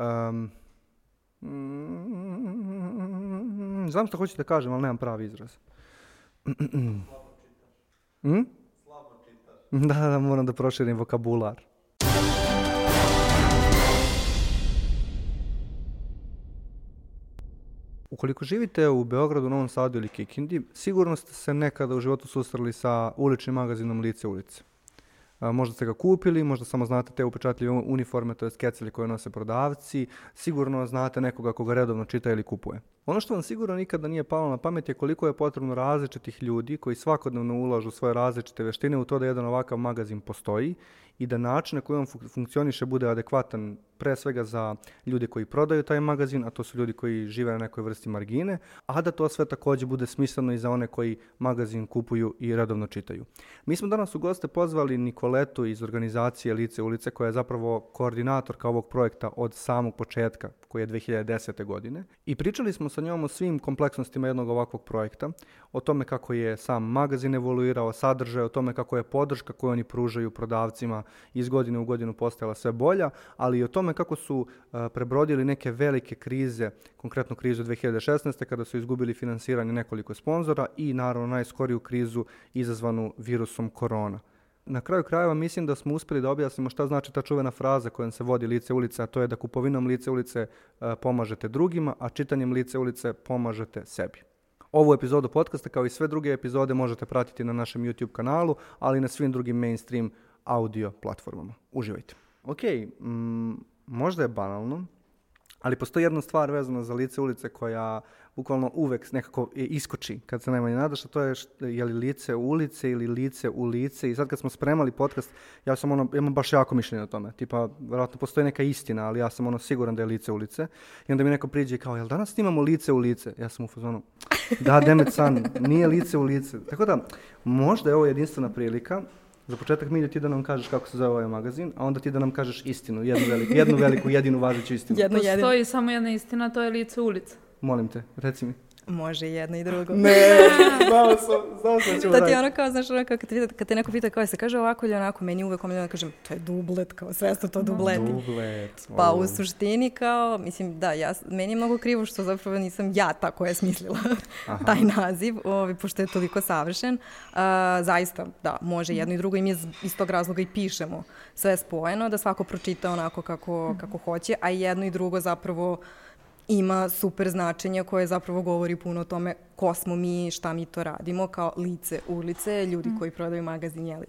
Um, znam što hoćete da kažem, ali nemam pravi izraz. hm? Da, da, moram da proširim vokabular. Ukoliko živite u Beogradu, Novom Sadu ili Kikindi, sigurno ste se nekada u životu susreli sa uličnim magazinom Lice ulice. A, možda ste ga kupili, možda samo znate te upečatljive uniforme, to je skeceli koje nose prodavci, sigurno znate nekoga koga redovno čita ili kupuje. Ono što vam sigurno nikada nije palo na pamet je koliko je potrebno različitih ljudi koji svakodnevno ulažu svoje različite veštine u to da jedan ovakav magazin postoji i da način na koji on funkcioniše bude adekvatan pre svega za ljude koji prodaju taj magazin, a to su ljudi koji žive na nekoj vrsti margine, a da to sve takođe bude smisleno i za one koji magazin kupuju i redovno čitaju. Mi smo danas u goste pozvali Nikoletu iz organizacije Lice ulice, koja je zapravo koordinatorka ovog projekta od samog početka, koji je 2010. godine. I pričali smo sa njom o svim kompleksnostima jednog ovakvog projekta, o tome kako je sam magazin evoluirao, sadržaj, o tome kako je podrška koju oni pružaju prodavcima iz godine u godinu postajala sve bolja, ali i o tome kako su a, prebrodili neke velike krize, konkretno krizu 2016. kada su izgubili finansiranje nekoliko sponzora i naravno najskoriju krizu izazvanu virusom korona. Na kraju krajeva mislim da smo uspeli da objasnimo šta znači ta čuvena fraza kojom se vodi lice ulice, a to je da kupovinom lice ulice a, pomažete drugima, a čitanjem lice ulice pomažete sebi. Ovu epizodu podcasta kao i sve druge epizode možete pratiti na našem YouTube kanalu, ali i na svim drugim mainstream audio platformama. Uživajte. Ok, mm, možda je banalno, ali postoji jedna stvar vezana za lice ulice koja bukvalno uvek nekako iskoči kad se najmanje nadaš, a to je je li lice ulice ili lice u lice i sad kad smo spremali podcast, ja sam ono, imam baš jako mišljenje o tome, tipa, verovatno postoji neka istina, ali ja sam ono siguran da je lice ulice i onda mi neko priđe kao, jel danas snimamo lice u lice? Ja sam u fazonu, da, demet san, nije lice u lice. Tako da, možda je ovo jedinstvena prilika Za početak Milja ti da nam kažeš kako se zove ovaj magazin, a onda ti da nam kažeš istinu, jednu veliku, jednu veliku jedinu važeću istinu. Jedno. Postoji samo jedna istina, to je lice ulica. Molim te, reci mi. Može jedno i drugo. Ne, znao sam, znao sam da ćemo Da ti ono kao, znaš, ono kao kad te, kad te neko pita kao se kaže ovako ili onako, meni uvek omiljeno da kažem, to je dublet, kao sve su to dubleti. Dublet. Pa u suštini kao, mislim, da, ja, meni je mnogo krivo što zapravo nisam ja ta koja je smislila Aha. taj naziv, ovaj, pošto je toliko savršen. A, zaista, da, može jedno i drugo i mi iz tog razloga i pišemo sve spojeno, da svako pročita onako kako, kako hoće, a jedno i drugo zapravo ima super značenje koje zapravo govori puno o tome ko smo mi, šta mi to radimo, kao lice ulice, ljudi mm. koji prodaju magazin, jeli,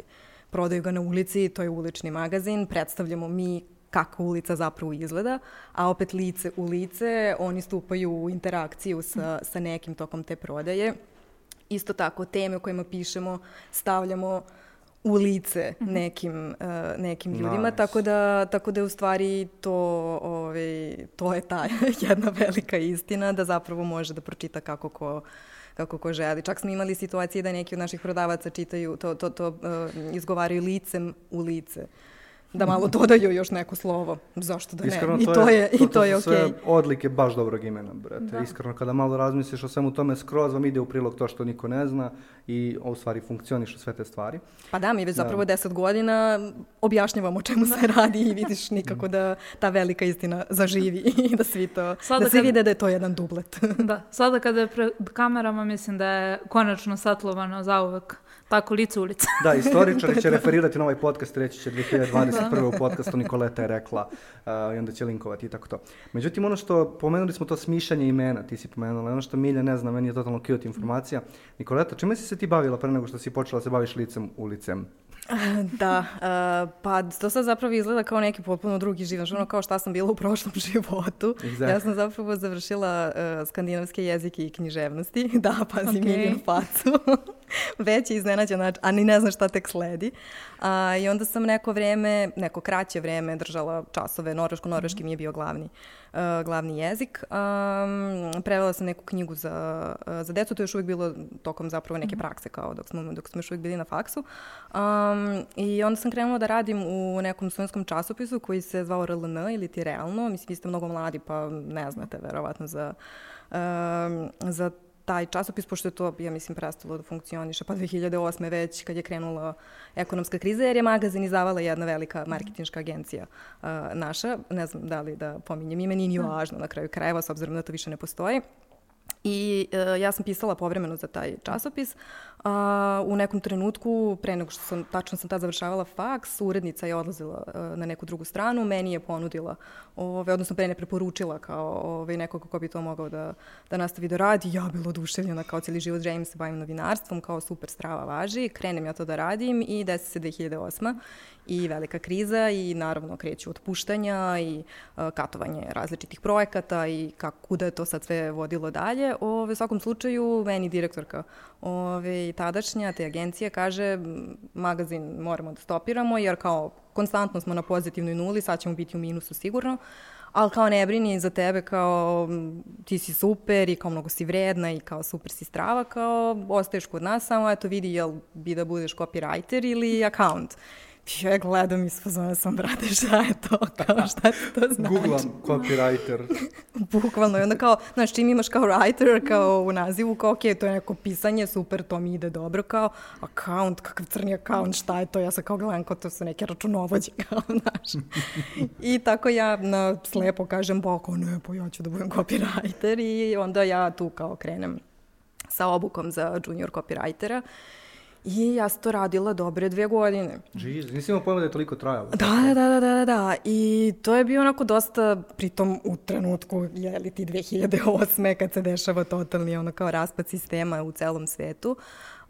prodaju ga na ulici, to je ulični magazin, predstavljamo mi kako ulica zapravo izgleda, a opet lice u lice, oni stupaju u interakciju sa, sa nekim tokom te prodaje. Isto tako, teme o kojima pišemo stavljamo u lice nekim, uh, nekim ljudima, Nice. tako da, tako da je u stvari to, ovaj, to je ta jedna velika istina da zapravo može da pročita kako ko kako ko želi. Čak smo imali situacije da neki od naših prodavaca čitaju, to, to, to uh, izgovaraju licem u lice. Da malo dodaju još neko slovo. Zašto da ne? Iskreno, I to je, to, i to je su sve okej. odlike baš dobrog imena, brate. Da. Iskreno, kada malo razmisliš o svemu tome, skroz vam ide u prilog to što niko ne zna i u stvari funkcionišu sve te stvari. Pa da, mi već Da. zapravo deset godina objašnjavamo o čemu se radi i vidiš nikako da ta velika istina zaživi i da svi to, Sada da svi kad- vide da je to jedan dublet. Da, sada kada je pred kamerama mislim da je konačno satlovano zauvek tako lice ulica. Da, istoričari će referirati na ovaj podcast, reći će 2021. u podcastu Nikoleta je rekla uh, i onda će linkovati i tako to. Međutim, ono što, pomenuli smo to smišljanje imena, ti si pomenula, ono što Milja ne zna, meni je totalno cute informacija. Nikoleta, čime si se ti bavila pre nego što si počela da se baviš licem ulicem? da, uh, pa to sad zapravo izgleda kao neki potpuno drugi život, ono kao šta sam bila u prošlom životu. Exactly. Ja sam zapravo završila uh, skandinavske jezike i književnosti, da, pazi okay. Miljinu facu. Već je iznenađen, znači, a ni ne znam šta tek sledi. A, I onda sam neko vreme, neko kraće vreme držala časove, norveško-norveški mi je bio glavni, uh, glavni jezik. Um, prevela sam neku knjigu za, uh, za decu, to je još uvijek bilo tokom zapravo neke prakse, kao dok smo, dok smo još uvijek bili na faksu. Um, I onda sam krenula da radim u nekom studentskom časopisu koji se zvao RLN ili ti realno. Mislim, vi ste mnogo mladi pa ne znate verovatno za, um, za taj časopis, pošto je to, ja mislim, prestalo da funkcioniše, pa 2008. već kad je krenula ekonomska kriza, jer je magazin izdavala jedna velika marketinška agencija uh, naša, ne znam da li da pominjem ime, nije ni da. važno na kraju krajeva, s obzirom da to više ne postoji. I uh, ja sam pisala povremeno za taj časopis. Uh, u nekom trenutku, pre nego što sam, tačno sam tad završavala faks, urednica je odlazila uh, na neku drugu stranu, meni je ponudila, ove, odnosno pre ne preporučila kao ove, nekog ko bi to mogao da, da nastavi da radi. Ja bila oduševljena kao cijeli život želim se bavim novinarstvom, kao super strava važi. Krenem ja to da radim i desi se 2008 i velika kriza i naravno kreću otpuštanja i uh, katovanje različitih projekata i kako, kuda je to sad sve vodilo dalje. Ove, u svakom slučaju, meni direktorka ove, tadašnja te agencije kaže magazin moramo da stopiramo jer kao konstantno smo na pozitivnoj nuli, sad ćemo biti u minusu sigurno, ali kao ne brini za tebe kao ti si super i kao mnogo si vredna i kao super si strava, kao ostaješ kod nas, samo eto vidi jel bi da budeš copywriter ili account ja gledam iz fazona sam, brate, šta je to, kao šta to znači? Googlam copywriter. Bukvalno, i onda kao, znaš, čim imaš kao writer, kao u nazivu, kao, ok, to je neko pisanje, super, to mi ide dobro, kao, account, kakav crni account, šta je to, ja sam kao gledam, kao to su neke računovođe, kao, znaš. I tako ja na slepo kažem, ba, kao, ne, pa ja ću da budem copywriter i onda ja tu kao krenem sa obukom za junior copywritera. I ja sam to radila dobre dve godine. Jeez, nisi imao pojma da je toliko trajalo. Da, da, da, da, da, da. I to je bio onako dosta, pritom u trenutku, je li ti 2008. kad se dešava totalni ono kao raspad sistema u celom svetu.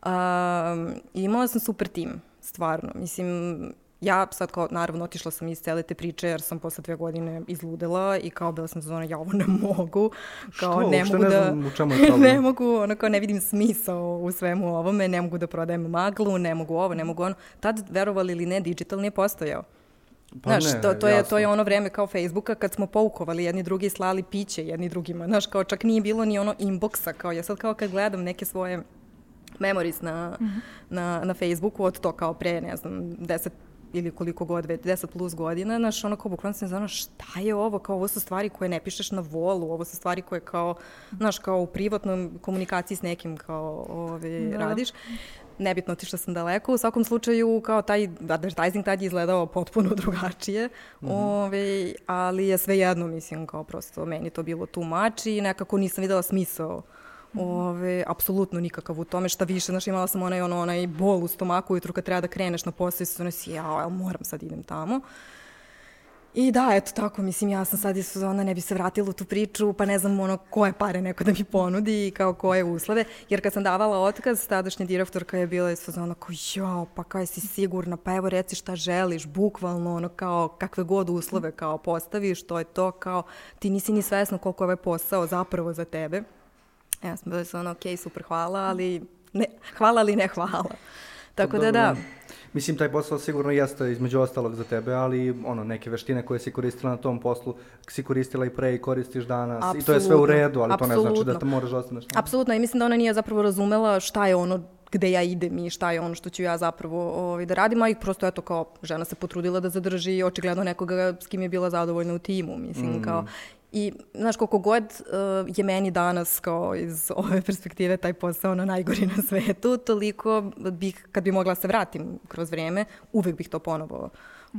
Um, imala sam super tim, stvarno. Mislim, ja sad kao, naravno, otišla sam iz cele te priče jer sam posle dve godine izludela i kao bila sam zona, ja ovo ne mogu. Kao, Što? ne mogu ne da, znam u čemu je problem. ne mogu, ono kao ne vidim smisao u svemu ovome, ne mogu da prodajem maglu, ne mogu ovo, ne mogu ono. Tad, verovali ili ne, digital nije postojao. Pa Znaš, ne, to, to, je, to je ono vreme kao Facebooka kad smo poukovali jedni drugi slali piće jedni drugima. Znaš, kao čak nije bilo ni ono inboxa, kao ja sad kao kad gledam neke svoje memories na, mm -hmm. na, na Facebooku od to kao pre, ne znam, 10 ili koliko god, 10 plus godina, znaš, ono kao bukvalno sam znala šta je ovo, kao ovo su stvari koje ne pišeš na volu, ovo su stvari koje kao, znaš, kao u privatnom komunikaciji s nekim kao ove, da. radiš nebitno ti što sam daleko, u svakom slučaju kao taj advertising tad je izgledao potpuno drugačije, mm -hmm. ove, ali je sve jedno, mislim, kao prosto meni to bilo too much i nekako nisam videla smisao Ove, apsolutno nikakav u tome, šta više, znaš, imala sam onaj, ono, onaj bol u stomaku ujutru kad treba da kreneš na posao i ono si, ja, moram sad idem tamo. I da, eto tako, mislim, ja sam sad iz ona ne bi se vratila u tu priču, pa ne znam ono koje pare neko da mi ponudi i kao koje uslove, jer kad sam davala otkaz, tadašnja direktorka je bila iz fazona kao, jo, pa kaj si sigurna, pa evo reci šta želiš, bukvalno ono kao kakve god uslove kao postaviš, to je to kao, ti nisi ni svesna koliko je ovaj posao zapravo za tebe. Ja sam bila ono, ok, super, hvala, ali ne, hvala ali ne hvala. Tako da da. Mislim, taj posao sigurno jeste između ostalog za tebe, ali ono, neke veštine koje si koristila na tom poslu, si koristila i pre i koristiš danas. Absolutno. I to je sve u redu, ali Absolutno. to ne znači da te moraš ostaneš. Apsolutno, i mislim da ona nije zapravo razumela šta je ono gde ja idem i šta je ono što ću ja zapravo ovaj, da radim, a i prosto eto kao žena se potrudila da zadrži očigledno nekoga s kim je bila zadovoljna u timu, mislim mm. kao I, znaš, koliko god uh, je meni danas, kao iz ove perspektive, taj posao na najgori na svetu, toliko bih, kad bi mogla da se vratim kroz vreme, uvek bih to ponovo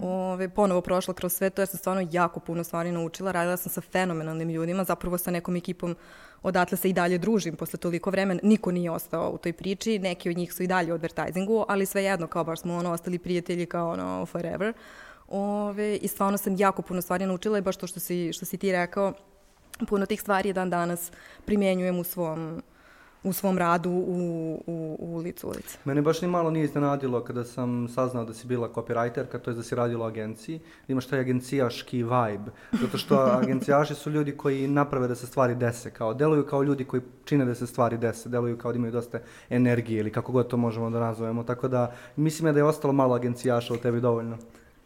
ove, ponovo prošla kroz sve to, ja sam stvarno jako puno stvari naučila, radila sam sa fenomenalnim ljudima, zapravo sa nekom ekipom odatle se i dalje družim posle toliko vremena, niko nije ostao u toj priči, neki od njih su i dalje u advertisingu, ali svejedno, kao baš smo ono, ostali prijatelji kao ono forever. Uh, Ove, I stvarno sam jako puno stvari naučila i baš to što si, što si ti rekao, puno tih stvari dan danas primenjujem u svom u svom radu u, u, u ulicu ulice. Mene baš ni malo nije iznenadilo kada sam saznao da si bila copywriterka, to je da si radila u agenciji, da imaš taj agencijaški vibe, zato što agencijaši su ljudi koji naprave da se stvari dese, kao deluju kao ljudi koji čine da se stvari dese, deluju kao da imaju dosta energije ili kako god to možemo da nazovemo, tako da mislim da je ostalo malo agencijaša u tebi dovoljno.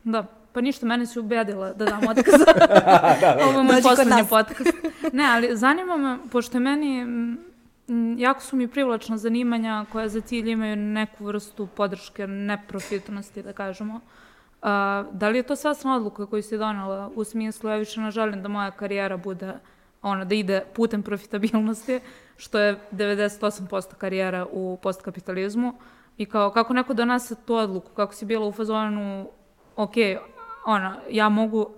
Da, pa ništa, mene si ubedila da dam otkaz. da, da. Ovo je moj poslednji podcast. Ne, ali zanima me, pošto meni, jako su mi privlačna zanimanja koja za cilj imaju neku vrstu podrške, neprofitnosti, da kažemo. A, da li je to svesna odluka koju si donala u smislu, ja više ne želim da moja karijera bude ono, da ide putem profitabilnosti, što je 98% karijera u postkapitalizmu. I kao, kako neko donese tu odluku, kako si bila u fazonu, ok, ona, ja mogu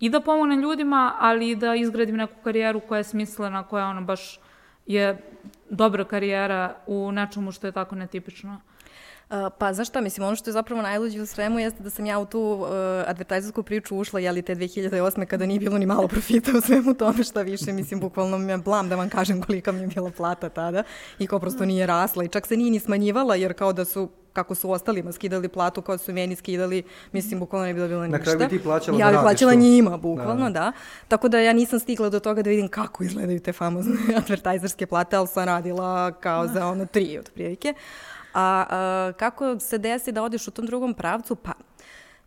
i da pomognem ljudima, ali i da izgradim neku karijeru koja je smislena, koja ono baš je dobra karijera u nečemu što je tako netipično. Uh, pa znaš šta, mislim, ono što je zapravo najluđe u svemu jeste da sam ja u tu uh, advertajzersku priču ušla, jeli te 2008. kada nije bilo ni malo profita u svemu tome šta više, mislim, bukvalno mi je blam da vam kažem kolika mi je bila plata tada i kao prosto nije rasla i čak se nije ni smanjivala jer kao da su kako su ostalima skidali platu, kao su meni skidali, mislim, bukvalno ne bi bilo ništa. Na kraju bi ti plaćala ja da bi plaćala što... njima, bukvalno, da. da. Tako da ja nisam stigla do toga da vidim kako izgledaju te famozne advertajzerske plate, ali sam radila kao da. za ono tri otprilike. A, a kako se desi da odeš u tom drugom pravcu? Pa,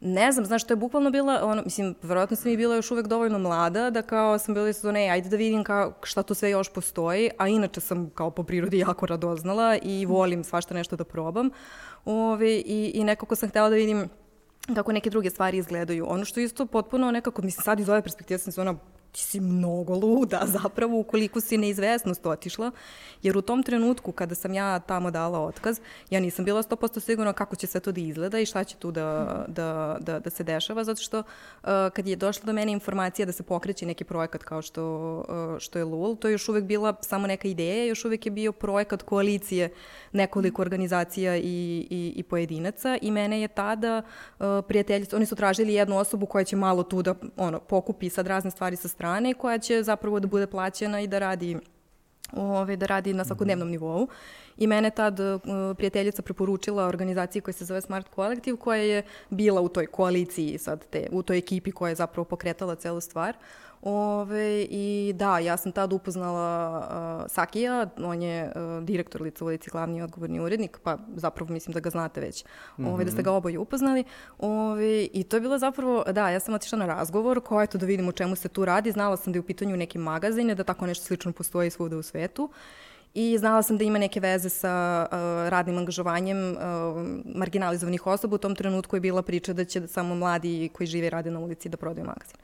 ne znam, znaš, to je bukvalno bila, ono, mislim, verovatno sam i bila još uvek dovoljno mlada da kao sam bila isto, ne, ajde da vidim kao šta to sve još postoji, a inače sam kao po prirodi jako radoznala i volim svašta nešto da probam. Ove, i, I nekako sam htela da vidim kako neke druge stvari izgledaju. Ono što isto potpuno nekako, mislim, sad iz ove perspektive sam se ona ti si mnogo luda zapravo ukoliko si neizvesnost otišla, jer u tom trenutku kada sam ja tamo dala otkaz, ja nisam bila 100% sigurna kako će sve to da izgleda i šta će tu da, da, da, da se dešava, zato što uh, kad je došla do mene informacija da se pokreće neki projekat kao što, uh, što je LUL, to je još uvek bila samo neka ideja, još uvek je bio projekat koalicije nekoliko organizacija i, i, i pojedinaca i mene je tada uh, prijateljica, oni su tražili jednu osobu koja će malo tu da ono, pokupi sad razne stvari sa strane koja će zapravo da bude plaćena i da radi ove, da radi na svakodnevnom mhm. nivou. I mene tad uh, prijateljica preporučila organizaciji koja se zove Smart Collective, koja je bila u toj koaliciji sad te, u toj ekipi koja je zapravo pokretala celu stvar. Ove, I da, ja sam tad upoznala uh, Sakija, on je uh, direktor lica ulici, glavni odgovorni urednik, pa zapravo mislim da ga znate već, mm -hmm. ove, da ste ga oboje upoznali. Ove, I to je bilo zapravo, da, ja sam otišla na razgovor, ko je to da vidim o čemu se tu radi, znala sam da je u pitanju neki magazin, da tako nešto slično postoji svuda u svetu. I znala sam da ima neke veze sa uh, radnim angažovanjem uh, marginalizovanih osoba. U tom trenutku je bila priča da će samo mladi koji žive i rade na ulici da prodaju magazin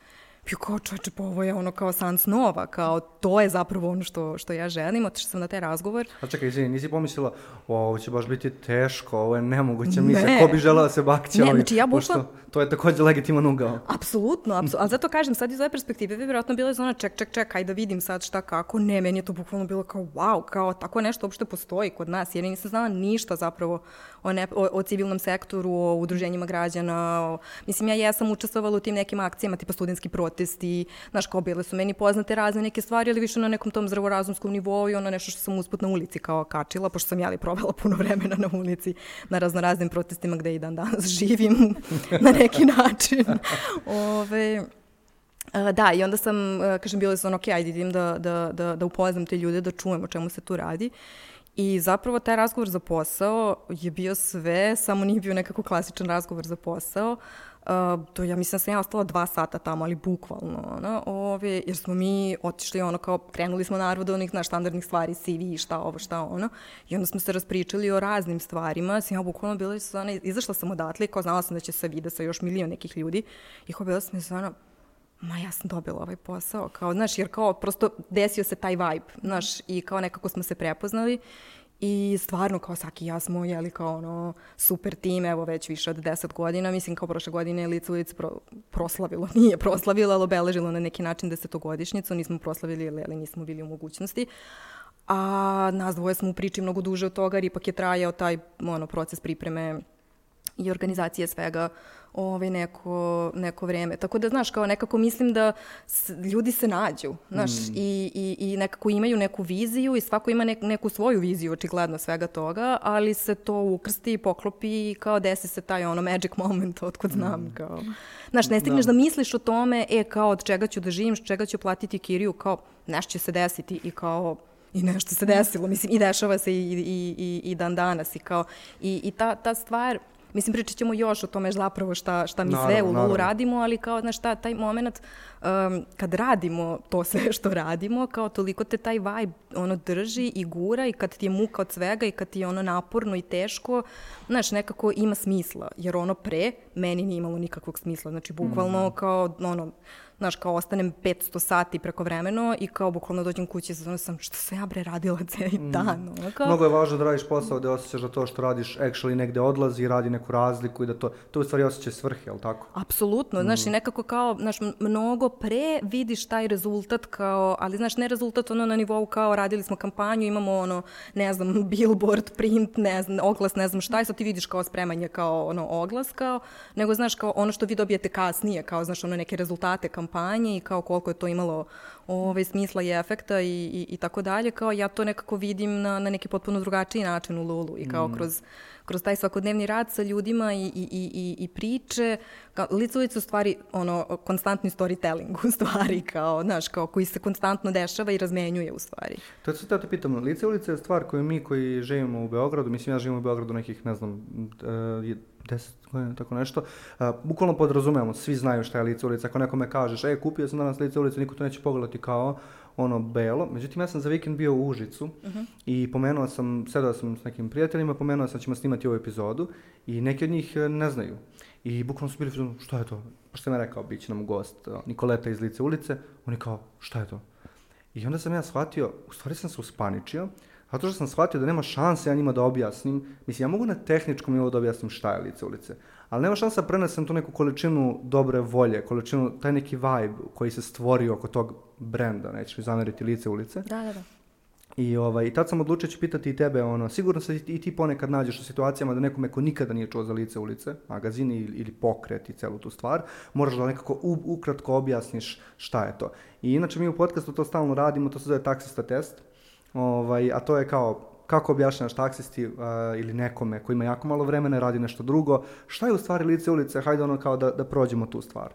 bio kao čoče, pa ovo je ono kao san snova, kao to je zapravo ono što, što ja želim, otišla sam na taj razgovor. A čekaj, izvini, nisi pomislila, ovo će baš biti teško, ovo je nemoguća misija, ne. ko bi žela da se bakće ne, ovim, znači ja bukla... pošto to je takođe legitiman ugao. Apsolutno, apsolutno, ali zato kažem, sad iz ove perspektive bi vjerojatno bila zona ček, ček, ček, ajde da vidim sad šta kako, ne, meni je to bukvalno bilo kao wow, kao tako nešto uopšte postoji kod nas, jer nisam znala ništa zapravo o, ne, o, o civilnom sektoru, o udruženjima građana, o, mislim, ja jesam učestvovala u tim nekim akcijama, tipa studentski protesti, znaš, kao bile su meni poznate razne neke stvari, ali više na nekom tom zdravorazumskom nivou i ono nešto što sam usput na ulici kao kačila, pošto sam jeli provela puno vremena na ulici, na raznoraznim protestima gde i dan danas živim na neki način. Ove, da, i onda sam, kažem, bila sam, ok, ajde idem da, da, da, da upoznam te ljude, da čujem o čemu se tu radi. I zapravo taj razgovor za posao je bio sve, samo nije bio nekako klasičan razgovor za posao. Uh, to ja mislim da sam ja ostala dva sata tamo, ali bukvalno, ono, ove, jer smo mi otišli ono kao, krenuli smo naravno do onih naš standardnih stvari, CV, šta ovo, šta ono, i onda smo se raspričali o raznim stvarima, sam ja bukvalno bila ona, izašla sam odatle, kao znala sam da će se vide sa još milion nekih ljudi, i kao bila sam ona, ma ja sam dobila ovaj posao, kao, znaš, jer kao prosto desio se taj vibe, znaš, i kao nekako smo se prepoznali I stvarno kao Saki i ja smo jeli kao ono super tim, evo već više od 10 godina, mislim kao prošle godine Lice ulic pro, proslavilo, nije proslavilo, ali obeležilo na neki način desetogodišnjicu, nismo proslavili, ali nismo bili u mogućnosti. A nas dvoje smo u priči mnogo duže od toga, jer ipak je trajao taj ono, proces pripreme i organizacije svega ovaj, neko, neko vreme. Tako da, znaš, kao nekako mislim da s, ljudi se nađu, znaš, mm. i, i, i nekako imaju neku viziju i svako ima nek, neku svoju viziju očigledno svega toga, ali se to ukrsti i poklopi i kao desi se taj ono magic moment, otkud znam, mm. kao. Znaš, ne stigneš da. da misliš o tome, e, kao od čega ću da živim, čega ću platiti kiriju, kao nešto će se desiti i kao i nešto se desilo, mislim, i dešava se i, i, i, i dan danas i kao, i, i ta, ta stvar, Mislim, pričat ćemo još o tome zapravo šta, šta mi naravno, sve u Lulu radimo, ali kao, znaš, ta, taj moment um, kad radimo to sve što radimo, kao toliko te taj vibe ono drži i gura i kad ti je muka od svega i kad ti je ono naporno i teško, znaš, nekako ima smisla, jer ono pre meni nije imalo nikakvog smisla, znači bukvalno mm. kao ono, znaš, kao ostanem 500 sati preko vremeno i kao bukvalno dođem kući i znači sam, što sam ja bre radila cijeli mm. dan, ono, kao... Mnogo je važno da radiš posao gde osjećaš da to što radiš actually negde odlazi i radi neku razliku i da to, to u stvari osjećaj svrhe, jel tako? Apsolutno, mm. znaš, i nekako kao, znaš, mnogo pre vidiš taj rezultat kao, ali znaš, ne rezultat ono na nivou kao radili smo kampanju, imamo ono, ne znam, billboard, print, ne znam, oglas, ne znam šta, i sad ti vidiš kao spremanje kao ono oglas kao, nego znaš kao ono što vi dobijete kasnije, kao znaš ono neke rezultate kampanje i kao koliko je to imalo ovaj, smisla i efekta i, i, i tako dalje, kao ja to nekako vidim na, na neki potpuno drugačiji način u Lulu i kao mm. kroz kroz taj svakodnevni rad sa ljudima i, i, i, i priče, kao, ulice u stvari, ono, konstantni storytelling u stvari, kao, znaš, kao koji se konstantno dešava i razmenjuje u stvari. To je da te pitam, lice ulice je stvar koju mi koji živimo u Beogradu, mislim ja živim u Beogradu nekih, ne znam, uh, deset godina, tako nešto, uh, bukvalno podrazumemo, svi znaju šta je lice ulice, ako nekome kažeš, e, kupio sam danas lice ulice, niko to neće pogledati kao, ono belo. Međutim, ja sam za vikend bio u Užicu uh mhm. -huh. i pomenuo sam, sedao sam s nekim prijateljima, pomenuo sam da ćemo snimati ovu epizodu i neki od njih e, ne znaju. I bukvalno su bili, šta je to? Pa što sam ja rekao, bit će nam gost Nikoleta iz Lice ulice. Oni kao, šta je to? I onda sam ja shvatio, u stvari sam se uspaničio, zato što sam shvatio da nema šanse ja njima da objasnim. Mislim, ja mogu na tehničkom nivou da objasnim šta je Lice ulice, ali nema šansa da prenesem tu neku količinu dobre volje, količinu, taj neki vibe koji se stvorio oko tog brenda, nećeš mi zameriti lice ulice. Da, da, da. I, ovaj, i tad sam odlučio da ću pitati i tebe, ono, sigurno se i ti ponekad nađeš u situacijama da nekome ko nikada nije čuo za lice ulice, magazin ili, ili pokret i celu tu stvar, moraš da nekako u, ukratko objasniš šta je to. I inače mi u podcastu to stalno radimo, to se zove taksista test, ovaj, a to je kao kako objašnjavaš taksisti uh, ili nekome ko ima jako malo vremena i radi nešto drugo, šta je u stvari lice ulice, hajde ono kao da, da prođemo tu stvar.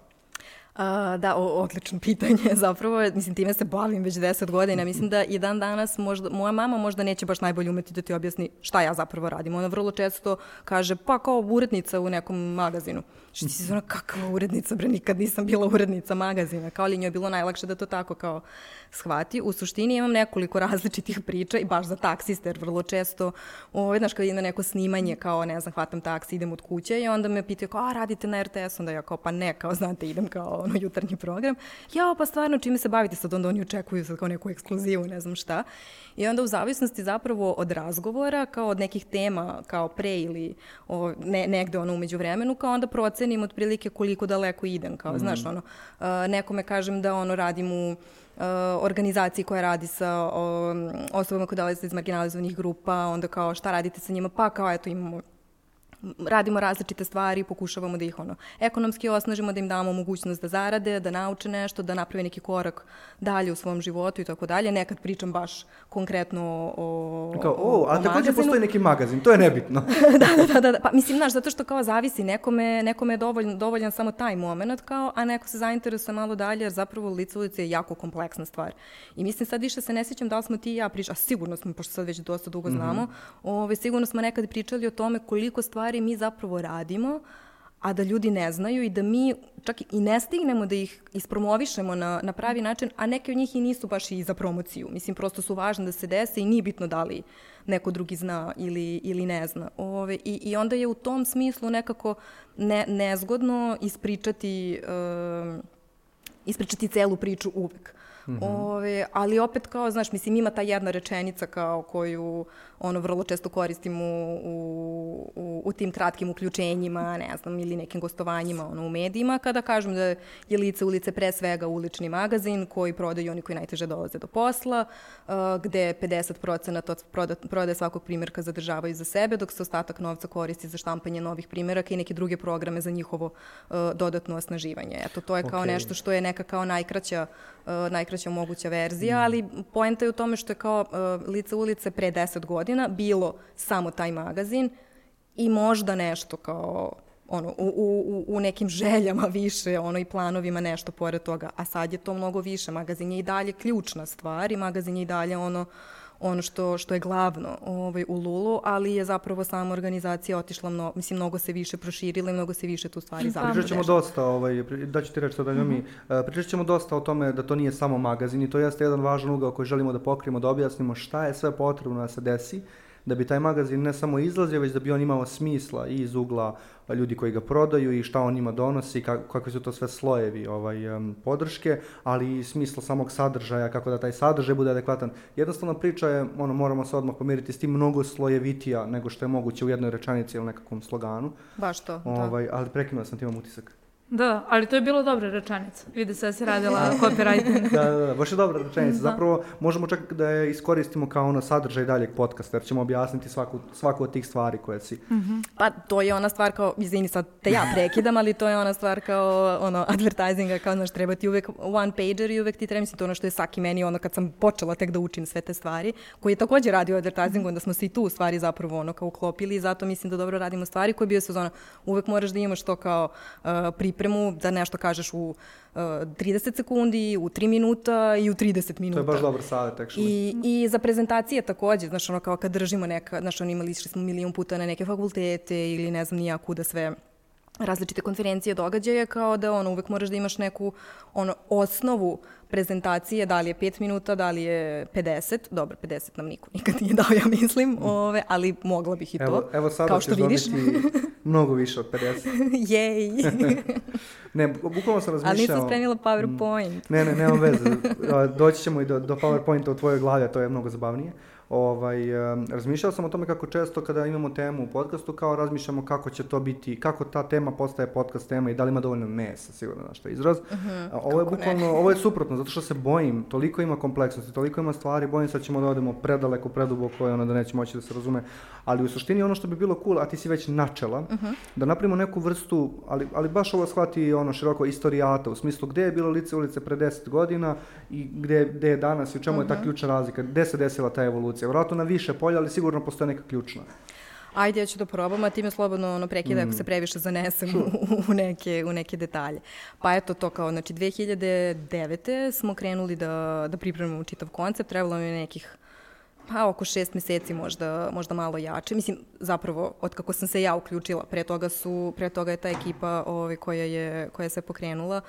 A, da, o, odlično pitanje zapravo. Mislim, time se bavim već deset godina. Mislim da i dan danas možda, moja mama možda neće baš najbolje umeti da ti objasni šta ja zapravo radim. Ona vrlo često kaže, pa kao urednica u nekom magazinu. Što ti se ona, kakva urednica, bre, nikad nisam bila urednica magazina. Kao li njoj je bilo najlakše da to tako kao shvati. U suštini imam nekoliko različitih priča i baš za taksiste, jer vrlo često, ovaj, znaš, kad na neko snimanje, kao, ne znam, hvatam taksi, idem od kuće i onda me pitaju, kao, a, radite na RTS, onda ja kao, pa ne, kao, znate, idem kao, ono, jutarnji program. Ja, pa stvarno, čime se bavite sad, onda oni očekuju sad kao neku ekskluzivu, ne znam šta. I onda u zavisnosti zapravo od razgovora, kao od nekih tema, kao pre ili o, ne, negde ono umeđu vremenu, kao onda procenim otprilike koliko daleko idem, kao, mm. znaš, ono, nekome kažem da ono radim u organizaciji koja radi sa um, osobama koje dolaze iz marginalizovanih grupa, onda kao šta radite sa njima, pa kao eto imamo radimo različite stvari, pokušavamo da ih ono, ekonomski osnažimo, da im damo mogućnost da zarade, da nauče nešto, da naprave neki korak dalje u svom životu i tako dalje. Nekad pričam baš konkretno o, kao, o, a takođe postoji neki magazin, to je nebitno. da, da, da, da, pa mislim, znaš, zato što kao zavisi, nekome, nekome je dovoljan, dovoljan samo taj moment, kao, a neko se zainteresuje malo dalje, jer zapravo lice ulice je jako kompleksna stvar. I mislim, sad više se ne sjećam da li smo ti i ja pričali, a sigurno smo, pošto sad već dosta dugo znamo, mm -hmm. ove, sigurno smo nekad pričali o tome koliko stvari stvari mi zapravo radimo, a da ljudi ne znaju i da mi čak i ne stignemo da ih ispromovišemo na, na pravi način, a neke od njih i nisu baš i za promociju. Mislim, prosto su važne da se dese i nije bitno da li neko drugi zna ili, ili ne zna. Ove, i, I onda je u tom smislu nekako ne, nezgodno ispričati, uh, ispričati celu priču uvek. Mm -hmm. Ove, ali opet kao, znaš, mislim, ima ta jedna rečenica kao koju ono vrlo često koristim u, u, u, u tim kratkim uključenjima, ne znam, ili nekim gostovanjima ono, u medijima, kada kažem da je lice ulice pre svega ulični magazin koji prodaju oni koji najteže dolaze do posla, uh, gde 50% od prodaje svakog primjerka zadržavaju za sebe, dok se ostatak novca koristi za štampanje novih primjeraka i neke druge programe za njihovo uh, dodatno osnaživanje. Eto, to je kao okay. nešto što je neka kao najkraća, uh, najkraća moguća verzija, mm. ali poenta je u tome što je kao uh, lice ulice pre 10 godina godina bilo samo taj magazin i možda nešto kao ono, u, u, u nekim željama više, ono i planovima nešto pored toga, a sad je to mnogo više. Magazin je i dalje ključna stvar i magazin je i dalje ono, ono što, što je glavno ovaj, u Lulu, ali je zapravo sama organizacija otišla, mno, mislim, mnogo se više proširila i mnogo se više tu stvari zapravo Pričat ćemo dosta, ovaj, da ću ti reći da mm -hmm. mi, uh, pričat ćemo dosta o tome da to nije samo magazin i to jeste jedan važan ugao koji želimo da pokrijemo, da objasnimo šta je sve potrebno da se desi da bi taj magazin ne samo izlazio, već da bi on imao smisla i iz ugla ljudi koji ga prodaju i šta on njima donosi, kak, kakvi su to sve slojevi ovaj, um, podrške, ali i smisla samog sadržaja, kako da taj sadržaj bude adekvatan. Jednostavno priča je, ono, moramo se odmah pomiriti s tim mnogo slojevitija nego što je moguće u jednoj rečanici ili nekakvom sloganu. Baš to, ovaj, da. Ali prekinula sam ti imam utisak. Da, ali to je bilo dobra rečenica. Vidi se da si radila copywriting. da, da, da, baš je dobra rečenica. Da. Zapravo možemo čak da je iskoristimo kao ono sadržaj daljeg podcasta, jer ćemo objasniti svaku, svaku od tih stvari koje si. Mm -hmm. Pa to je ona stvar kao, izvini sad te ja prekidam, ali to je ona stvar kao ono advertisinga, kao znaš treba ti uvek one pager i uvek ti treba, mislim to ono što je Saki meni ono kad sam počela tek da učim sve te stvari, koji je takođe radio advertisingu, onda smo se i tu stvari zapravo ono kao uklopili i zato mislim da dobro radimo stvari koje bio sezona. Uvek moraš da imaš to kao uh, pripremu, da nešto kažeš u uh, 30 sekundi, u 3 minuta i u 30 minuta. To je baš dobar savjet, actually. I, I za prezentacije takođe, znaš, ono kao kad držimo neka, znaš, ono imali smo milion puta na neke fakultete ili ne znam nija kuda sve različite konferencije, događaje, kao da ono, uvek moraš da imaš neku ono, osnovu prezentacije, da li je 5 minuta, da li je 50, dobro, 50 nam niko nikad nije dao, ja mislim, ove, ali mogla bih i to, evo, evo sada kao što vidiš. mnogo više od 50. Jej! ne, bukvalno sam razmišljao... Ali nisam spremila PowerPoint. Ne, ne, nema veze. Doći ćemo i do, do PowerPointa u tvojoj glavi, a to je mnogo zabavnije. Ovaj, razmišljao sam o tome kako često kada imamo temu u podcastu, kao razmišljamo kako će to biti, kako ta tema postaje podcast tema i da li ima dovoljno mesa, sigurno na što je izraz. Uh mhm, -huh, ovo je bukvalno, ne? ovo je suprotno, zato što se bojim, toliko ima kompleksnosti, toliko ima stvari, bojim se da ćemo da odemo predaleko, preduboko i ono da neće moći da se razume. Ali u suštini ono što bi bilo cool, a ti si već načela, uh mhm. -huh. da napravimo neku vrstu, ali, ali baš ovo shvati ono široko istorijata, u smislu gde je bilo lice ulice pre 10 godina i gde, gde je danas i u čemu uh -huh. je ta mhm. ključna razlika, gde se desila ta evolucija situacija. Vratno na više polja, ali sigurno postoje neka ključna. Ajde, ja ću da probam, a ti me slobodno ono, prekida mm. ako se previše zanesem u, u, neke, u neke detalje. Pa eto to kao, znači 2009. smo krenuli da, da pripremimo čitav koncept, trebalo mi je nekih pa oko šest meseci možda, možda malo jače. Mislim, zapravo, od kako sam se ja uključila, pre toga, su, pre toga je ta ekipa ovaj, koja, je, koja se pokrenula,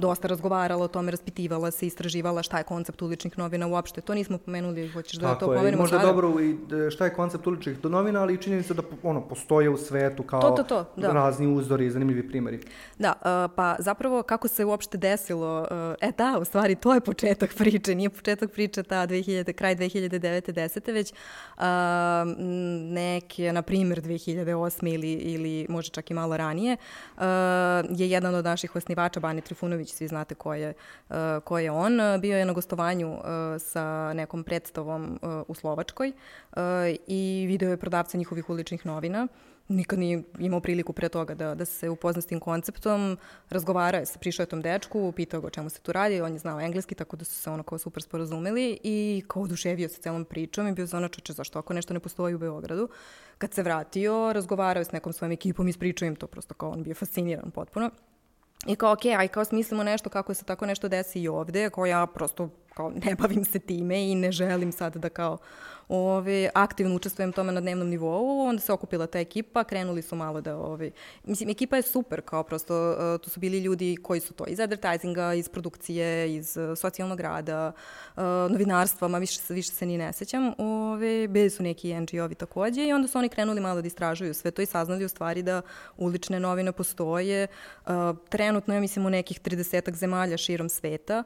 dosta razgovarala o tome, raspitivala se, istraživala šta je koncept uličnih novina uopšte. To nismo pomenuli, hoćeš da Tako to pomenemo sada? Možda je dobro i e, šta je koncept uličnih novina, ali i činjenica da ono, postoje u svetu kao to, to, to, da. razni uzori i zanimljivi primeri. Da, uh, pa zapravo kako se uopšte desilo, uh, e da, u stvari to je početak priče, nije početak priče ta 2000, kraj 2009. 10. već uh, neke, na primjer 2008. ili, ili možda čak i malo ranije, uh, je jedan od naših osnivača, Bani Trifunović, svi znate ko je, uh, ko je on. Bio je na gostovanju uh, sa nekom predstavom u Slovačkoj i video je prodavca njihovih uličnih novina nikad nije imao priliku pre toga da, da se upozna s tim konceptom, razgovarao je, prišao je tom dečku, pitao ga o čemu se tu radi, on je znao engleski, tako da su se ono kao super sporazumeli i kao oduševio se celom pričom i bio za ono čoče, zašto ako nešto ne postoji u Beogradu. Kad se vratio, razgovarao je s nekom svojom ekipom ispričao im to, prosto kao on bio fasciniran potpuno. I kao, okay, aj kao smislimo nešto kako se tako nešto desi i ovde, kao ja prosto kao ne bavim se time i ne želim sad da kao ove, aktivno učestvujem tome na dnevnom nivou, onda se okupila ta ekipa, krenuli su malo da, ove, mislim, ekipa je super, kao prosto, uh, tu su bili ljudi koji su to iz advertisinga, iz produkcije, iz uh, socijalnog rada, uh, novinarstva, ma više, više se ni ne sećam, ove, bili su neki NGO-vi takođe i onda su oni krenuli malo da istražuju sve to i saznali u stvari da ulične novine postoje, trenutno ja mislim u nekih 30 zemalja širom sveta,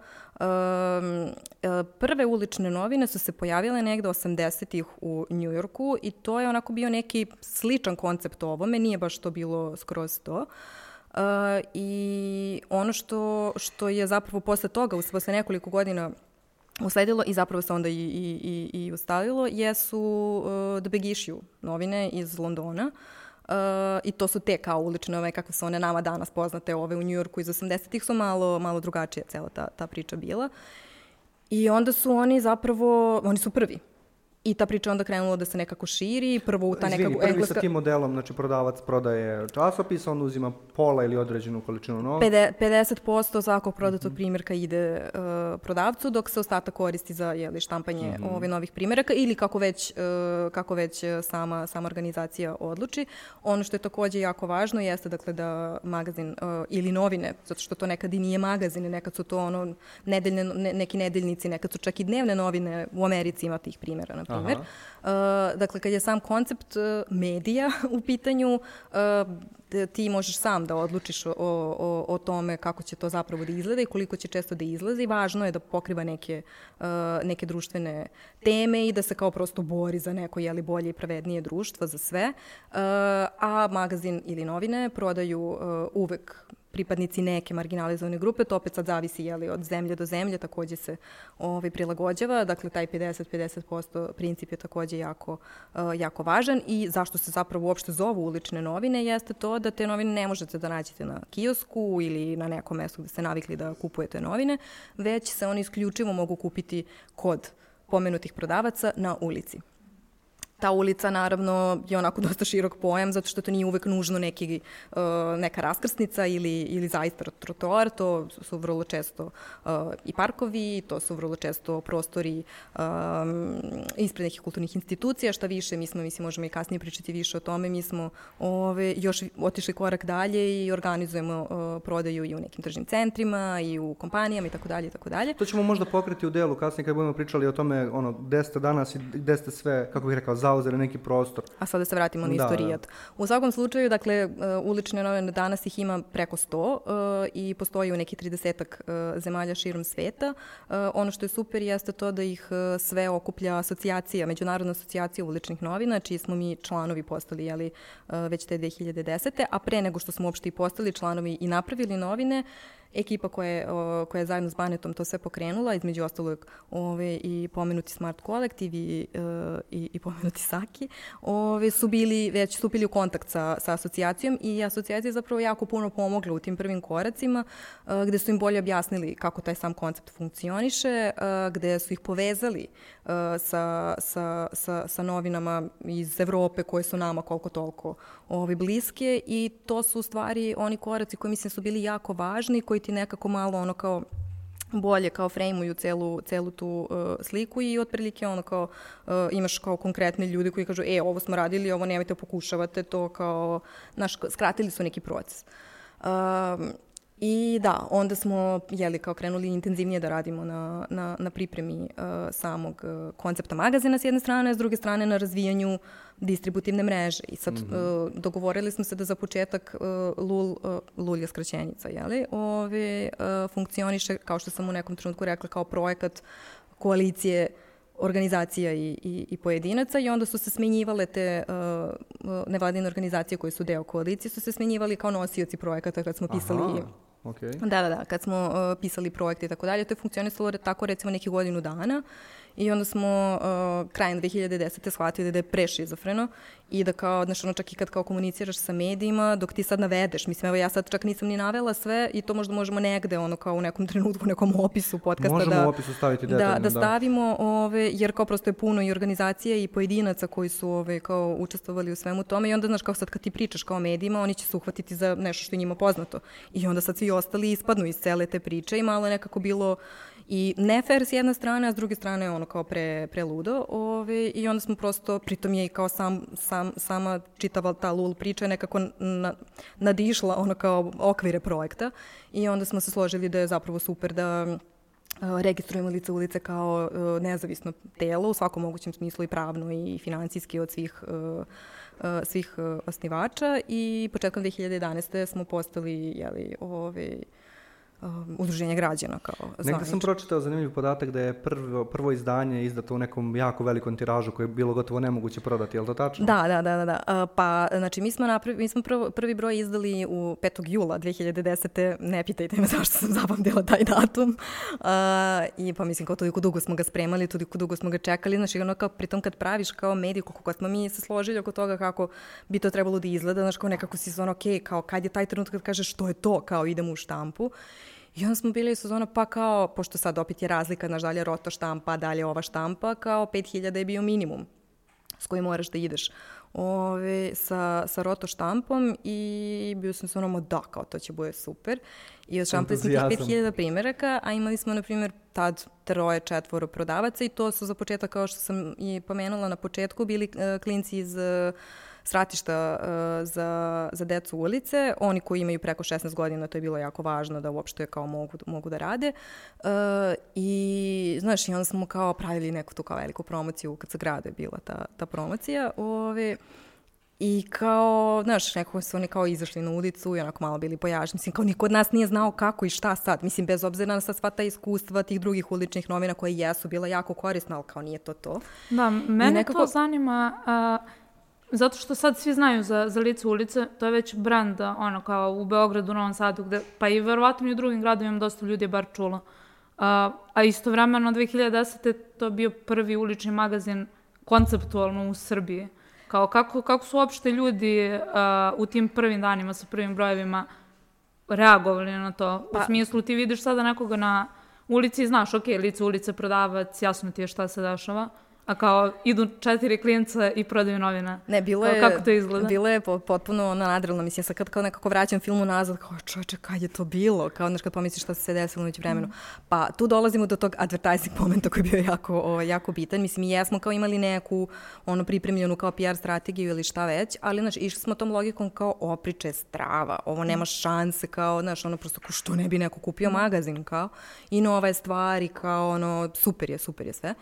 prve ulične novine su se pojavile negde 80-ih u Njujorku i to je onako bio neki sličan koncept ovome, nije baš to bilo skroz to. Uh, I ono što, što je zapravo posle toga, posle nekoliko godina usledilo i zapravo se onda i, i, i, i ustalilo, jesu uh, The Big Issue novine iz Londona. Uh, I to su te kao ulične ove, kako su one nama danas poznate, ove u Njujorku iz 80-ih su malo, malo drugačije cela ta, ta priča bila. I onda su oni zapravo, oni su prvi. I ta priča onda krenula da se nekako širi, prvo u ta nekako Izvini, prvi engleska... sa tim modelom, znači prodavac prodaje časopis, on uzima pola ili određenu količinu novca. 50% svakog prodatog mm -hmm. primjerka ide uh, prodavcu, dok se ostatak koristi za jeli, štampanje mm -hmm. ove novih primjeraka ili kako već, uh, kako već sama, sama organizacija odluči. Ono što je takođe jako važno jeste dakle, da magazin uh, ili novine, zato što to nekad i nije magazin, nekad su to ono nedeljne, ne, neki nedeljnici, nekad su čak i dnevne novine, u Americi ima tih primjera, na primjer. Uh, dakle, kad je sam koncept uh, medija u pitanju, uh, ti možeš sam da odlučiš o, o, o tome kako će to zapravo da izgleda i koliko će često da izlazi. Važno je da pokriva neke, uh, neke društvene teme i da se kao prosto bori za neko jeli, bolje i pravednije društvo za sve. Uh, a magazin ili novine prodaju uh, uvek pripadnici neke marginalizovane grupe, to opet sad zavisi jeli, od zemlje do zemlje, takođe se ovaj, prilagođava, dakle taj 50-50% princip je takođe jako, uh, jako važan i zašto se zapravo uopšte zovu ulične novine jeste to da te novine ne možete da nađete na kiosku ili na nekom mestu gde ste navikli da kupujete novine, već se oni isključivo mogu kupiti kod pomenutih prodavaca na ulici ta ulica naravno je onako dosta širok pojam zato što to nije uvek nužno neki, uh, neka raskrsnica ili, ili zaista trotoar, to su vrlo često uh, i parkovi, to su vrlo često prostori um, ispred nekih kulturnih institucija, šta više, mi smo, mislim, možemo i kasnije pričati više o tome, mi smo ove, još otišli korak dalje i organizujemo prodaju i u nekim tržnim centrima i u kompanijama i tako dalje i tako dalje. To ćemo možda pokriti u delu kasnije kad budemo pričali o tome, ono, gde ste danas i gde ste sve, kako bih rekao, zauzeli neki prostor. A sada se vratimo na da, istorijat. Da. U svakom slučaju, dakle, uh, ulične novine danas ih ima preko 100 uh, i postoji u nekih 30 uh, zemalja širom sveta. Ono što je super jeste to da ih sve okuplja asocijacija, Međunarodna asocijacija uličnih novina, čiji smo mi članovi postali jeli, već te 2010. A pre nego što smo uopšte i postali članovi i napravili novine, ekipa koja je, o, koja je zajedno s Banetom to sve pokrenula, između ostalog ove, i pomenuti Smart Kolektiv i, e, i, i pomenuti Saki, ove, su bili već stupili u kontakt sa, sa asocijacijom i asocijacija je zapravo jako puno pomogla u tim prvim koracima, e, gde su im bolje objasnili kako taj sam koncept funkcioniše, e, gde su ih povezali sa, sa, sa, sa novinama iz Evrope koje su nama koliko toliko ovi, bliske i to su u stvari oni koraci koji mislim su bili jako važni, koji ti nekako malo ono kao bolje kao frejmuju celu, celu tu uh, sliku i otprilike ono kao uh, imaš kao konkretne ljude koji kažu e ovo smo radili, ovo nemojte pokušavate to kao, znaš, skratili su neki proces. Uh, I da, onda smo jeli, kao krenuli intenzivnije da radimo na, na, na pripremi uh, samog uh, koncepta magazina s jedne strane, s druge strane na razvijanju distributivne mreže. I sad mm -hmm. uh, dogovorili smo se da za početak uh, LUL, uh, LUL je skraćenica, jeli, ove, uh, funkcioniše, kao što sam u nekom trenutku rekla, kao projekat koalicije organizacija i, i, i pojedinaca i onda su se smenjivale te uh, nevladine organizacije koje su deo koalicije, su se smenjivali kao nosioci projekata kad smo pisali Aha Okay. Da, da, da, kad smo uh, pisali projekte i tako dalje, to je funkcionisalo tako recimo neki godinu dana I onda smo uh, krajem 2010. shvatili da je prešizofreno i da kao, znaš, ono čak i kad kao komuniciraš sa medijima, dok ti sad navedeš, mislim, evo ja sad čak nisam ni navela sve i to možda možemo negde, ono kao u nekom trenutku, u nekom opisu podcasta možemo da, u opisu staviti detaljno, da, da, da stavimo, ove, jer kao prosto je puno i organizacije i pojedinaca koji su ove, kao učestvovali u svemu tome i onda, znaš, kao sad kad ti pričaš kao medijima, oni će se uhvatiti za nešto što je njima poznato. I onda sad svi ostali ispadnu iz cele te priče i malo nekako bilo I ne fair s jedne strane, a s druge strane ono kao pre, preludo. Ove, I onda smo prosto, pritom je i kao sam, sam, sama čitava ta lul priča nekako na, nadišla ono kao okvire projekta i onda smo se složili da je zapravo super da registrujemo lice ulice kao nezavisno telo u svakom mogućem smislu i pravno i financijski od svih svih osnivača i početkom 2011. smo postali jeli, ovaj, um, udruženje građana kao zvanično. Negde sam pročitao zanimljiv podatak da je prvo, prvo izdanje izdato u nekom jako velikom tiražu koje je bilo gotovo nemoguće prodati, je li to tačno? Da, da, da, da. da. Uh, pa, znači, mi smo, napravi, mi smo prvo, prvi broj izdali u 5. jula 2010. Ne pitajte me zašto sam zapamtila taj datum. Uh, I pa mislim, kao toliko dugo smo ga spremali, toliko dugo smo ga čekali. Znači, ono kao, pritom kad praviš kao mediju, kako god smo mi se složili oko toga kako bi to trebalo da izgleda, znači, kao nekako si ono, ok, kao kad je taj trenutak kad kažeš što je to, kao idemo u štampu. I onda smo bili u sezona, pa kao, pošto sad opet je razlika, znaš, dalje roto štampa, dalje ova štampa, kao 5000 je bio minimum s kojim moraš da ideš ove, sa, sa roto štampom i bio sam se onamo da, kao to će bude super. I odštampali smo tih 5000 primjeraka, a imali smo, na primjer, tad troje, četvoro prodavaca i to su za početak, kao što sam i pomenula na početku, bili uh, klinci iz uh, sratišta uh, za, za decu ulice, oni koji imaju preko 16 godina, to je bilo jako važno da uopšte kao mogu, mogu da rade. Uh, I, znaš, i onda smo kao pravili neku tu kao veliku promociju, kad se grade bila ta, ta promocija. Ove, I kao, znaš, nekako su oni kao izašli na ulicu i onako malo bili pojašnjeni. Mislim, kao niko od nas nije znao kako i šta sad. Mislim, bez obzira na sad sva ta iskustva tih drugih uličnih novina koje jesu bila jako korisna, ali kao nije to to. Da, mene nekako... to zanima... Uh, Zato što sad svi znaju za, za lice ulice, to je već brand, ono, kao u Beogradu, u Novom Sadu, gde, pa i verovatno i u drugim gradovima dosta ljudi je bar čulo. A, a istovremeno 2010. to bio prvi ulični magazin konceptualno u Srbiji. Kao kako, kako su uopšte ljudi a, u tim prvim danima sa prvim brojevima reagovali na to? Pa, u smislu ti vidiš sada nekoga na ulici i znaš, ok, lice ulice, prodavac, jasno ti je šta se dešava. A kao idu četiri klijenta i prodaju novine. Ne, bilo je, kako to izgleda? Bilo je potpuno ono nadrealno. Mislim, sad kad kao nekako vraćam filmu nazad, kao čoveče, kad je to bilo? Kao, znaš, kad pomisliš šta se desilo umeđu vremenu. Mm. Pa tu dolazimo do tog advertising momenta koji je bio jako, o, jako bitan. Mislim, mi jesmo kao imali neku ono pripremljenu kao PR strategiju ili šta već, ali, znaš, išli smo tom logikom kao opriče strava. Ovo nema šanse, kao, znaš, ono prosto, ko što ne bi neko kupio magazin, kao, i nove stvari, kao, ono, super je, super je sve.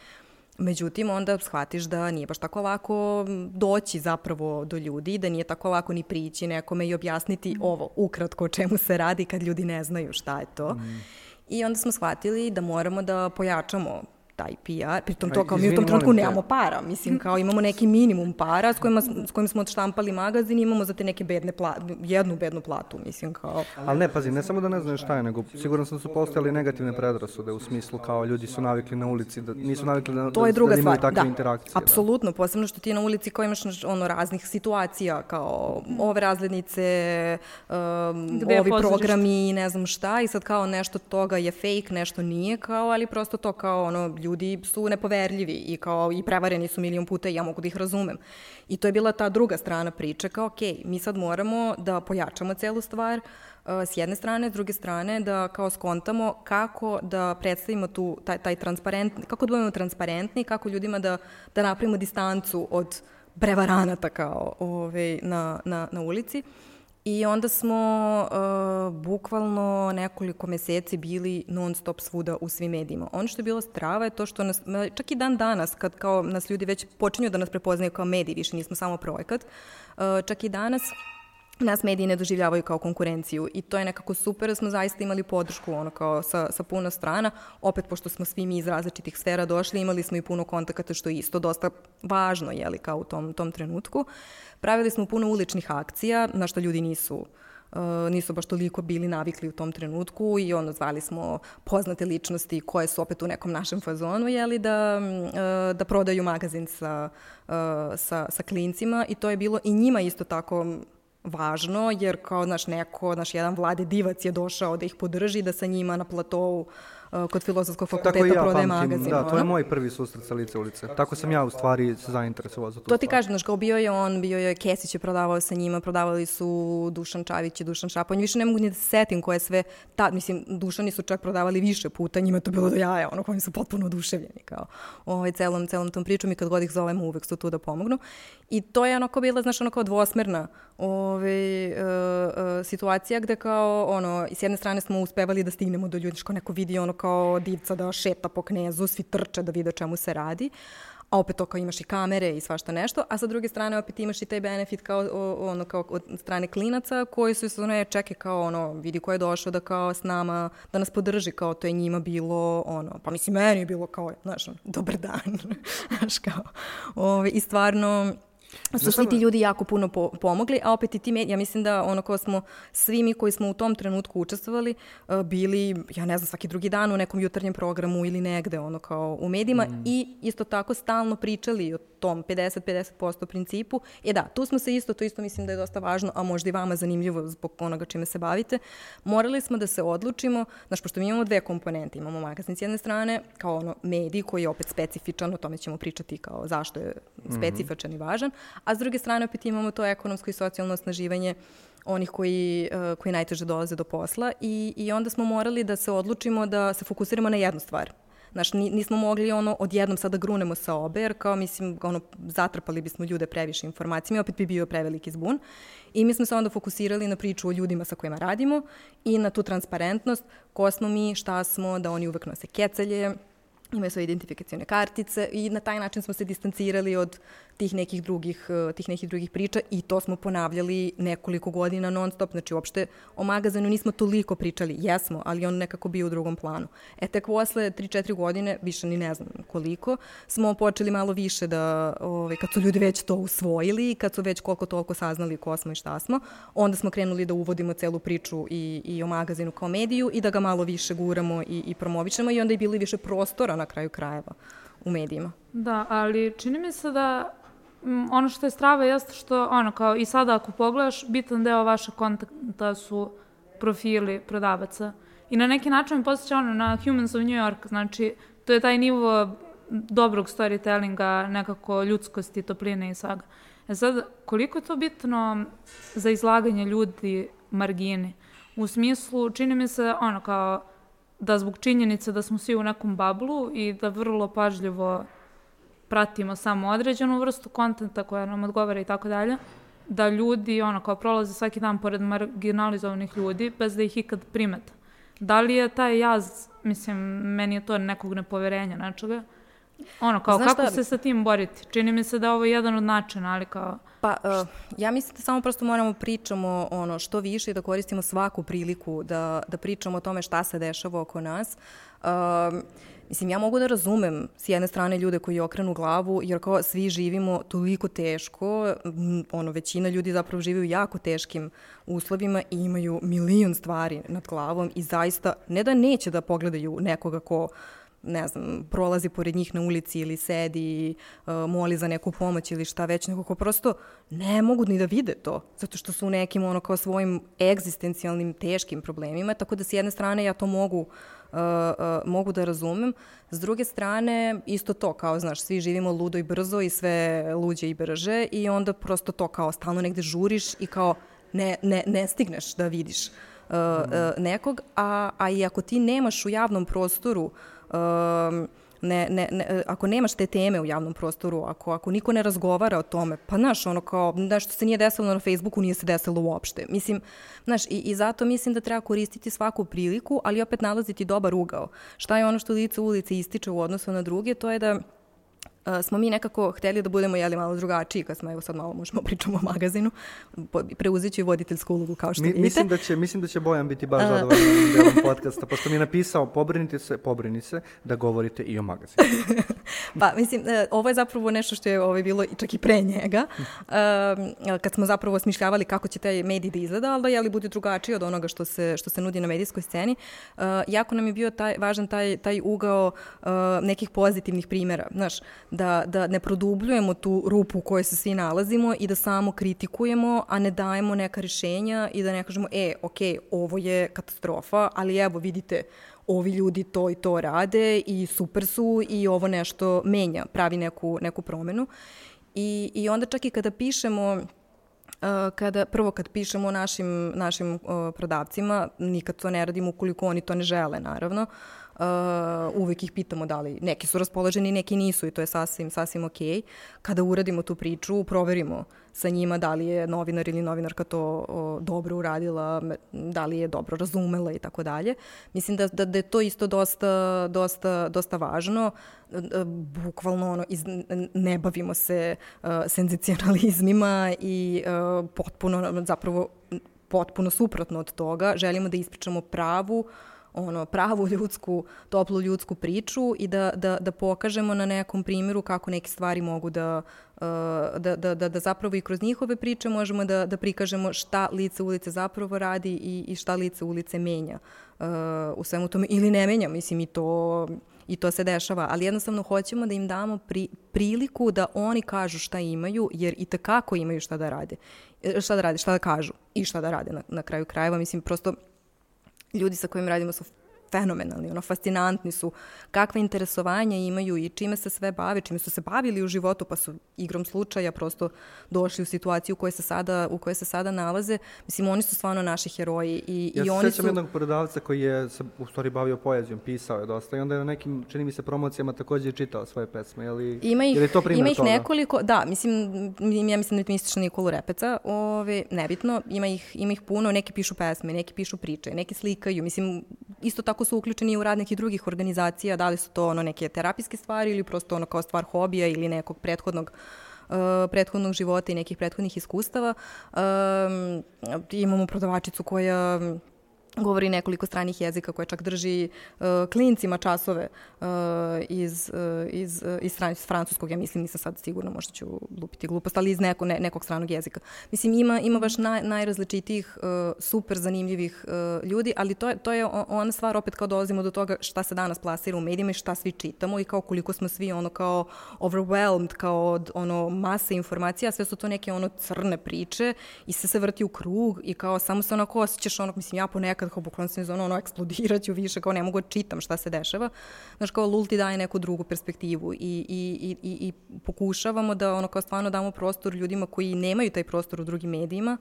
Međutim, onda shvatiš da nije baš tako lako doći zapravo do ljudi, da nije tako lako ni prići nekome i objasniti mm. ovo ukratko o čemu se radi kad ljudi ne znaju šta je to. Mm. I onda smo shvatili da moramo da pojačamo taj PR, pritom to kao mi u tom trenutku nemamo para, mislim kao imamo neki minimum para s, kojima, s kojim smo odštampali magazin i imamo za te neke bedne plate, jednu bednu platu, mislim kao. Ali ne, pazi, ne samo da ne znaju šta je, nego sigurno sam da su postojali negativne predrasude u smislu kao ljudi su navikli na ulici, da nisu navikli da, to je druga da, imaju takve da. interakcije. Apsolutno, da. posebno što ti na ulici kao imaš ono raznih situacija, kao ove razglednice, um, ovi programi, ne znam šta, i sad kao nešto toga je fake, nešto nije kao, ali prosto to kao ono, ljudi su nepoverljivi i kao i prevareni su milion puta i ja mogu da ih razumem. I to je bila ta druga strana priče, kao ok, mi sad moramo da pojačamo celu stvar, uh, s jedne strane, s druge strane da kao skontamo kako da predstavimo tu taj, taj transparent, kako da budemo transparentni, kako ljudima da, da napravimo distancu od prevaranata kao ove, ovaj, na, na, na ulici. I onda smo uh, bukvalno nekoliko meseci bili non stop svuda u svim medijima. Ono što je bilo strava je to što nas, čak i dan danas, kad kao nas ljudi već počinju da nas prepoznaju kao mediji, više nismo samo projekat, uh, čak i danas nas mediji ne doživljavaju kao konkurenciju i to je nekako super da smo zaista imali podršku ono kao sa, sa puno strana. Opet, pošto smo svi mi iz različitih sfera došli, imali smo i puno kontakata što je isto dosta važno, jeli, kao u tom, tom trenutku. Pravili smo puno uličnih akcija, na što ljudi nisu Uh, nisu baš toliko bili navikli u tom trenutku i ono zvali smo poznate ličnosti koje su opet u nekom našem fazonu, jeli, da, uh, da prodaju magazin sa, uh, sa, sa klincima i to je bilo i njima isto tako važno, jer kao naš neko, naš jedan vlade divac je došao da ih podrži, da sa njima na platovu Uh, kod filozofskog fakulteta ja prodaje magazin. Da, to je moj prvi susret sa lice ulice. Tako sam ja u stvari se zainteresovao za to. To ti kažem, znaš, kao bio je on, bio je Kesić je prodavao sa njima, prodavali su Dušan Čavić i Dušan Šaponj. Više ne mogu ni da se setim koje sve, ta, mislim, Dušani su čak prodavali više puta, njima to bilo do jaja, ono kojim su potpuno oduševljeni, kao ovaj, celom, celom tom pričom i kad god ih zovemo uvek su tu da pomognu. I to je onako bila, znaš, onako dvosmerna ovaj, uh, uh, situacija gde kao, ono, s jedne strane smo uspevali da stignemo do ljudi, što neko vidi ono kao divca da šeta po knezu, svi trče da vide čemu se radi, a opet to kao imaš i kamere i svašta nešto, a sa druge strane opet imaš i taj benefit kao, ono, kao od strane klinaca koji su ono, čeke kao ono, vidi ko je došao da kao s nama, da nas podrži, kao to je njima bilo, ono, pa mislim meni je bilo kao, znaš, dobar dan, znaš kao, ove, i stvarno, su svi ti ljudi jako puno po pomogli, a opet i ti mediji, ja mislim da ono ko smo, svi mi koji smo u tom trenutku učestvovali, uh, bili, ja ne znam, svaki drugi dan u nekom jutarnjem programu ili negde, ono kao u medijima mm. i isto tako stalno pričali o tom 50-50% principu. E da, tu smo se isto, to isto mislim da je dosta važno, a možda i vama zanimljivo zbog onoga čime se bavite. Morali smo da se odlučimo, znaš, pošto mi imamo dve komponente, imamo magazin s jedne strane, kao ono medij koji je opet specifičan, o tome ćemo pričati kao zašto je mhm. specifičan mm -hmm. i važan, a s druge strane opet imamo to ekonomsko i socijalno osnaživanje onih koji, uh, koji najteže dolaze do posla i, i onda smo morali da se odlučimo da se fokusiramo na jednu stvar. Znaš, nismo mogli ono odjednom sada grunemo sa obe, jer kao mislim, ono, zatrpali bismo ljude previše informacijama i opet bi bio preveliki zbun. I mi smo se onda fokusirali na priču o ljudima sa kojima radimo i na tu transparentnost, ko smo mi, šta smo, da oni uvek nose kecelje, imaju svoje identifikacijone kartice i na taj način smo se distancirali od tih nekih drugih, eh, tih nekih drugih priča i to smo ponavljali nekoliko godina non stop, znači uopšte o magazinu nismo toliko pričali, jesmo, ali on nekako bio u drugom planu. E tek posle 3-4 godine, više ni ne znam koliko, smo počeli malo više da, ovaj, kad su ljudi već to usvojili, kad su već koliko toliko saznali ko smo i šta smo, onda smo krenuli da uvodimo celu priču i, i o magazinu kao mediju i da ga malo više guramo i, i promovišemo i onda je bilo više prostora na kraju krajeva u medijima. Da, ali čini mi se da ono što je strava jeste što, ono, kao i sada ako pogledaš, bitan deo vašeg kontakta su profili prodavaca. I na neki način mi posjeća ono na Humans of New York, znači to je taj nivo dobrog storytellinga, nekako ljudskosti, topline i svega. E sad, koliko je to bitno za izlaganje ljudi margini? U smislu, čini mi se, ono, kao da zbog činjenice da smo svi u nekom bablu i da vrlo pažljivo pratimo samo određenu vrstu kontenta koja nam odgovara i tako dalje, da ljudi ono kao prolaze svaki dan pored marginalizovanih ljudi bez da ih ikad primete. Da li je taj jaz, mislim, meni je to nekog nepoverenja nečega, Ono, kao Znaš kako šta? se sa tim boriti? Čini mi se da je ovo jedan od načina, ali kao... Pa, uh, ja mislim da samo prosto moramo pričamo ono, što više i da koristimo svaku priliku da, da pričamo o tome šta se dešava oko nas. Uh, Mislim, ja mogu da razumem s jedne strane ljude koji okrenu glavu, jer kao svi živimo toliko teško, ono, većina ljudi zapravo žive u jako teškim uslovima i imaju milion stvari nad glavom i zaista, ne da neće da pogledaju nekoga ko ne znam, prolazi pored njih na ulici ili sedi, uh, moli za neku pomoć ili šta već, nego ko prosto ne mogu ni da vide to, zato što su u nekim ono kao svojim egzistencijalnim teškim problemima, tako da s jedne strane ja to mogu uh, uh, uh, mogu da razumem. S druge strane, isto to, kao, znaš, svi živimo ludo i brzo i sve luđe i brže i onda prosto to kao stalno negde žuriš i kao ne, ne, ne stigneš da vidiš uh, uh, nekog, a, a i ako ti nemaš u javnom prostoru uh, ne, ne, ne, ako nemaš te teme u javnom prostoru, ako, ako niko ne razgovara o tome, pa znaš, ono kao, nešto se nije desilo na Facebooku, nije se desilo uopšte. Mislim, znaš, i, i zato mislim da treba koristiti svaku priliku, ali opet nalaziti dobar ugao. Šta je ono što lice ulice ističe u odnosu na druge, to je da smo mi nekako hteli da budemo jeli malo drugačiji, kad smo evo sad malo možemo pričamo o magazinu, preuzet ću voditeljsku ulogu kao što Mi, vidite. Mislim da će, mislim da će Bojan biti baš zadovoljan delom podcasta, pošto mi je napisao pobrinite se, pobrini se da govorite i o magazinu. pa mislim, uh, ovo je zapravo nešto što je ovaj, bilo čak i pre njega, uh, kad smo zapravo smišljavali kako će taj medij da izgleda, ali da jeli bude drugačiji od onoga što se, što se nudi na medijskoj sceni. Uh, jako nam je bio taj, važan taj, taj ugao nekih pozitivnih primjera. Znaš, da, da ne produbljujemo tu rupu u kojoj se svi nalazimo i da samo kritikujemo, a ne dajemo neka rešenja i da ne kažemo, e, ok, ovo je katastrofa, ali evo, vidite, ovi ljudi to i to rade i super su i ovo nešto menja, pravi neku, neku promenu. I, I onda čak i kada pišemo kada, prvo kad pišemo našim, našim uh, prodavcima, nikad to ne radimo ukoliko oni to ne žele, naravno. Uh, Uh, uvek ih pitamo da li neki su raspoloženi, neki nisu i to je sasvim, sasvim ok. Kada uradimo tu priču, proverimo sa njima da li je novinar ili novinarka to o, dobro uradila, da li je dobro razumela i tako dalje. Mislim da, da, da je to isto dosta, dosta, dosta važno. E, bukvalno ono, iz, ne bavimo se uh, senzacionalizmima i uh, potpuno, zapravo potpuno suprotno od toga. Želimo da ispričamo pravu, uh, ono, pravu ljudsku, toplu ljudsku priču i da, da, da pokažemo na nekom primjeru kako neke stvari mogu da, uh, da, da, da, da zapravo i kroz njihove priče možemo da, da prikažemo šta lice ulice zapravo radi i, i šta lice ulice menja uh, u svemu tome ili ne menja, mislim i to i to se dešava, ali jednostavno hoćemo da im damo pri, priliku da oni kažu šta imaju, jer i tekako imaju šta da rade. E, šta da rade, šta da kažu i šta da rade na, na kraju krajeva. Mislim, prosto ljudi sa kojim radimo su fenomenalni, ono, fascinantni su, kakve interesovanja imaju i čime se sve bave, čime su se bavili u životu, pa su igrom slučaja prosto došli u situaciju u kojoj se sada, u kojoj se sada nalaze. Mislim, oni su stvarno naši heroji i, ja i oni su... Sećam jednog prodavca koji je se u stvari bavio poezijom, pisao je dosta i onda je na nekim, čini mi se, promocijama takođe čitao svoje pesme, je li, ima ih, je li to primjer Ima ih toga? nekoliko, da, mislim, ja mislim da misliš na Nikolu Repeca, ove, nebitno, ima ih, ima ih puno, neki pišu pesme, neki pišu priče, neki slikaju, mislim, isto tako su uključeni u rad nekih drugih organizacija, da li su to ono neke terapijske stvari ili prosto ono kao stvar hobija ili nekog prethodnog uh, prethodnog života i nekih prethodnih iskustava. Um, imamo prodavačicu koja govori nekoliko stranih jezika koje čak drži uh, klincima časove uh, iz, uh, iz, uh, iz, stran, iz francuskog, ja mislim, nisam sad sigurna, možda ću lupiti glupost, ali iz neko, ne, nekog stranog jezika. Mislim, ima, ima baš naj, najrazličitijih, uh, super zanimljivih uh, ljudi, ali to je, to je ona stvar, opet kao dolazimo do toga šta se danas plasira u medijima i šta svi čitamo i kao koliko smo svi ono kao overwhelmed, kao od ono mase informacija, sve su to neke ono crne priče i sve se vrti u krug i kao samo se onako osjećaš ono, mislim, ja ponekad nekad kao bukvalno sam ono, ono eksplodiraću više, kao ne mogu da čitam šta se dešava. Znaš, kao Lul ti daje neku drugu perspektivu i, i, i, i pokušavamo da ono kao stvarno damo prostor ljudima koji nemaju taj prostor u drugim medijima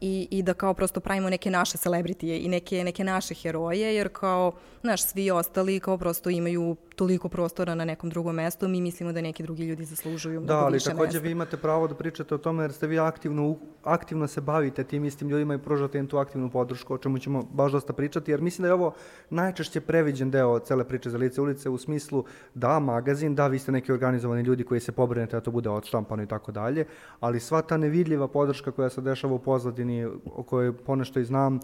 i, i da kao prosto pravimo neke naše celebritije i neke, neke naše heroje, jer kao, znaš, svi ostali kao prosto imaju toliko prostora na nekom drugom mestu, mi mislimo da neki drugi ljudi zaslužuju da, mnogo više mesta. Da, ali takođe vi imate pravo da pričate o tome jer ste vi aktivno, aktivno se bavite tim istim ljudima i pružate im tu aktivnu podršku, o čemu ćemo baš dosta pričati, jer mislim da je ovo najčešće previđen deo cele priče za lice ulice u smislu da, magazin, da, vi ste neki organizovani ljudi koji se pobrinete da to bude odštampano i tako dalje, ali sva ta nevidljiva podrška koja se dešava u pozadini, o kojoj ponešto i znam,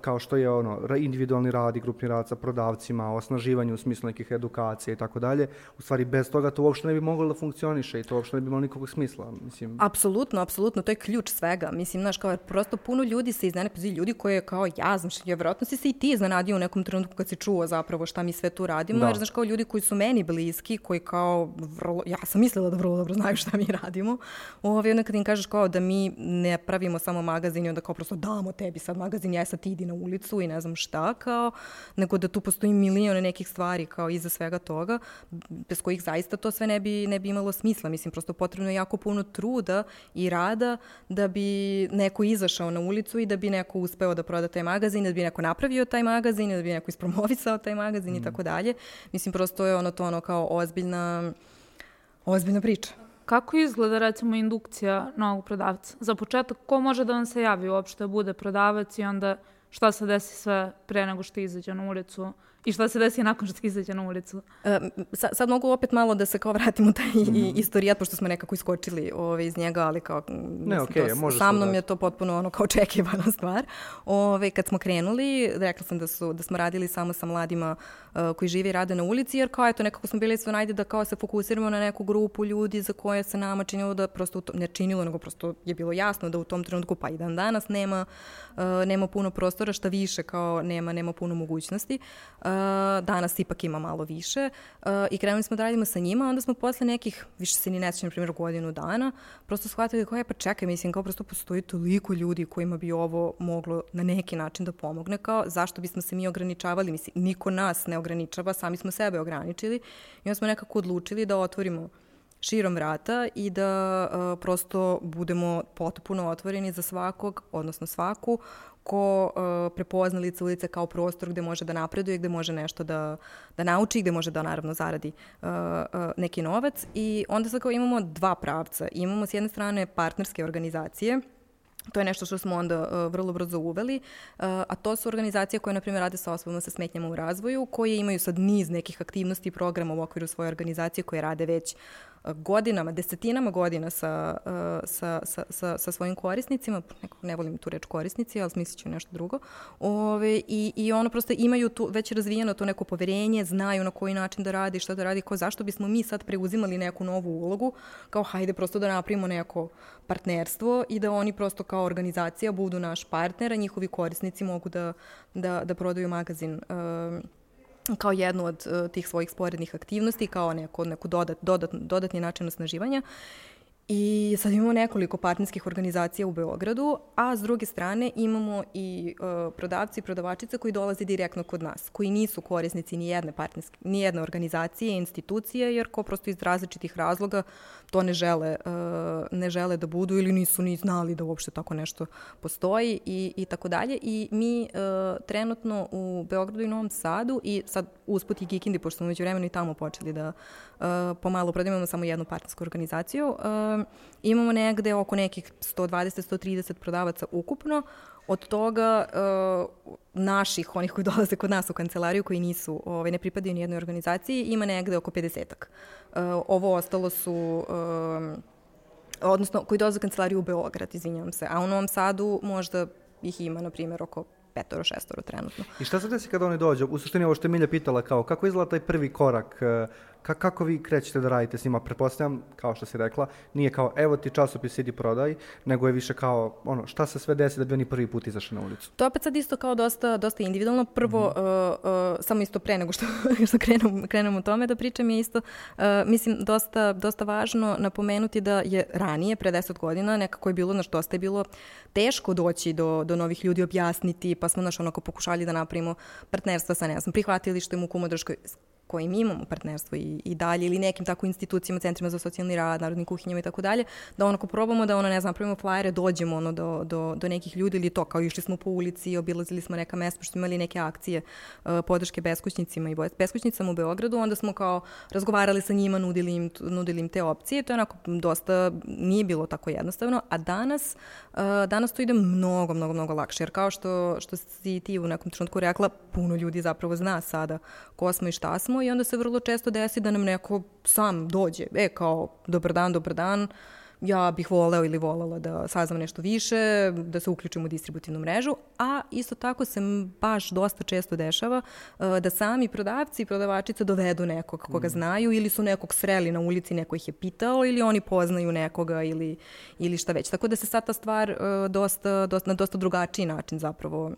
kao što je ono, individualni rad i grupni rad sa prodavcima, osnaživanje u smislu nekih edukacija, edukacija i tako dalje, u stvari bez toga to uopšte ne bi moglo da funkcioniše i to uopšte ne bi imalo nikakvog smisla. Mislim. Apsolutno, apsolutno, to je ključ svega. Mislim, znaš, kao prosto puno ljudi se iznene, pa ljudi koji je kao ja, znaš, je vjerojatno si se i ti iznenadio u nekom trenutku kad si čuo zapravo šta mi sve tu radimo, da. jer znaš, kao ljudi koji su meni bliski, koji kao, vrlo, ja sam mislila da vrlo dobro znaju šta mi radimo, ovaj, onda kad im kažeš kao da mi ne pravimo samo magazin i onda kao prosto damo tebi sad magazin, ja sad ti idi na ulicu i ne znam šta, kao, nego da tu postoji milione nekih stvari kao iza svega toga, bez kojih zaista to sve ne bi, ne bi imalo smisla. Mislim, prosto potrebno je jako puno truda i rada da bi neko izašao na ulicu i da bi neko uspeo da proda taj magazin, da bi neko napravio taj magazin, da bi neko ispromovisao taj magazin mm. i tako dalje. Mislim, prosto je ono to ono kao ozbiljna, ozbiljna priča. Kako izgleda recimo indukcija novog prodavca? Za početak, ko može da vam se javi uopšte da bude prodavac i onda šta se desi sve pre nego što izađe na ulicu? I šta se desi nakon što izađe na ulicu? E, sad, sad mogu opet malo da se kao vratimo taj mm -hmm. istorijat, pošto smo nekako iskočili ove, iz njega, ali kao ne, okay, to, može sa mnom je to potpuno ono kao očekivana stvar. Ove, kad smo krenuli, rekla sam da, su, da smo radili samo sa mladima uh, koji žive i rade na ulici, jer kao eto nekako smo bili sve najde da kao se fokusiramo na neku grupu ljudi za koje se nama činilo da prosto, to, ne činilo, nego prosto je bilo jasno da u tom trenutku pa i dan danas nema, uh, nema puno prostora, šta više kao nema, nema puno mogućnosti. Uh, danas ipak ima malo više i krenuli smo da radimo sa njima, onda smo posle nekih, više se ni nećem, na primjer, godinu dana, prosto shvatili kao je, pa čekaj, mislim, kao prosto postoji toliko ljudi kojima bi ovo moglo na neki način da pomogne, kao zašto bismo se mi ograničavali, mislim, niko nas ne ograničava, sami smo sebe ograničili i onda smo nekako odlučili da otvorimo širom vrata i da uh, prosto budemo potpuno otvoreni za svakog, odnosno svaku, ko uh, prepozna lice ulice kao prostor gde može da napreduje, gde može nešto da, da nauči, gde može da naravno zaradi uh, uh, neki novac. I onda sad kao imamo dva pravca. Imamo s jedne strane partnerske organizacije, To je nešto što smo onda uh, vrlo brzo uveli, uh, a to su organizacije koje, na primjer, rade sa osobama sa smetnjama u razvoju, koje imaju sad niz nekih aktivnosti i programa u okviru svoje organizacije koje rade već godinama, desetinama godina sa, sa, sa, sa, sa svojim korisnicima, nekog ne volim tu reč korisnici, ali smislit ću nešto drugo, Ove, i, i ono prosto imaju tu već razvijeno to neko poverenje, znaju na koji način da radi, šta da radi, ko zašto bismo mi sad preuzimali neku novu ulogu, kao hajde prosto da napravimo neko partnerstvo i da oni prosto kao organizacija budu naš partner, a njihovi korisnici mogu da, da, da prodaju magazin uh, kao jednu od uh, tih svojih sporednih aktivnosti, kao neko, neku dodat, dodat, dodatni način osnaživanja. I sad imamo nekoliko partnerskih organizacija u Beogradu, a s druge strane imamo i uh, prodavci i prodavačice koji dolaze direktno kod nas, koji nisu korisnici ni jedne, partnerske, ni jedne organizacije, institucije, jer ko prosto iz različitih razloga to ne žele, uh, ne žele da budu ili nisu ni znali da uopšte tako nešto postoji i, i tako dalje. I mi uh, trenutno u Beogradu i Novom Sadu i sad usput i Kikindi, pošto smo među vremenu i tamo počeli da uh, pomalo prodajemo samo jednu partnersku organizaciju, imamo negde oko nekih 120-130 prodavaca ukupno, od toga uh, naših, onih koji dolaze kod nas u kancelariju, koji nisu, ovaj, ne pripadaju ni jednoj organizaciji, ima negde oko 50-ak. Uh, ovo ostalo su... Uh, odnosno koji dolaze u kancelariju u Beograd, izvinjavam se, a u Novom Sadu možda ih ima, na primjer, oko petoro, šestoro trenutno. I šta se desi kada oni dođu? U suštini ovo što je Milja pitala, kao kako izgleda taj prvi korak Ka, kako vi krećete da radite s njima? Prepostavljam, kao što si rekla, nije kao evo ti časopis idi prodaj, nego je više kao ono šta se sve desi da bi oni prvi put izašli na ulicu. To opet sad isto kao dosta, dosta individualno. Prvo, mm -hmm. uh, uh, samo isto pre nego što, što krenem, krenem u tome da pričam je isto, uh, mislim, dosta, dosta važno napomenuti da je ranije, pre 10 godina, nekako je bilo, znaš, dosta je bilo teško doći do, do novih ljudi, objasniti, pa smo, znaš, onako pokušali da napravimo partnerstva sa, ne znam, prihvatilištem u Kumodrškoj koji mi imamo partnerstvo i, i dalje ili nekim tako institucijama, centrima za socijalni rad, narodnim kuhinjama i tako dalje, da onako probamo da ono, ne znam, pravimo flajere, dođemo ono do, do, do nekih ljudi ili to, kao išli smo po ulici, obilazili smo neka mesta, što imali neke akcije uh, podrške beskućnicima i beskućnicama u Beogradu, onda smo kao razgovarali sa njima, nudili im, nudili im te opcije, to je onako dosta, nije bilo tako jednostavno, a danas, uh, danas to ide mnogo, mnogo, mnogo lakše, jer kao što, što si ti u nekom trenutku rekla, puno ljudi zapravo zna sada ko smo i šta smo, i onda se vrlo često desi da nam neko sam dođe, e kao dobar dan, dobar dan, ja bih voleo ili volela da saznam nešto više, da se uključim u distributivnu mrežu, a isto tako se baš dosta često dešava uh, da sami prodavci i prodavačice dovedu nekog koga mm. znaju ili su nekog sreli na ulici, neko ih je pitao ili oni poznaju nekoga ili, ili šta već. Tako da se sad ta stvar uh, dosta, dosta, na dosta drugačiji način zapravo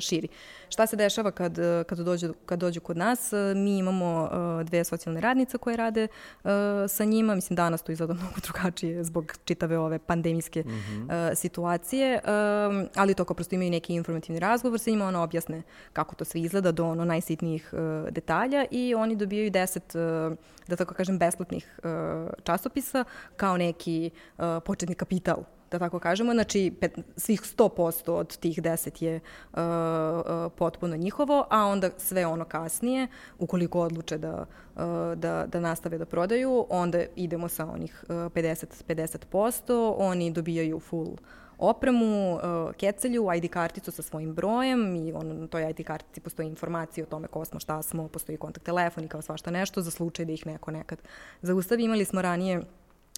širi. Šta se dešava kad, kad, dođu, kad dođu kod nas? Mi imamo dve socijalne radnice koje rade sa njima. Mislim, danas to izgleda mnogo drugačije zbog čitave ove pandemijske mm -hmm. situacije, ali to kao prosto imaju neki informativni razgovor sa njima, ona objasne kako to sve izgleda do ono najsitnijih detalja i oni dobijaju deset, da tako kažem, besplatnih časopisa kao neki početni kapital da tako kažemo. Znači, pet, svih 100% od tih 10 je uh, potpuno njihovo, a onda sve ono kasnije, ukoliko odluče da, uh, da, da nastave da prodaju, onda idemo sa onih uh, 50, 50%, oni dobijaju full opremu, kecelju, ID karticu sa svojim brojem i on, na toj ID kartici postoji informacija o tome ko smo, šta smo, postoji kontakt telefon i kao svašta nešto za slučaj da ih neko nekad zaustavi. Imali smo ranije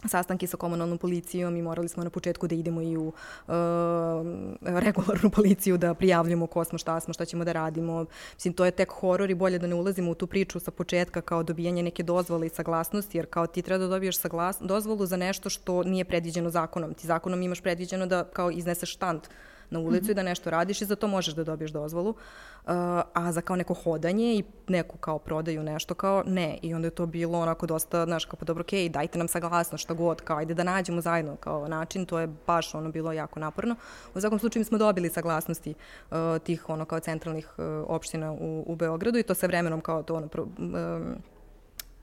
sastanke sa komunalnom policijom i morali smo na početku da idemo i u uh, regularnu policiju da prijavljamo ko smo, šta smo, šta ćemo da radimo. Mislim, to je tek horor i bolje da ne ulazimo u tu priču sa početka kao dobijanje neke dozvole i saglasnosti, jer kao ti treba da dobiješ saglas, dozvolu za nešto što nije predviđeno zakonom. Ti zakonom imaš predviđeno da kao izneseš štand na ulicu mm -hmm. i da nešto radiš i za to možeš da dobiješ dozvolu. Uh, a za kao neko hodanje i neku kao prodaju nešto kao ne. I onda je to bilo onako dosta, znaš, kao pa dobro, okej, okay, dajte nam saglasno šta god, kao ajde da nađemo zajedno kao način, to je baš ono bilo jako naporno. U svakom slučaju mi smo dobili saglasnosti uh, tih ono kao centralnih uh, opština u, u Beogradu i to se vremenom kao to ono, pro, um,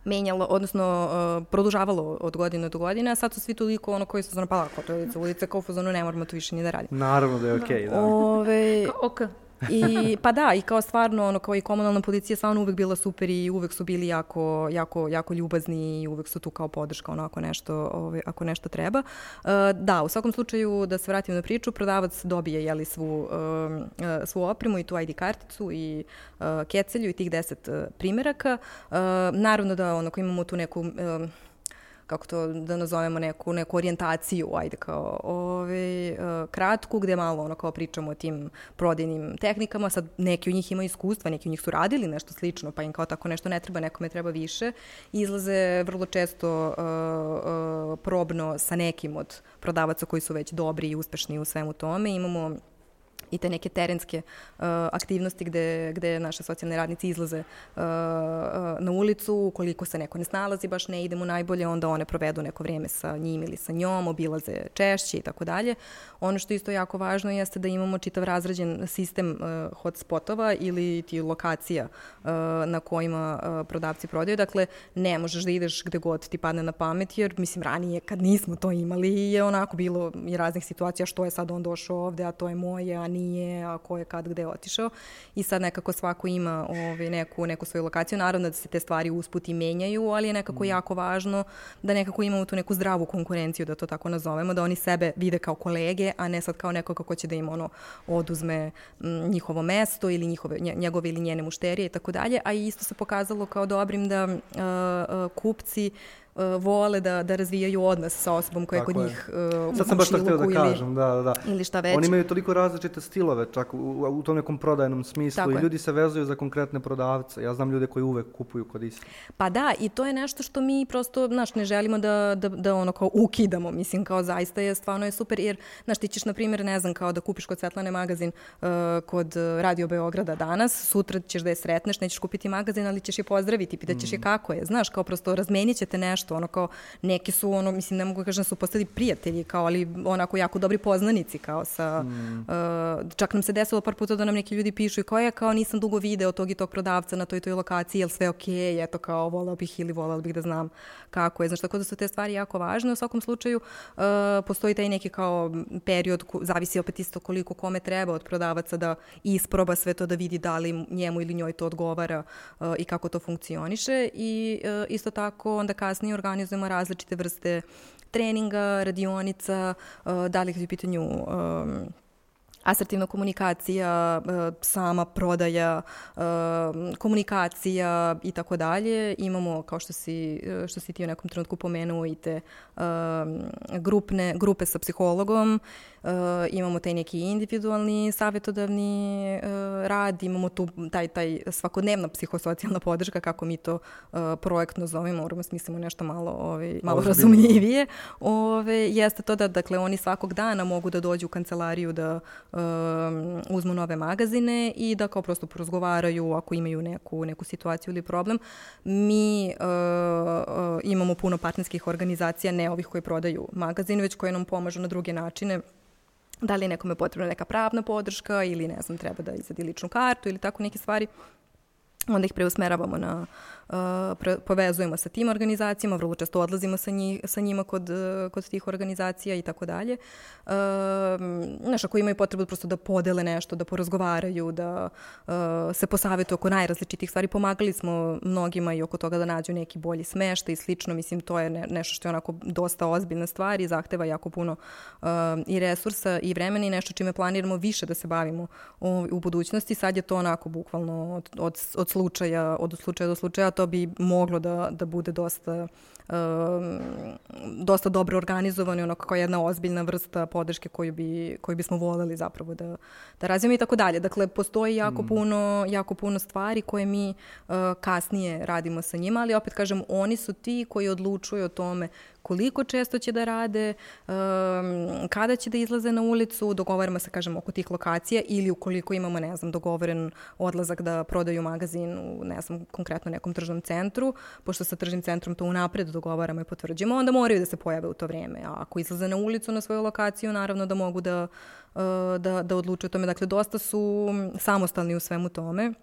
menjalo, odnosno uh, produžavalo od godine do godine, a sad su svi toliko ono koji su zano, pa to je ulica, kao u fazonu ne moramo to više ni da radimo. Naravno da je okej, okay, da. Ove, ok. I, pa da, i kao stvarno, ono, kao i komunalna policija stvarno uvek bila super i uvek su bili jako, jako, jako ljubazni i uvek su tu kao podrška, ono, ako nešto, ovaj, ako nešto treba. Uh, da, u svakom slučaju, da se vratim na priču, prodavac dobije, jeli, svu, uh, svu opremu i tu ID karticu i uh, kecelju i tih deset uh, primeraka. Uh, naravno da, ono, imamo tu neku... Uh, kako to da nazovemo neku, neku orijentaciju, ajde kao ove, uh, kratku, gde malo ono kao pričamo o tim prodajnim tehnikama, sad neki od njih imaju iskustva, neki od njih su radili nešto slično, pa im kao tako nešto ne treba, nekome treba više. Izlaze vrlo često uh, uh, probno sa nekim od prodavaca koji su već dobri i uspešni u svemu tome. Imamo i te neke terenske uh, aktivnosti gde, gde naše socijalne radnice izlaze uh, uh, na ulicu, ukoliko se neko ne snalazi, baš ne idemo najbolje, onda one provedu neko vreme sa njim ili sa njom, obilaze češće i tako dalje. Ono što isto jako važno jeste da imamo čitav razrađen sistem uh, hotspotova ili ti lokacija uh, na kojima uh, prodavci prodaju. Dakle, ne možeš da ideš gde god ti padne na pamet, jer mislim ranije kad nismo to imali je onako bilo i raznih situacija što je sad on došao ovde, a to je moje, a nije, a ko je kad gde otišao. I sad nekako svako ima ovaj, neku, neku svoju lokaciju. Naravno da se te stvari usput i menjaju, ali je nekako mm. jako važno da nekako imamo tu neku zdravu konkurenciju, da to tako nazovemo, da oni sebe vide kao kolege, a ne sad kao neko kako će da im ono oduzme m, njihovo mesto ili njihove, njegove ili njene mušterije i tako dalje, a isto se pokazalo kao dobrim da uh, uh, kupci uh, vole da, da razvijaju odnos sa osobom koja je kod je. njih uh, Sad sam baš to htio da ili, kažem, da, da. Ili šta već. Oni imaju toliko različite stilove, čak u, u tom nekom prodajnom smislu Tako i je. ljudi se vezuju za konkretne prodavce. Ja znam ljude koji uvek kupuju kod isti. Pa da, i to je nešto što mi prosto, znaš, ne želimo da, da, da ono kao ukidamo, mislim, kao zaista je, stvarno je super, jer, znaš, ti ćeš, na primjer, ne znam, kao da kupiš kod Svetlane magazin uh, kod Radio Beograda danas, sutra ćeš da je sretneš, nećeš kupiti magazin, ali ćeš je pozdraviti, pitaćeš mm. je kako je, znaš, kao prosto razmenit ćete nešto nešto, ono kao, neki su, ono, mislim, ne mogu da kažem da su postali prijatelji, kao, ali onako jako dobri poznanici, kao sa, mm. uh, čak nam se desilo par puta da nam neki ljudi pišu i kao je, kao nisam dugo video tog i tog prodavca na toj toj lokaciji, jel sve okej, okay? eto kao, volao bih ili volao bih da znam kako je, znaš, tako da su te stvari jako važne, u svakom slučaju uh, postoji taj neki kao period, zavisi opet isto koliko kome treba od prodavaca da isproba sve to da vidi da li njemu ili njoj to odgovara uh, i kako to funkcioniše i uh, isto tako onda kasnije organi. Organi zajemajo različite vrste treninga, radionica, uh, eh, dalje k pitanju. Um, asertivna komunikacija, uh, sama prodaja, um, komunikacija i tako dalje. Imamo, kao što si, što si ti u nekom trenutku pomenuo, i te grupne, grupe sa psihologom imamo taj neki individualni savjetodavni rad, imamo tu taj, taj svakodnevna psihosocijalna podrška, kako mi to projektno zovemo, moramo smislimo nešto malo, ovaj, malo Ozbiljno. razumljivije. Ove, jeste to da, dakle, oni svakog dana mogu da dođu u kancelariju da uzmu nove magazine i da kao prosto porazgovaraju ako imaju neku, neku situaciju ili problem. Mi uh, uh, imamo puno partnerskih organizacija, ne ovih koji prodaju magazin, već koje nam pomažu na druge načine da li je nekome potrebna neka pravna podrška ili ne znam, treba da izadi ličnu kartu ili tako neke stvari onda ih preusmeravamo na povezujemo sa tim organizacijama, vrlo često odlazimo sa, njih, sa njima kod, uh, kod tih organizacija i tako dalje. Uh, znaš, ako imaju potrebu prosto da podele nešto, da porazgovaraju, da uh, se posavetuju oko najrazličitih stvari. Pomagali smo mnogima i oko toga da nađu neki bolji smešta i slično. Mislim, to je ne, nešto što je onako dosta ozbiljna stvar i zahteva jako puno i resursa i vremena i nešto čime planiramo više da se bavimo u budućnosti. Sad je to onako bukvalno od, od, od slučaja, od slučaja do slučaja, to bi moglo da, da bude dosta um, dosta dobro organizovano, ono kao jedna ozbiljna vrsta podrške koju, bi, koju bismo voleli zapravo da, da razvijemo i tako dalje. Dakle, postoji jako, mm. puno, jako puno stvari koje mi uh, kasnije radimo sa njima, ali opet kažem, oni su ti koji odlučuju o tome koliko često će da rade, kada će da izlaze na ulicu, dogovaramo se, kažem, oko tih lokacija ili ukoliko imamo, ne znam, dogovoren odlazak da prodaju magazin u, ne znam, konkretno nekom tržnom centru, pošto sa tržnim centrom to unapred dogovaramo i potvrđujemo, onda moraju da se pojave u to vreme. A ako izlaze na ulicu na svoju lokaciju, naravno da mogu da, uh, da, da odlučuju o tome. Dakle, dosta su samostalni u svemu tome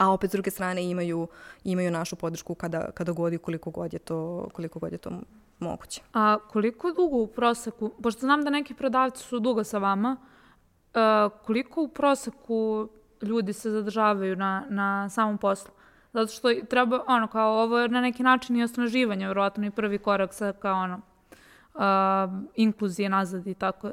a opet s druge strane imaju, imaju našu podršku kada, kada god i koliko god je to, koliko god je to moguće. A koliko dugo u proseku, pošto znam da neki prodavci su dugo sa vama, uh, koliko u proseku ljudi se zadržavaju na, na samom poslu? Zato što treba, ono, kao ovo je na neki način i osnaživanje, vjerojatno i prvi korak sa kao ono, uh, inkluzije nazad i tako.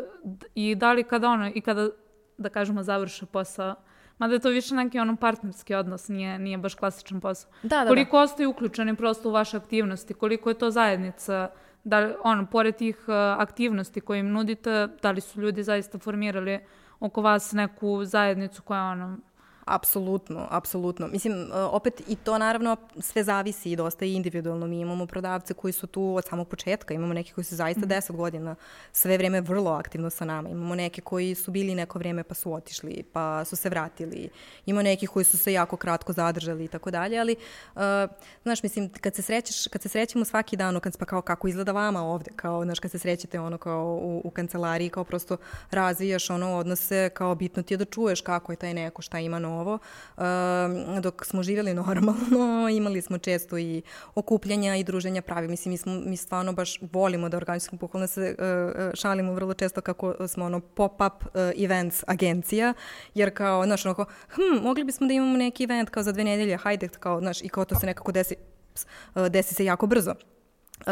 I da li kada ono, i kada, da kažemo, završe posao, Mada je to više neki ono partnerski odnos, nije, nije baš klasičan posao. Da, da, koliko da. ostaju uključeni prosto u vaše aktivnosti, koliko je to zajednica, da ono, pored tih uh, aktivnosti koje im nudite, da li su ljudi zaista formirali oko vas neku zajednicu koja ono, Apsolutno, apsolutno. Mislim, e, opet i to naravno sve zavisi i dosta i individualno. Mi imamo prodavce koji su tu od samog početka, imamo neki koji su zaista mm. 10 godina sve vreme vrlo aktivno sa nama. Imamo neke koji su bili neko vreme pa su otišli, pa su se vratili. Ima neki koji su se jako kratko zadržali i tako dalje, ali uh, znaš, mislim, kad se srećeš, kad se srećemo svaki dan, kad pa kao kako izgleda vama ovde, kao, znaš, kad se srećete ono kao u, u kancelariji, kao prosto razvijaš ono odnose, kao bitno ti je da čuješ kako je taj neko, šta ima novo. Uh, dok smo živjeli normalno, imali smo često i okupljanja i druženja pravi. Mislim, mi, smo, mi stvarno baš volimo da organizujemo, bukvalno se uh, šalimo vrlo često kako smo ono pop-up uh, events agencija, jer kao, znaš, ono kao, hm, mogli bismo da imamo neki event kao za dve nedelje, hajde, kao, znaš, i kao to se nekako desi, desi se jako brzo. Uh,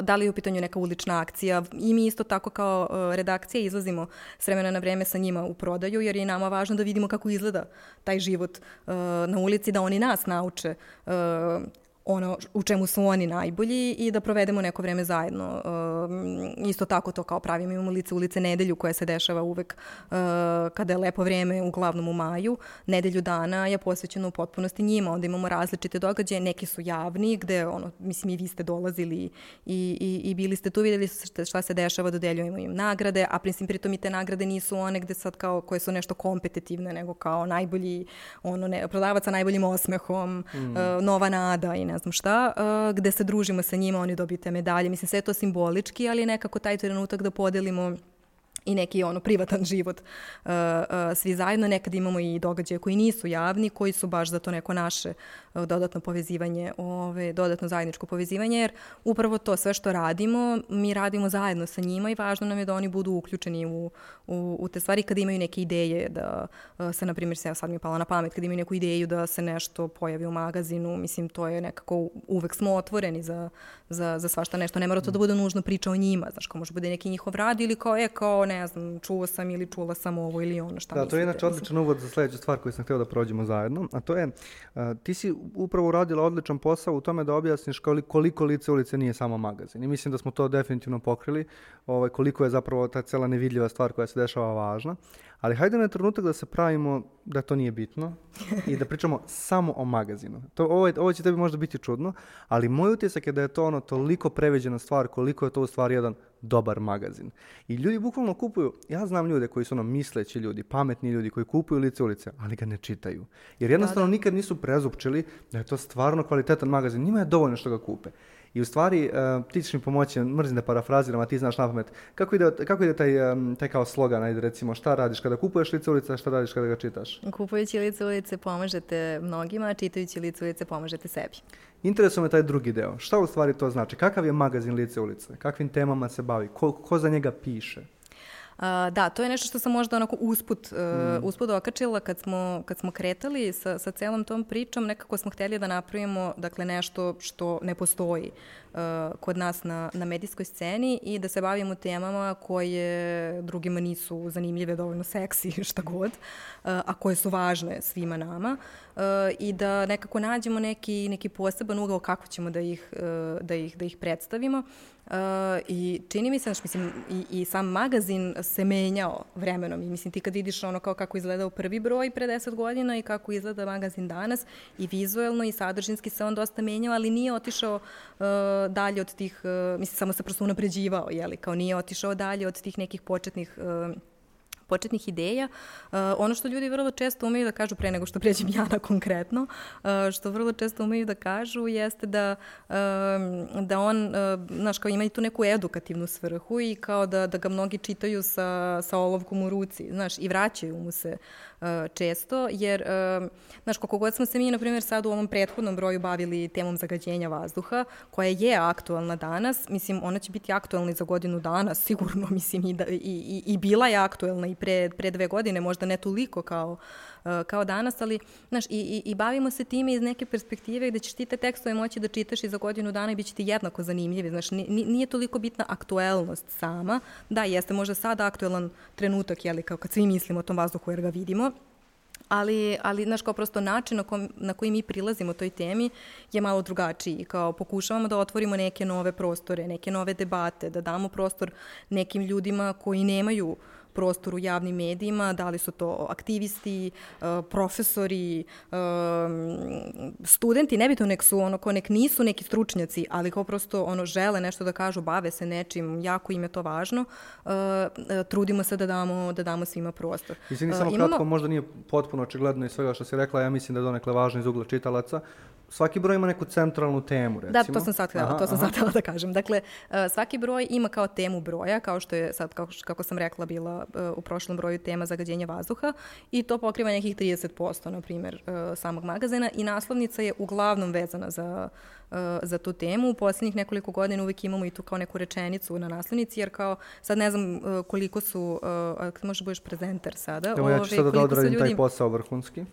da li je u pitanju neka ulična akcija? I mi isto tako kao uh, redakcija izlazimo s vremena na vreme sa njima u prodaju jer je nama važno da vidimo kako izgleda taj život uh, na ulici, da oni nas nauče ono u čemu su oni najbolji i da provedemo neko vreme zajedno. Uh, isto tako to kao pravimo, imamo lice ulice nedelju koja se dešava uvek uh, kada je lepo vreme, uglavnom u maju. Nedelju dana je posvećeno u potpunosti njima, onda imamo različite događaje, neki su javni, gde, ono, mislim, i vi ste dolazili i, i, i bili ste tu, videli ste šta se dešava, dodeljujemo im nagrade, a princip pritom i te nagrade nisu one gde sad kao, koje su nešto kompetitivne, nego kao najbolji, ono, ne, prodavac sa najboljim osmehom, mm. uh, nova nada i ne znam šta, uh, gde se družimo sa njima, oni dobiju te medalje. Mislim, sve je to simbolički, ali nekako taj trenutak da podelimo i neki ono privatan život uh, uh, svi zajedno. Nekad imamo i događaje koji nisu javni, koji su baš za to neko naše dodatno povezivanje, ove, dodatno zajedničko povezivanje, jer upravo to sve što radimo, mi radimo zajedno sa njima i važno nam je da oni budu uključeni u, u, u te stvari kada imaju neke ideje da uh, se, na primjer, sad mi je pala na pamet, kada imaju neku ideju da se nešto pojavi u magazinu, mislim, to je nekako, uvek smo otvoreni za, za, za svašta nešto. Ne mora to da bude nužno priča o njima, znaš, kao može bude neki njihov rad ili kao, je, kao, ne znam, čuo sam ili čula sam ovo ili ono šta Da, to je inače odličan uvod za sledeću stvar koju sam hteo da prođemo zajedno, a to je, uh, ti si upravo uradila odličan posao u tome da objasniš koliko, koliko lice ulice nije samo magazin. I mislim da smo to definitivno pokrili, ovaj, koliko je zapravo ta cela nevidljiva stvar koja se dešava važna. Ali hajde na trenutak da se pravimo da to nije bitno i da pričamo samo o magazinu. To, ovo, je, ovo će tebi možda biti čudno, ali moj utisak je da je to ono toliko preveđena stvar koliko je to u stvari jedan dobar magazin. I ljudi bukvalno kupuju, ja znam ljude koji su ono misleći ljudi, pametni ljudi koji kupuju lice ulice, ali ga ne čitaju. Jer jednostavno da, da. nikad nisu prezupčili da je to stvarno kvalitetan magazin. Njima je dovoljno što ga kupe. I u stvari, uh, ti ćeš mi pomoći, mrzim da parafraziram, a ti znaš na pamet, kako ide, kako ide taj, um, taj kao slogan, ajde recimo, šta radiš kada kupuješ lice ulice, šta radiš kada ga čitaš? Kupujući lice ulice pomažete mnogima, čitajući lice ulice pomažete sebi. Interesuje me taj drugi deo. Šta u stvari to znači? Kakav je magazin lice ulice? Kakvim temama se bavi? Ko, ko za njega piše? Uh, da, to je nešto što sam možda onako usput, uh, mm. usput okačila kad smo, kad smo kretali sa, sa celom tom pričom, nekako smo hteli da napravimo dakle, nešto što ne postoji uh, kod nas na, na medijskoj sceni i da se bavimo temama koje drugima nisu zanimljive, dovoljno seksi, šta god, uh, a koje su važne svima nama uh, i da nekako nađemo neki, neki poseban ugao kako ćemo da ih, da ih, da ih predstavimo. I čini mi se, znaš, mislim, i, i sam magazin se menjao vremenom. I mislim, ti kad vidiš ono kao kako izgledao prvi broj pre 10 godina i kako izgleda magazin danas, i vizuelno i sadržinski se on dosta menjao, ali nije otišao uh, dalje od tih, uh, mislim, samo se prosto unapređivao, jeli, kao nije otišao dalje od tih nekih početnih uh, početnih ideja. Uh, ono što ljudi vrlo često umeju da kažu pre nego što pređem ja na konkretno, uh, što vrlo često umeju da kažu jeste da, uh, da on, uh, znaš, kao ima i tu neku edukativnu svrhu i kao da, da ga mnogi čitaju sa, sa olovkom u ruci, znaš, i vraćaju mu se uh, često, jer, uh, znaš, koliko god smo se mi, na primjer, sad u ovom prethodnom broju bavili temom zagađenja vazduha, koja je aktualna danas, mislim, ona će biti aktualna i za godinu dana, sigurno, mislim, i, da, i, i, i bila je aktualna i pre, pre dve godine, možda ne toliko kao, uh, kao danas, ali znaš, i, i, i bavimo se time iz neke perspektive gde ćeš ti te tekstove moći da čitaš i za godinu dana i bit će ti jednako zanimljivi. Znaš, nije toliko bitna aktuelnost sama. Da, jeste možda sada aktuelan trenutak, jeli, kao kad svi mislimo o tom vazduhu jer ga vidimo, ali, ali znaš, kao prosto način na, kom, na koji mi prilazimo toj temi je malo drugačiji. Kao pokušavamo da otvorimo neke nove prostore, neke nove debate, da damo prostor nekim ljudima koji nemaju prostor u javnim medijima, da li su to aktivisti, uh, profesori, um, studenti, nebitno nek su ono ko nek nisu neki stručnjaci, ali kao prosto ono žele nešto da kažu, bave se nečim, jako im je to važno, uh, trudimo se da damo, da damo svima prostor. Izvini, samo imamo... kratko, možda nije potpuno očigledno iz svega što si rekla, ja mislim da je donekle važno iz ugla čitalaca svaki broj ima neku centralnu temu, recimo. Da, to sam sad htjela, to sam sad htjela da kažem. Dakle, uh, svaki broj ima kao temu broja, kao što je sad, kako, kako sam rekla, bila uh, u prošlom broju tema zagađenja vazduha i to pokriva nekih 30%, na primjer, uh, samog magazina i naslovnica je uglavnom vezana za za tu temu. U poslednjih nekoliko godina uvek imamo i tu kao neku rečenicu na naslovnici, jer kao sad ne znam koliko su, možeš budeš prezenter sada. Evo ja ću sada da odradim ljudi... taj posao vrhunski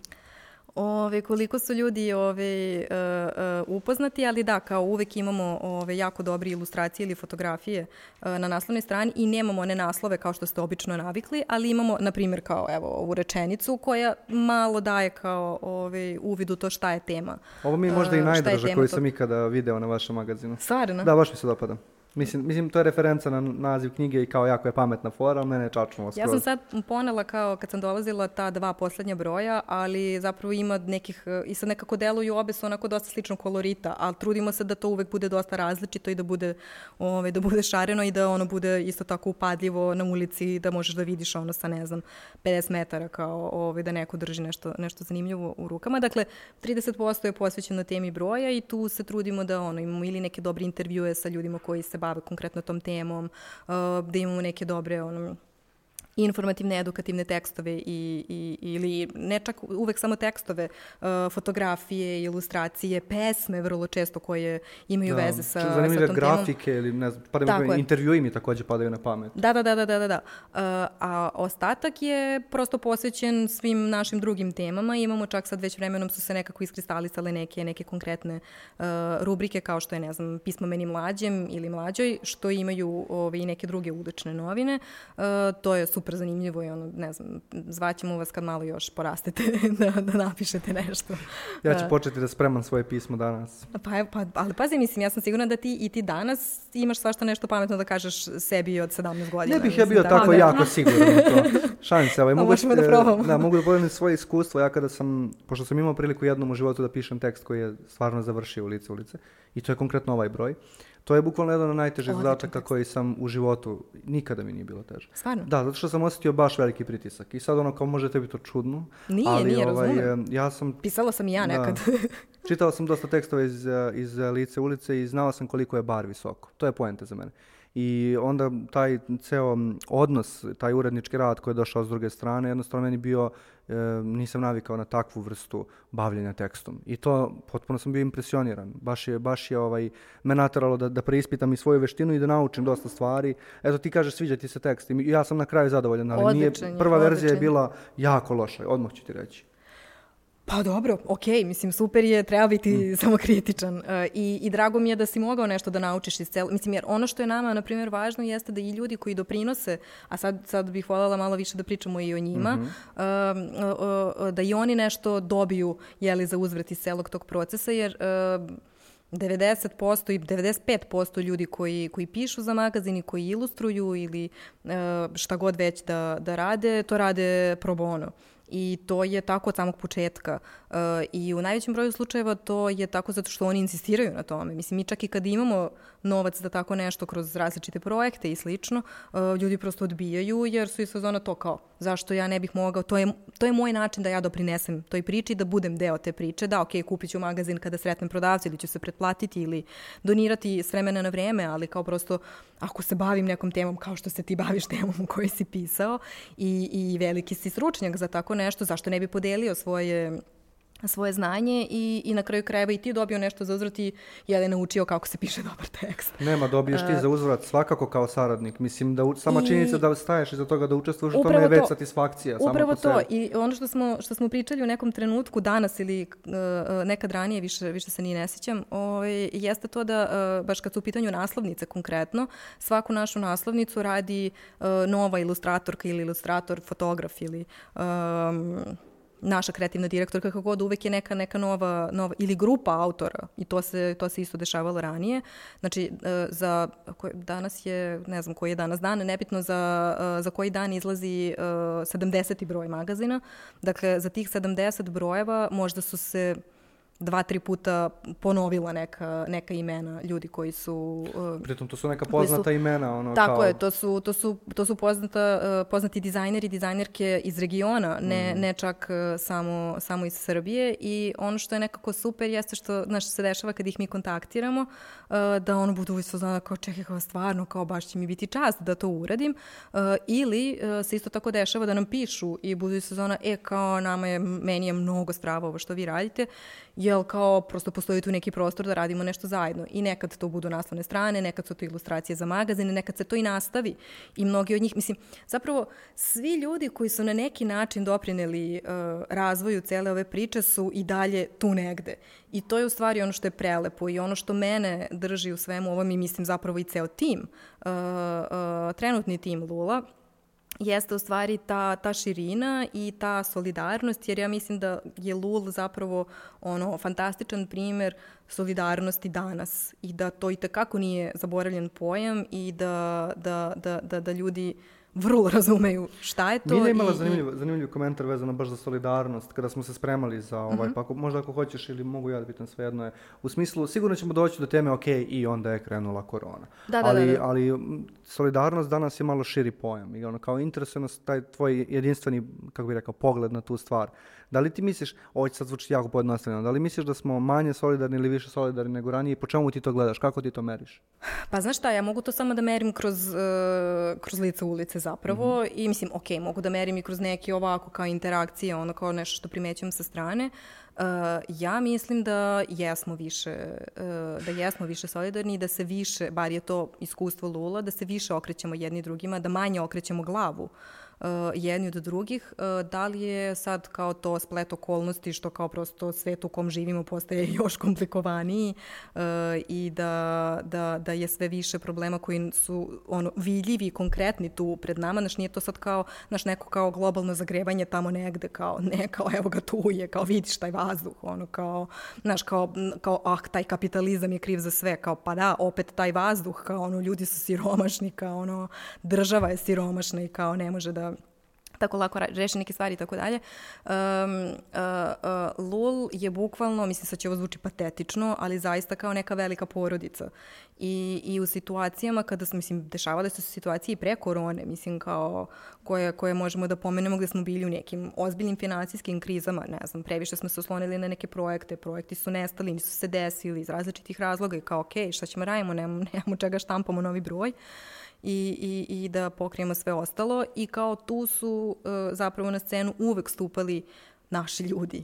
ove, koliko su ljudi ove, uh, uh, upoznati, ali da, kao uvek imamo ove, jako dobre ilustracije ili fotografije uh, na naslovnoj strani i nemamo one naslove kao što ste obično navikli, ali imamo, na primjer, kao evo, ovu rečenicu koja malo daje kao ove, uvid u to šta je tema. Ovo mi je možda i najdraža koju sam ikada video na vašem magazinu. Stvarno? Da, baš mi se dopada. Mislim, mislim, to je referenca na naziv knjige i kao jako je pametna fora, ali mene je čačnulo skroz. Ja sam sad ponela kao kad sam dolazila ta dva poslednja broja, ali zapravo ima nekih, i sad nekako deluju obe su onako dosta slično kolorita, ali trudimo se da to uvek bude dosta različito i da bude, ove, ovaj, da bude šareno i da ono bude isto tako upadljivo na ulici, da možeš da vidiš ono sa, ne znam, 50 metara kao ove, ovaj, da neko drži nešto, nešto zanimljivo u rukama. Dakle, 30% je posvećeno temi broja i tu se trudimo da ono, imamo ili neke dobre intervjue sa ljudima koji se bave konkretno tom temom, uh, da imamo neke dobre ono, informativne, edukativne tekstove i, i, ili ne čak uvek samo tekstove, uh, fotografije, ilustracije, pesme vrlo često koje imaju da, veze sa, sa tom grafike temom. ili ne znam, pa intervjui mi takođe padaju na pamet. Da, da, da, da, da, da. Uh, a ostatak je prosto posvećen svim našim drugim temama. Imamo čak sad već vremenom su se nekako iskristalisale neke, neke konkretne uh, rubrike kao što je, ne znam, pismo meni mlađem ili mlađoj, što imaju ove, ovaj, i neke druge ulične novine. Uh, to je super super zanimljivo i ono, ne znam, zvaćemo vas kad malo još porastete da, da napišete nešto. Ja ću uh, početi da spremam svoje pismo danas. Pa, pa, ali pazi, mislim, ja sam sigurna da ti i ti danas imaš svašta nešto pametno da kažeš sebi od 17 godina. Ne bih ja bio da, tako da. jako siguran u to. Šalim se, ovaj, mogu, da, probamo. da, mogu da podelim svoje iskustvo. Ja kada sam, pošto sam imao priliku jednom u životu da pišem tekst koji je stvarno završio u lice ulice, i to je konkretno ovaj broj, To je bukvalno jedan od najtežih zadataka koji sam u životu, nikada mi nije bilo teže. Stvarno? Da, zato što sam osetio baš veliki pritisak. I sad ono kao možete biti to čudno. Nije, ali, nije, ovaj, razumem. Ja sam... Pisala sam i ja da. nekad. Da, čitala sam dosta tekstova iz, iz lice ulice i znala sam koliko je bar visoko. To je poenta za mene. I onda taj ceo odnos, taj urednički rad koji je došao s druge strane, jednostavno meni bio, e, nisam navikao na takvu vrstu bavljenja tekstom. I to, potpuno sam bio impresioniran. Baš je, baš je ovaj, me nateralo da, da preispitam i svoju veštinu i da naučim dosta stvari. Eto, ti kažeš sviđa ti se tekst. I ja sam na kraju zadovoljan, ali odličan nije, prva verzija je bila jako loša, odmah ću ti reći. Pa dobro, okej, okay, mislim, super je, treba biti mm. samo kritičan. Uh, i, I drago mi je da si mogao nešto da naučiš iz celo... Mislim, jer ono što je nama, na primjer, važno jeste da i ljudi koji doprinose, a sad, sad bih voljela malo više da pričamo i o njima, mm -hmm. uh, uh, da i oni nešto dobiju, jeli, za uzvrat iz celog tog procesa, jer... Uh, 90% i 95% ljudi koji, koji pišu za magazin i koji ilustruju ili uh, šta god već da, da rade, to rade pro bono. I to je tako od samog početka. Uh, I u najvećem broju slučajeva to je tako zato što oni insistiraju na tome. Mislim, mi čak i kad imamo novac za tako nešto kroz različite projekte i slično, uh, ljudi prosto odbijaju jer su iz sezona to kao zašto ja ne bih mogao, to je, to je moj način da ja doprinesem toj priči, da budem deo te priče, da ok, kupit ću magazin kada sretnem prodavca ili ću se pretplatiti ili donirati s vremena na vreme, ali kao prosto ako se bavim nekom temom kao što se ti baviš temom u kojoj si pisao i, i veliki si stručnjak za tako nešto, zašto ne bi podelio svoje svoje znanje i, i na kraju krajeva i ti dobio nešto za uzvrat i je naučio kako se piše dobar tekst. Nema, dobiješ ti za uzvrat svakako kao saradnik. Mislim da u, sama I, činjenica da staješ iza toga da učestvuješ u tome je već satisfakcija. Upravo to. Sebi. I ono što smo, što smo pričali u nekom trenutku danas ili uh, nekad ranije, više, više se ni ne sjećam, ovaj, jeste to da, uh, baš kad su u pitanju naslovnice konkretno, svaku našu naslovnicu radi uh, nova ilustratorka ili ilustrator, fotograf ili um, naša kreativna direktorka, kako god, uvek je neka, neka nova, nova, ili grupa autora i to se, to se isto dešavalo ranije. Znači, e, za, danas je, ne znam koji je danas dan, nebitno za, e, za koji dan izlazi 70. broj magazina. Dakle, za tih 70 brojeva možda su se dva, tri puta ponovila neka, neka imena ljudi koji su... Uh, Pritom to su neka poznata su, imena. Ono, tako kao... je, to su, to su, to su poznata, uh, poznati dizajneri, dizajnerke iz regiona, ne, mm. ne čak uh, samo, samo iz Srbije i ono što je nekako super jeste što, znaš, se dešava kad ih mi kontaktiramo, uh, da ono budu isto znala kao čekaj, kao stvarno, kao baš će mi biti čast da to uradim, uh, ili uh, se isto tako dešava da nam pišu i budu isto zona, e, kao nama je, meni je mnogo strava ovo što vi radite jel kao prosto postoji tu neki prostor da radimo nešto zajedno. I nekad to budu naslovne strane, nekad su to ilustracije za magazine, nekad se to i nastavi. I mnogi od njih, mislim, zapravo svi ljudi koji su na neki način doprineli uh, razvoju cele ove priče su i dalje tu negde. I to je u stvari ono što je prelepo i ono što mene drži u svemu ovom i mislim zapravo i ceo tim, uh, uh, trenutni tim Lula, jeste u stvari ta, ta širina i ta solidarnost, jer ja mislim da je Lul zapravo ono fantastičan primer solidarnosti danas i da to i tekako nije zaboravljen pojam i da, da, da, da, da ljudi uh, vrlo razumeju šta je to. Milja imala i, zanimljiv, zanimljiv komentar vezano baš za solidarnost kada smo se spremali za ovaj, uh mhm. -huh. pa ako, možda ako hoćeš ili mogu ja da pitam sve jedno je, u smislu sigurno ćemo doći do teme ok i onda je krenula korona. Da, da, ali, da, da. ali solidarnost danas je malo širi pojam i ono kao interesuje taj tvoj jedinstveni, kako bih rekao, pogled na tu stvar. Da li ti misliš, ovo će sad zvuči jako podnastavljeno, da li misliš da smo manje solidarni ili više solidarni nego ranije i po čemu ti to gledaš, kako ti to meriš? Pa znaš šta, ja mogu to samo da merim kroz, uh, kroz lice ulice zapravo mm -hmm. i mislim, ok, mogu da merim i kroz neke ovako kao interakcije, ono kao nešto što primećujem sa strane. Uh, ja mislim da jesmo više, uh, da jesmo više solidarni i da se više, bar je to iskustvo Lula, da se više okrećemo jedni drugima, da manje okrećemo glavu uh, jedni od drugih. Uh, da li je sad kao to splet okolnosti što kao prosto svet u kom živimo postaje još komplikovaniji uh, i da, da, da je sve više problema koji su ono, vidljivi i konkretni tu pred nama. Znaš, nije to sad kao, znaš, neko kao globalno zagrevanje tamo negde, kao ne, kao evo ga tu je, kao vidiš taj vazduh, ono kao, znaš, kao, kao ah, taj kapitalizam je kriv za sve, kao pa da, opet taj vazduh, kao ono, ljudi su siromašni, kao ono, država je siromašna i kao ne može da tako lako reši neke stvari i tako dalje. Um, uh, uh, Lul je bukvalno, mislim sad će ovo zvuči patetično, ali zaista kao neka velika porodica. I, i u situacijama kada, mislim, dešavale su situacije i pre korone, mislim, kao koje, koje možemo da pomenemo gde smo bili u nekim ozbiljnim financijskim krizama, ne znam, previše smo se oslonili na neke projekte, projekti su nestali, nisu se desili iz različitih razloga i kao, ok, šta ćemo radimo, nemamo, nemamo čega štampamo novi broj. I, i, i da pokrijemo sve ostalo i kao tu su uh, zapravo na scenu uvek stupali naši ljudi.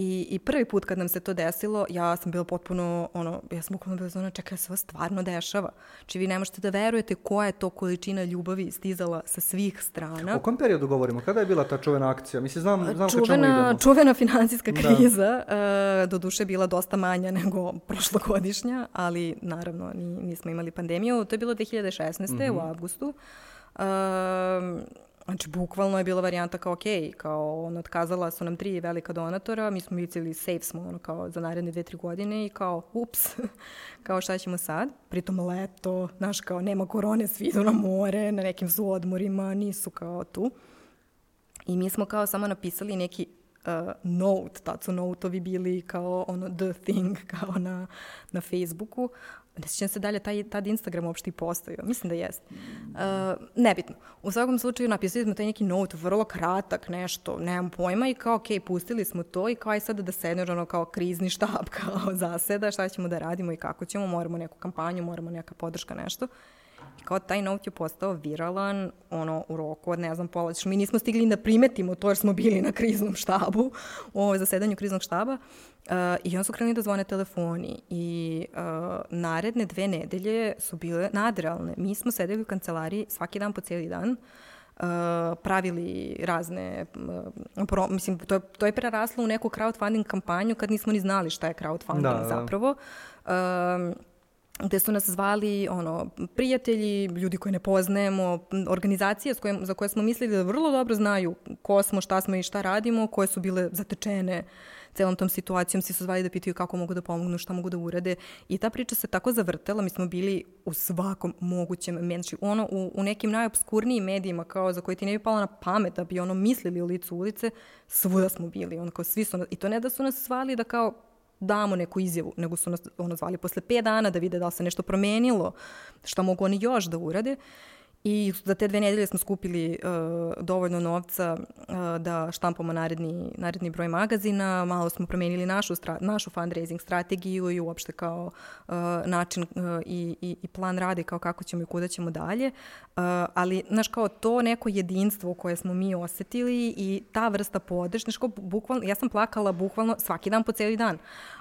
I, I prvi put kad nam se to desilo, ja sam bila potpuno, ono, ja sam bukvalno bila zona, čekaj, sve stvarno dešava. Či vi ne možete da verujete koja je to količina ljubavi stizala sa svih strana. O kom periodu govorimo? Kada je bila ta čuvena akcija? Mislim, znam, znam čuvena, čemu idemo. Čuvena finansijska da. kriza, da. uh, do duše bila dosta manja nego prošlogodišnja, ali naravno nismo imali pandemiju. To je bilo 2016. Mm -hmm. u avgustu. Uh, Znači, bukvalno je bila varijanta kao, ok, kao, on otkazala su nam tri velika donatora, mi smo mislili safe smo, ono, kao, za naredne dve, tri godine i kao, ups, kao, šta ćemo sad? Pritom leto, znaš, kao, nema korone, svi idu na more, na nekim su odmorima, nisu kao tu. I mi smo kao samo napisali neki uh, note, tad su note-ovi bili kao ono the thing, kao na, na Facebooku, Ne sjećam se dalje, taj, tad Instagram uopšte i postojio. Mislim da jest. Uh, nebitno. U svakom slučaju napisali smo taj neki note, vrlo kratak, nešto, nemam pojma i kao, ok, pustili smo to i kao aj sada da sedne, ono kao krizni štab, kao zaseda, šta ćemo da radimo i kako ćemo, moramo neku kampanju, moramo neka podrška, nešto. I kao taj note je postao viralan, ono, u roku od, ne znam, pola, mi nismo stigli da primetimo to jer smo bili na kriznom štabu, u ovoj zasedanju kriznog štaba, Uh, I onda su krenuli da zvone telefoni i uh, naredne dve nedelje su bile nadrealne. Mi smo sedeli u kancelariji svaki dan po cijeli dan, uh, pravili razne, uh, pro, mislim, to to je preraslo u neku crowdfunding kampanju kad nismo ni znali šta je crowdfunding da, da. zapravo. Uh, gde su nas zvali ono, prijatelji, ljudi koje ne poznajemo, organizacije s kojim, za koje smo mislili da vrlo dobro znaju ko smo, šta smo i šta radimo, koje su bile zatečene celom tom situacijom, svi su zvali da pitaju kako mogu da pomognu, šta mogu da urade i ta priča se tako zavrtela, mi smo bili u svakom mogućem menši, ono u, u nekim najobskurnijim medijima kao za koje ti ne bi palo na pamet da bi ono mislili u licu ulice, svuda smo bili, ono kao svi su, i to ne da su nas zvali da kao damo neku izjavu, nego su nas ono zvali posle 5 dana da vide da li se nešto promenilo, šta mogu oni još da urade. I za te dve nedelje smo skupili uh, dovoljno novca uh, da štampamo naredni, naredni broj magazina, malo smo promenili našu, stra, našu fundraising strategiju i uopšte kao uh, način uh, i, i, i plan rade kao kako ćemo i kuda ćemo dalje. Uh, ali, znaš, kao to neko jedinstvo koje smo mi osetili i ta vrsta podrške, znaš, kao bukvalno, ja sam plakala bukvalno svaki dan po celi dan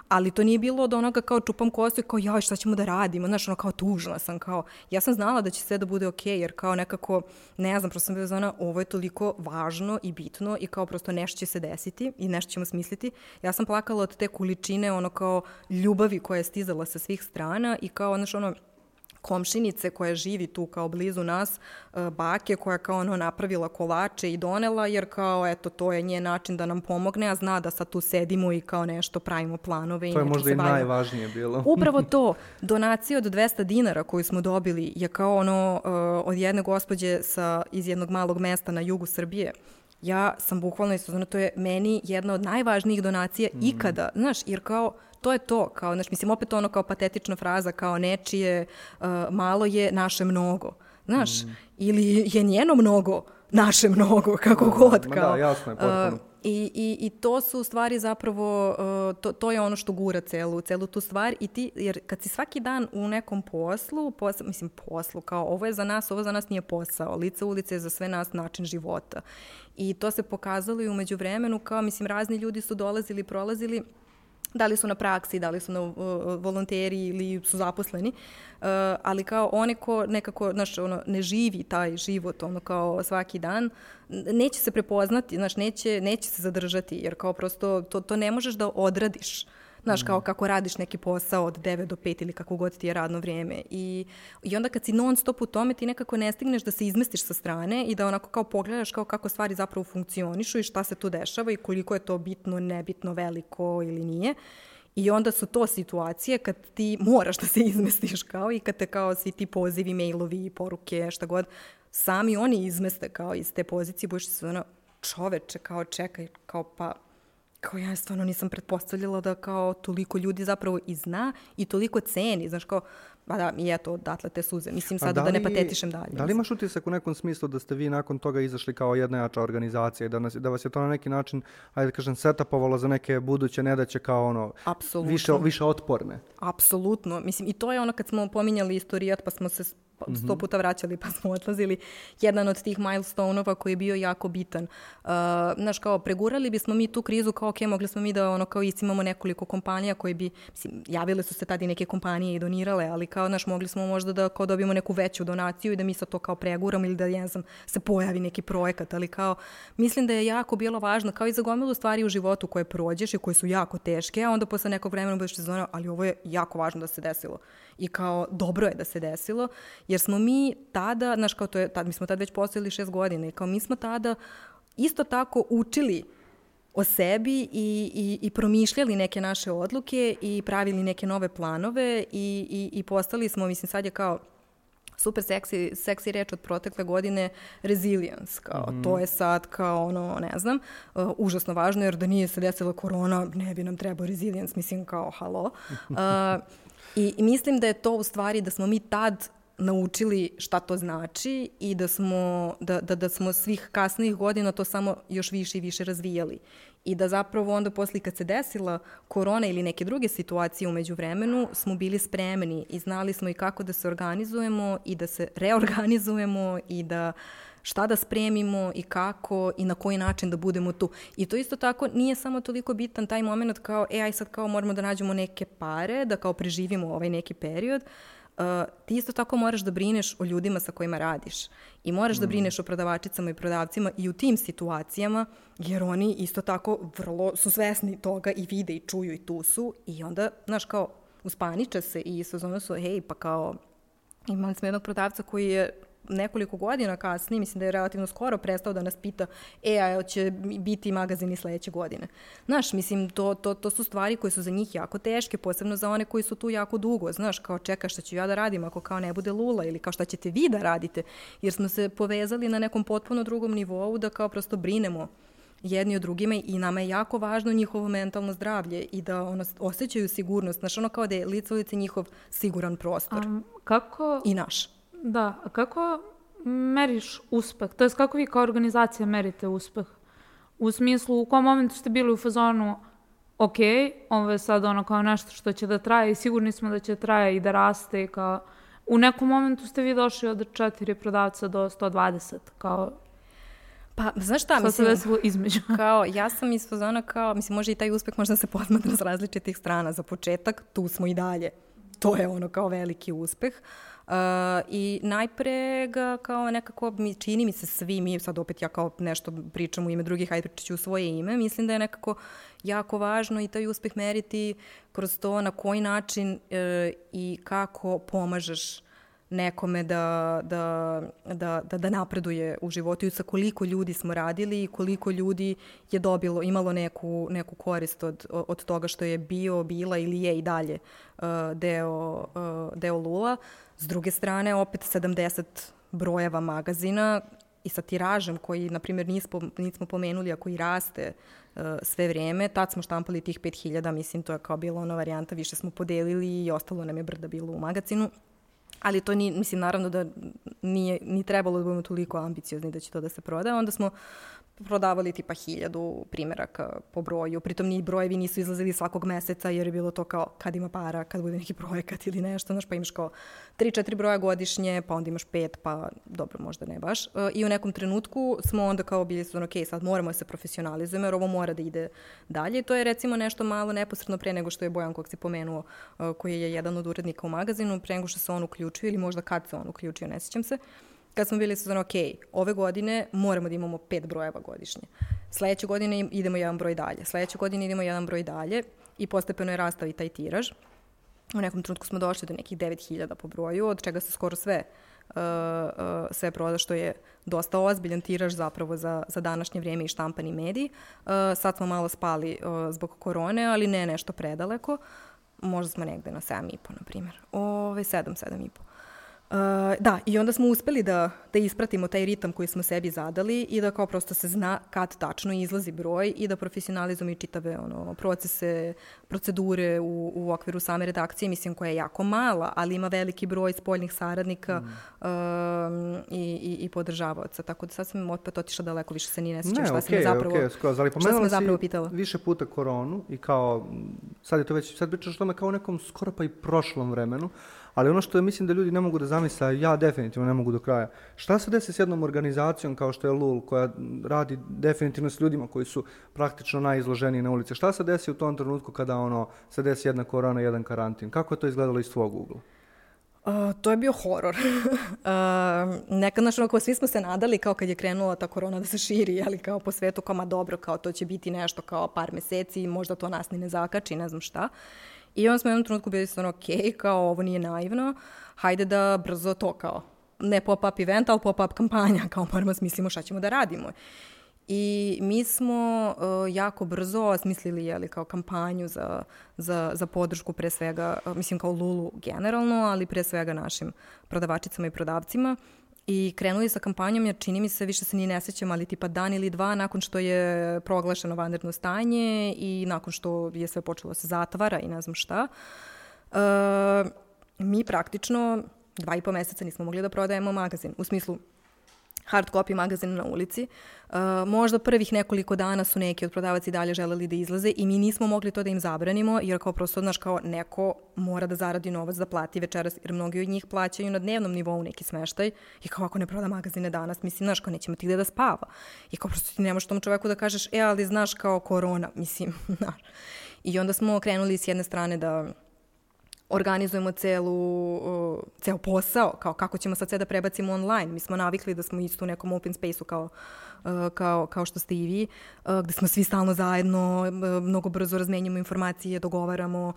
ali to nije bilo od onoga kao čupam kosu i kao joj šta ćemo da radimo, znaš ono kao tužna sam, kao ja sam znala da će sve da bude okej okay, jer kao nekako, ne znam, prosto sam bila zona ovo je toliko važno i bitno i kao prosto nešto će se desiti i nešto ćemo smisliti. Ja sam plakala od te količine ono kao ljubavi koja je stizala sa svih strana i kao znaš ono komšinice koja živi tu kao blizu nas, e, bake koja kao ono napravila kolače i donela, jer kao eto to je njen način da nam pomogne, a zna da sad tu sedimo i kao nešto pravimo planove. To je možda i bavimo. najvažnije bilo. Upravo to, donacija od 200 dinara koju smo dobili je kao ono uh, od jedne gospođe sa, iz jednog malog mesta na jugu Srbije, ja sam bukvalno isto, to je meni jedna od najvažnijih donacija mm. ikada, znaš, jer kao to je to, kao, znaš, mislim, opet ono kao patetična fraza, kao nečije uh, malo je naše mnogo, znaš, mm. ili je njeno mnogo naše mnogo, kako da, god, da, kao. Da, jasno je, potpuno. Uh, I, i, I to su stvari zapravo, uh, to, to je ono što gura celu, celu tu stvar i ti, jer kad si svaki dan u nekom poslu, poslu, mislim poslu, kao ovo je za nas, ovo za nas nije posao, lice ulice je za sve nas način života. I to se pokazalo i umeđu vremenu, kao mislim razni ljudi su dolazili, prolazili, da li su na praksi, da li su na uh, volonteri ili su zaposleni, uh, ali kao one ko nekako, znaš, ono, ne živi taj život, ono, kao svaki dan, neće se prepoznati, znaš, neće, neće se zadržati, jer kao prosto to, to ne možeš da odradiš. Uh, Znaš, kao kako radiš neki posao od 9 do 5 ili kako god ti je radno vrijeme. I, I onda kad si non stop u tome, ti nekako ne stigneš da se izmestiš sa strane i da onako kao pogledaš kao kako stvari zapravo funkcionišu i šta se tu dešava i koliko je to bitno, nebitno, veliko ili nije. I onda su to situacije kad ti moraš da se izmestiš kao i kad te kao svi ti pozivi, mailovi, poruke, šta god, sami oni izmeste kao iz te pozicije, budeš se ono, čoveče, kao čekaj, kao pa kao ja stvarno nisam pretpostavljala da kao toliko ljudi zapravo i zna i toliko ceni, znaš kao, pa da, i eto, odatle te suze. Mislim sad da, da ne patetišem dalje. Da li imaš utisak u nekom smislu da ste vi nakon toga izašli kao jedna jača organizacija i da, nas, da vas je to na neki način, ajde da kažem, setapovalo za neke buduće nedaće kao ono, Apsolutno. više, više otporne? Apsolutno. Mislim, i to je ono kad smo pominjali istorijat pa smo se Pa sto mhm. puta vraćali pa smo odlazili. Jedan od tih milestone-ova koji je bio jako bitan. Uh, znaš, kao, pregurali bismo mi tu krizu kao, ok, mogli smo mi da, ono, kao imamo nekoliko kompanija koje bi, mislim, javile su se tada i neke kompanije i donirale, ali kao, znaš, mogli smo možda da kao dobijemo neku veću donaciju i da mi sa to kao preguramo ili da, ne znam, se pojavi neki projekat, ali kao, mislim da je jako bilo važno, kao i za gomilu stvari u životu koje prođeš i koje su jako teške, a onda posle nekog vremena budeš zona, ali ovo je jako važno da se desilo. I kao, dobro je da se desilo Jer smo mi tada, znaš kao to je, tad, mi smo tad već postavili šest godina i kao mi smo tada isto tako učili o sebi i, i, i promišljali neke naše odluke i pravili neke nove planove i, i, i postali smo, mislim sad je kao super seksi, seksi reč od protekle godine resilience, kao mm. to je sad kao ono, ne znam, uh, užasno važno jer da nije se desila korona, ne bi nam trebao resilience, mislim kao halo. Uh, I, I mislim da je to u stvari da smo mi tad naučili šta to znači i da smo, da, da, da smo svih kasnijih godina to samo još više i više razvijali. I da zapravo onda posle kad se desila korona ili neke druge situacije umeđu vremenu, smo bili spremni i znali smo i kako da se organizujemo i da se reorganizujemo i da šta da spremimo i kako i na koji način da budemo tu. I to isto tako nije samo toliko bitan taj moment kao, e, aj sad kao moramo da nađemo neke pare, da kao preživimo ovaj neki period, uh, Uh, ti isto tako moraš da brineš o ljudima sa kojima radiš i moraš da mm. da brineš o prodavačicama i prodavcima i u tim situacijama, jer oni isto tako vrlo su svesni toga i vide i čuju i tu su i onda, znaš, kao, uspaniče se i sezonu su, hej, pa kao, imali smo jednog prodavca koji je nekoliko godina kasnije, mislim da je relativno skoro prestao da nas pita, e, a će biti magazini sledeće godine. Znaš, mislim, to, to, to su stvari koje su za njih jako teške, posebno za one koji su tu jako dugo. Znaš, kao čeka šta ću ja da radim ako kao ne bude lula ili kao šta ćete vi da radite, jer smo se povezali na nekom potpuno drugom nivou da kao prosto brinemo jedni od drugima i nama je jako važno njihovo mentalno zdravlje i da ono, osjećaju sigurnost. Znaš, ono kao da je lice ulice njihov siguran prostor. Um, kako... I naš. Da, a kako meriš uspeh? To je kako vi kao organizacija merite uspeh? U smislu, u kom momentu ste bili u fazonu ok, ovo je sad ono kao nešto što će da traje i sigurni smo da će traje i da raste i kao... U nekom momentu ste vi došli od četiri prodavca do 120, kao Pa, znaš šta, šta mislim... se desilo između? kao, ja sam iz fazona kao, mislim, može i taj uspeh možda se posmatra s različitih strana. Za početak, tu smo i dalje. To je ono kao veliki uspeh. Uh, I najpre ga kao nekako, mi, čini mi se svi, mi sad opet ja kao nešto pričam u ime drugih, ajde pričat ću u svoje ime, mislim da je nekako jako važno i taj uspeh meriti kroz to na koji način uh, i kako pomažeš nekome da, da, da, da, da napreduje u životu i sa koliko ljudi smo radili i koliko ljudi je dobilo, imalo neku, neku korist od, od toga što je bio, bila ili je i dalje uh, deo, uh, deo Lula. S druge strane, opet 70 brojeva magazina i sa tiražem koji, na primjer, nismo, nismo pomenuli, a koji raste uh, sve vreme. Tad smo štampali tih 5000, mislim, to je kao bila ona varijanta, više smo podelili i ostalo nam je brda bilo u magazinu. Ali to ni, mislim, naravno da nije ni trebalo da budemo toliko ambiciozni da će to da se proda. Onda smo prodavali tipa hiljadu primjeraka po broju. Pritom ni brojevi nisu izlazili svakog meseca jer je bilo to kao kad ima para, kad bude neki projekat ili nešto, znaš, pa imaš kao 3-4 broja godišnje, pa onda imaš pet, pa dobro, možda ne baš. E, I u nekom trenutku smo onda kao bili su, ok, sad moramo da se profesionalizujemo jer ovo mora da ide dalje. To je recimo nešto malo neposredno pre nego što je Bojan kog si pomenuo, e, koji je jedan od urednika u magazinu, pre nego što se on uključio ili možda kad se on uključio, ne sjećam se kad smo bili sezon, ok, ove godine moramo da imamo pet brojeva godišnje. Sledeće godine idemo jedan broj dalje. Sledeće godine idemo jedan broj dalje i postepeno je rastao i taj tiraž. U nekom trenutku smo došli do nekih 9000 po broju, od čega se skoro sve uh, uh, sve proda, što je dosta ozbiljan tiraž zapravo za, za današnje vrijeme i štampani mediji. Uh, sad smo malo spali uh, zbog korone, ali ne nešto predaleko. Možda smo negde na 7,5, na primjer. Ove, 7, 7,5. Uh, da, i onda smo uspeli da, da ispratimo taj ritam koji smo sebi zadali i da kao prosto se zna kad tačno izlazi broj i da profesionalizujemo i čitave ono, procese, procedure u, u okviru same redakcije, mislim koja je jako mala, ali ima veliki broj spoljnih saradnika mm. uh, i, i, i podržavaoca. Tako da sad sam opet otišla daleko, više se ni ne sjećam šta okay, sam zapravo, okay, skroz, ali šta sam zapravo pitala. više puta koronu i kao, sad je to već, sad pričaš o tome kao nekom skoro pa i prošlom vremenu, Ali ono što mislim da ljudi ne mogu da zamisle, ja definitivno ne mogu do kraja. Šta se desi s jednom organizacijom kao što je LUL, koja radi definitivno s ljudima koji su praktično najizloženiji na ulici? Šta se desi u tom trenutku kada ono se desi jedna korona, jedan karantin? Kako je to izgledalo iz tvog ugla? Uh, to je bio horor. uh, nekad, znaš, onako, svi smo se nadali kao kad je krenula ta korona da se širi, ali kao po svetu, kao ma dobro, kao to će biti nešto kao par meseci, možda to nas ni ne zakači, ne znam šta. I onda smo u jednom trenutku bili stvarno, ok, kao ovo nije naivno, hajde da brzo to kao, ne pop-up event, ali pop-up kampanja, kao moramo da smislimo šta ćemo da radimo. I mi smo uh, jako brzo osmislili jeli, kao kampanju za, za, za podršku pre svega, uh, mislim kao Lulu generalno, ali pre svega našim prodavačicama i prodavcima. I krenuli sa kampanjom jer čini mi se, više se ni ne sećam, ali tipa dan ili dva nakon što je proglašeno vanredno stanje i nakon što je sve počelo da se zatvara i ne znam šta. Uh, mi praktično dva i po meseca nismo mogli da prodajemo magazin. U smislu, hard copy magazin na ulici. Uh, možda prvih nekoliko dana su neki od prodavaca i dalje želeli da izlaze i mi nismo mogli to da im zabranimo, jer kao prosto, znaš, kao neko mora da zaradi novac da plati večeras, jer mnogi od njih plaćaju na dnevnom nivou neki smeštaj i kao ako ne proda magazine danas, mislim, znaš, kao nećemo ti gde da spava. I kao prosto ti nemaš tom čoveku da kažeš, e, ali znaš, kao korona, mislim, znaš. I onda smo krenuli s jedne strane da organizujemo celu, ceo posao, kao kako ćemo sad sve da prebacimo online. Mi smo navikli da smo isto u nekom open space-u kao, uh, kao, kao što ste i vi, uh, gde smo svi stalno zajedno, uh, mnogo brzo razmenjamo informacije, dogovaramo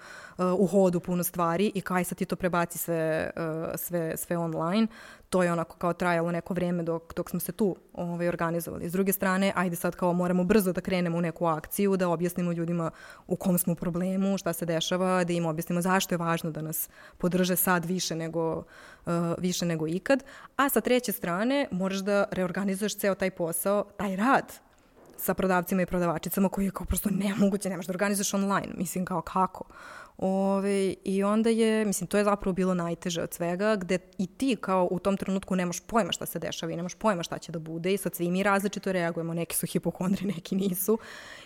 u hodu puno stvari i kaj sad ti to prebaci sve, sve, sve online to je onako kao trajalo neko vrijeme dok, dok smo se tu ovaj, organizovali. S druge strane, ajde sad kao moramo brzo da krenemo u neku akciju, da objasnimo ljudima u kom smo problemu, šta se dešava, da im objasnimo zašto je važno da nas podrže sad više nego, uh, više nego ikad. A sa treće strane, moraš da reorganizuješ ceo taj posao, taj rad sa prodavcima i prodavačicama koji je kao prosto nemoguće, nemaš da organizuješ online. Mislim kao kako? Ove, I onda je, mislim, to je zapravo bilo najteže od svega, gde i ti kao u tom trenutku nemaš pojma šta se dešava i nemaš pojma šta će da bude i sad svi mi različito reagujemo, neki su hipokondri, neki nisu.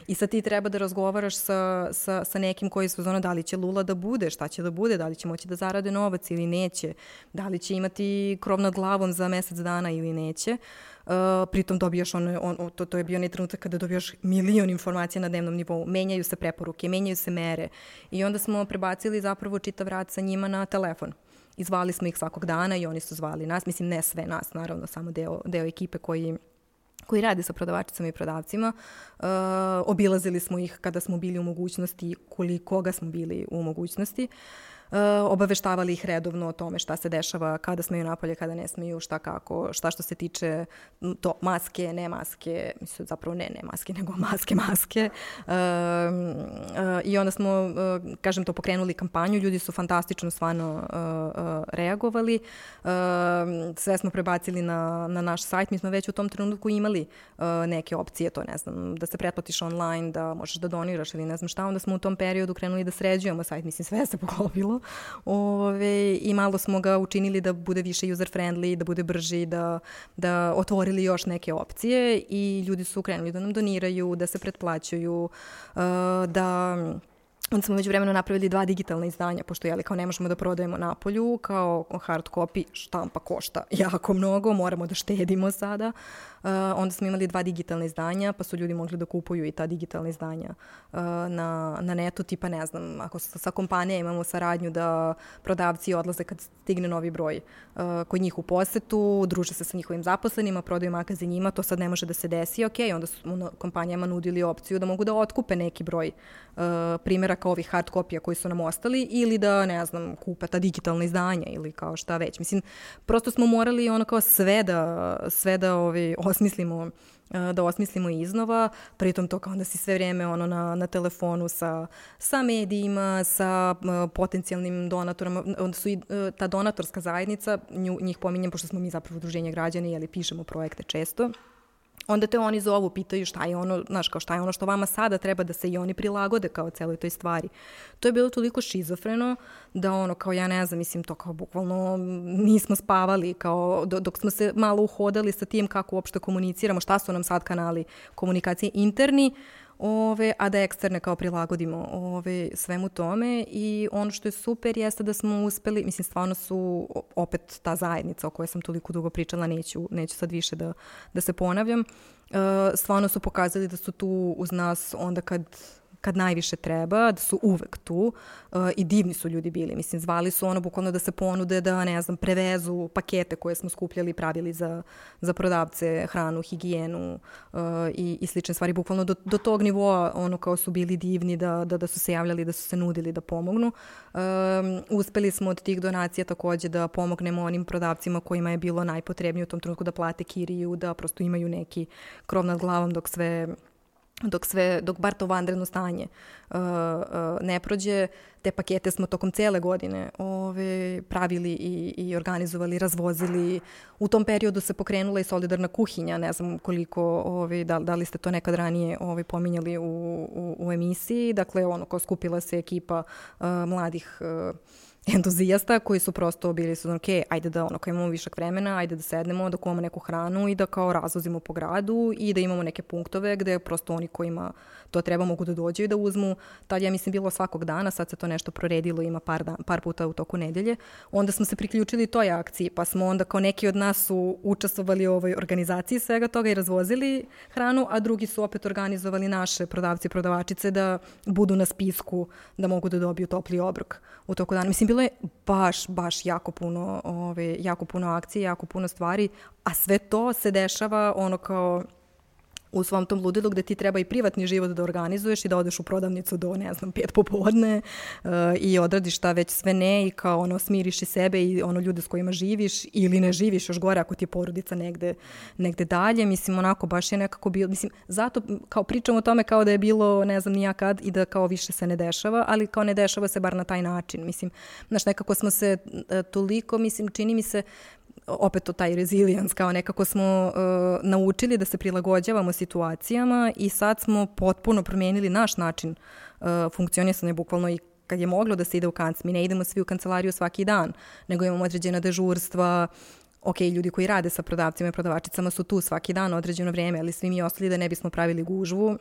I sad ti treba da razgovaraš sa, sa, sa nekim koji su zona da li će Lula da bude, šta će da bude, da li će moći da zarade novac ili neće, da li će imati krov nad glavom za mesec dana ili neće. Uh, Uh, pritom dobijaš on, on, to, to je bio onaj trenutak kada dobijaš milion informacija na dnevnom nivou, menjaju se preporuke, menjaju se mere i onda smo prebacili zapravo čitav rad sa njima na telefon. I zvali smo ih svakog dana i oni su zvali nas, mislim ne sve nas, naravno, samo deo, deo ekipe koji koji radi sa prodavačicama i prodavcima. Uh, obilazili smo ih kada smo bili u mogućnosti, koliko ga smo bili u mogućnosti. Uh, obaveštavali ih redovno o tome šta se dešava, kada smeju napolje, kada ne smeju, šta kako, šta što se tiče to, maske, ne maske, mislim zapravo ne, ne maske, nego maske, maske. Uh, uh, I onda smo, kažem to, pokrenuli kampanju, ljudi su fantastično stvarno reagovali. Uh, sve smo prebacili na, na naš sajt, mi smo već u tom trenutku imali neke opcije, to ne znam, da se pretplatiš online, da možeš da doniraš ili ne znam šta, onda smo u tom periodu krenuli da sređujemo sajt, mislim sve se poklopilo Ove, I malo smo ga učinili da bude više user friendly, da bude brži, da, da otvorili još neke opcije i ljudi su krenuli da nam doniraju, da se pretplaćuju, uh, da Onda smo među vremenu napravili dva digitalna izdanja, pošto jeli, kao ne možemo da prodajemo na polju, kao hard copy štampa košta jako mnogo, moramo da štedimo sada. Uh, onda smo imali dva digitalna izdanja, pa su ljudi mogli da kupuju i ta digitalna izdanja uh, na, na netu, tipa ne znam, ako sa, sa kompanija imamo saradnju da prodavci odlaze kad stigne novi broj uh, kod njih u posetu, druže se sa njihovim zaposlenima, prodaju magaze njima, to sad ne može da se desi, ok, onda su kompanijama nudili opciju da mogu da otkupe neki broj uh, primjeraka ovih hard kopija koji su nam ostali ili da, ne znam, kupe ta digitalna izdanja ili kao šta već. Mislim, prosto smo morali ono kao sve da, sve da ovi, osmislimo da osmislimo iznova, pritom to kao onda si sve vrijeme ono na, na telefonu sa, sa medijima, sa uh, potencijalnim donatorama, onda su i uh, ta donatorska zajednica, nju, njih pominjem pošto smo mi zapravo udruženje građana, ali pišemo projekte često, onda te oni zovu, pitaju šta je ono, znaš, kao šta je ono što vama sada treba da se i oni prilagode kao celoj toj stvari. To je bilo toliko šizofreno da ono, kao ja ne znam, mislim, to kao bukvalno nismo spavali, kao dok smo se malo uhodali sa tim kako uopšte komuniciramo, šta su nam sad kanali komunikacije interni, uh, ove, a da eksterne kao prilagodimo ove, svemu tome. I ono što je super jeste da smo uspeli, mislim stvarno su opet ta zajednica o kojoj sam toliko dugo pričala, neću, neću sad više da, da se ponavljam, uh, stvarno su pokazali da su tu uz nas onda kad kad najviše treba, da su uvek tu uh, i divni su ljudi bili. Mislim, zvali su ono bukvalno da se ponude da, ne znam, prevezu pakete koje smo skupljali i pravili za, za prodavce, hranu, higijenu uh, i, i slične stvari. Bukvalno do, do tog nivoa ono kao su bili divni da, da, da su se javljali, da su se nudili da pomognu. Um, uspeli smo od tih donacija takođe da pomognemo onim prodavcima kojima je bilo najpotrebnije u tom trenutku da plate kiriju, da prosto imaju neki krov nad glavom dok sve dok sve, dok bar to vanredno stanje uh, uh, ne prođe, te pakete smo tokom cele godine ove, pravili i, i organizovali, razvozili. U tom periodu se pokrenula i solidarna kuhinja, ne znam koliko, ove, da, da li ste to nekad ranije ove, pominjali u, u, u emisiji. Dakle, ono, ko skupila se ekipa uh, mladih uh, entuzijasta koji su prosto bili su, ok, ajde da ono, kao imamo višak vremena, ajde da sednemo, da kuvamo neku hranu i da kao razvozimo po gradu i da imamo neke punktove gde prosto oni kojima to treba mogu da dođu i da uzmu. Tad ja mislim bilo svakog dana, sad se to nešto proredilo, ima par, dan, par puta u toku nedelje. Onda smo se priključili toj akciji, pa smo onda kao neki od nas su učestvovali u ovoj organizaciji svega toga i razvozili hranu, a drugi su opet organizovali naše prodavci i prodavačice da budu na spisku da mogu da dobiju topli obrok u toku dana. Mislim, bilo je baš, baš jako puno, ove, jako puno akcije, jako puno stvari, a sve to se dešava ono kao u svom tom ludilu gde ti treba i privatni život da organizuješ i da odeš u prodavnicu do, ne znam, pet popodne uh, i odradiš šta već sve ne i kao ono smiriš i sebe i ono ljude s kojima živiš ili ne živiš još gore ako ti je porodica negde, negde dalje. Mislim, onako baš je nekako bilo, mislim, zato kao pričam o tome kao da je bilo ne znam nija kad i da kao više se ne dešava, ali kao ne dešava se bar na taj način. Mislim, znaš, nekako smo se uh, toliko, mislim, čini mi se, opet to taj resilience, kao nekako smo uh, naučili da se prilagođavamo situacijama i sad smo potpuno promijenili naš način uh, funkcionisanja, bukvalno i kad je moglo da se ide u kanc. Mi ne idemo svi u kancelariju svaki dan, nego imamo određena dežurstva, ok, ljudi koji rade sa prodavcima i prodavačicama su tu svaki dan određeno vrijeme, ali svi mi ostali da ne bismo pravili gužvu,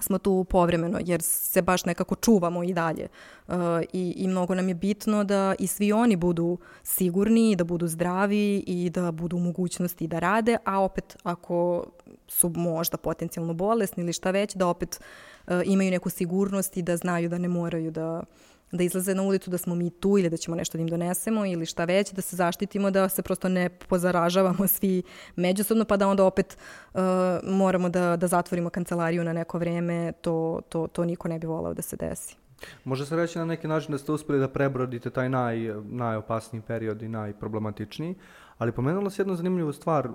smo tu povremeno jer se baš nekako čuvamo i dalje. Uh, i, i mnogo nam je bitno da i svi oni budu sigurni, da budu zdravi i da budu u mogućnosti da rade, a opet ako su možda potencijalno bolesni ili šta već, da opet uh, imaju neku sigurnost i da znaju da ne moraju da da izlaze na ulicu, da smo mi tu ili da ćemo nešto da im donesemo ili šta već, da se zaštitimo, da se prosto ne pozaražavamo svi međusobno, pa da onda opet uh, moramo da, da zatvorimo kancelariju na neko vreme, to, to, to niko ne bi volao da se desi. Može se reći na neki način da ste uspeli da prebrodite taj naj, najopasniji period i najproblematičniji, ali pomenula se jednu zanimljivu stvar,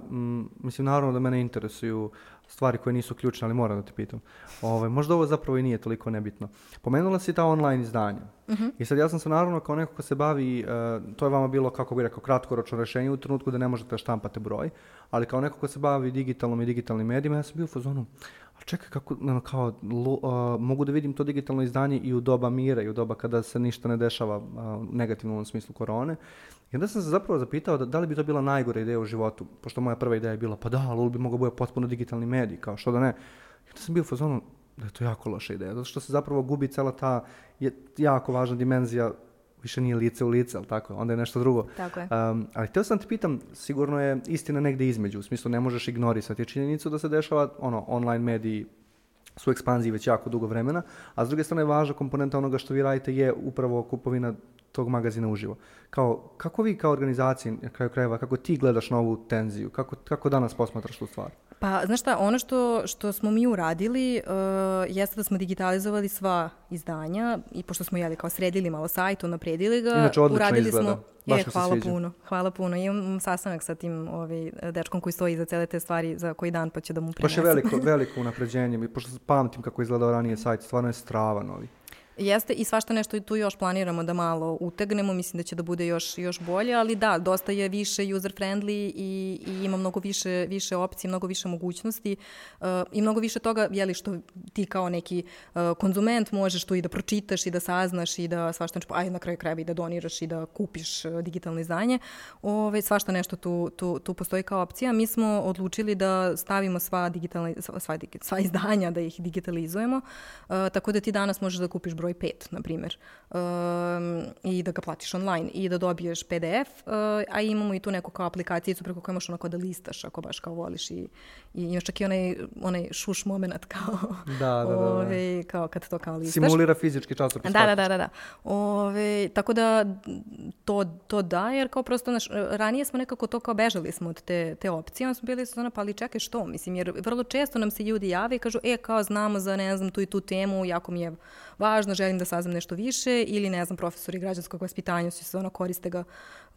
mislim naravno da mene interesuju stvari koje nisu ključne, ali moram da te pitam. Ove, ovaj, možda ovo zapravo i nije toliko nebitno. Pomenula si ta online izdanja. Uh mhm. -huh. I sad ja sam se naravno kao neko ko se bavi, uh, to je vama bilo, kako bi rekao, kratkoročno rešenje u trenutku da ne možete da štampate broj, ali kao neko ko se bavi digitalnom i digitalnim medijima, ja sam bio u fazonu, a čekaj, kako, no, kao, lo, uh, mogu da vidim to digitalno izdanje i u doba mira i u doba kada se ništa ne dešava uh, negativno u smislu korone. I onda sam se zapravo zapitao da, da li bi to bila najgora ideja u životu, pošto moja prva ideja je bila, pa da, ali bi mogao bude potpuno digitalni medij, kao što da ne. I onda sam bio u fazonu da je to jako loša ideja, zato što se zapravo gubi cela ta je, jako važna dimenzija više nije lice u lice, ali tako, onda je nešto drugo. Tako je. Um, ali htio sam te pitam, sigurno je istina negde između, u smislu ne možeš ignorisati činjenicu da se dešava, ono, online mediji su ekspanziji već jako dugo vremena, a s druge strane važna komponenta onoga što vi radite je upravo kupovina tog magazina uživo. Kao, kako vi kao organizacija, na kraju krajeva, kako ti gledaš na ovu tenziju? Kako, kako danas posmatraš tu stvar? Pa, znaš šta, ono što, što smo mi uradili uh, jeste da smo digitalizovali sva izdanja i pošto smo jeli kao sredili malo sajt, napredili ga, Inače, uradili izgleda. smo Baš e, hvala puno, hvala puno. Imam sastanak sa tim ovaj, dečkom koji stoji za cele te stvari za koji dan pa će da mu Baš prenesem. je veliko, veliko unapređenje, pošto pamtim kako je izgledao ranije sajt, stvarno je strava novi. Jeste i svašta nešto tu još planiramo da malo utegnemo, mislim da će da bude još, još bolje, ali da, dosta je više user friendly i, i ima mnogo više, više opcije, mnogo više mogućnosti uh, i mnogo više toga, jeli, što ti kao neki uh, konzument možeš tu i da pročitaš i da saznaš i da svašta nešto, aj na kraju krajeva i da doniraš i da kupiš uh, digitalno izdanje. Ove, svašta nešto tu, tu, tu postoji kao opcija. Mi smo odlučili da stavimo sva, digitalna, sva, sva, sva izdanja, da ih digitalizujemo, uh, tako da ti danas možeš da kupiš broj broj 5, na primjer, um, i da ga platiš online i da dobiješ PDF, uh, a imamo i tu neku kao aplikacijicu preko koje možeš onako da listaš ako baš kao voliš i, i imaš čak i onaj, onaj šuš moment kao, da, da, da, da. ove, kao kad to kao listaš. Simulira fizički časopis. Da, da, da, da, da. Ove, tako da to, to da, jer kao prosto naš, ranije smo nekako to kao bežali smo od te, te opcije, onda smo bili su ono, pa ali čekaj što, mislim, jer vrlo često nam se ljudi jave i kažu, e, kao znamo za, ne znam, tu i tu temu, jako mi je važno, želim da saznam nešto više ili ne znam, profesori građanskog vaspitanja su se ono koriste ga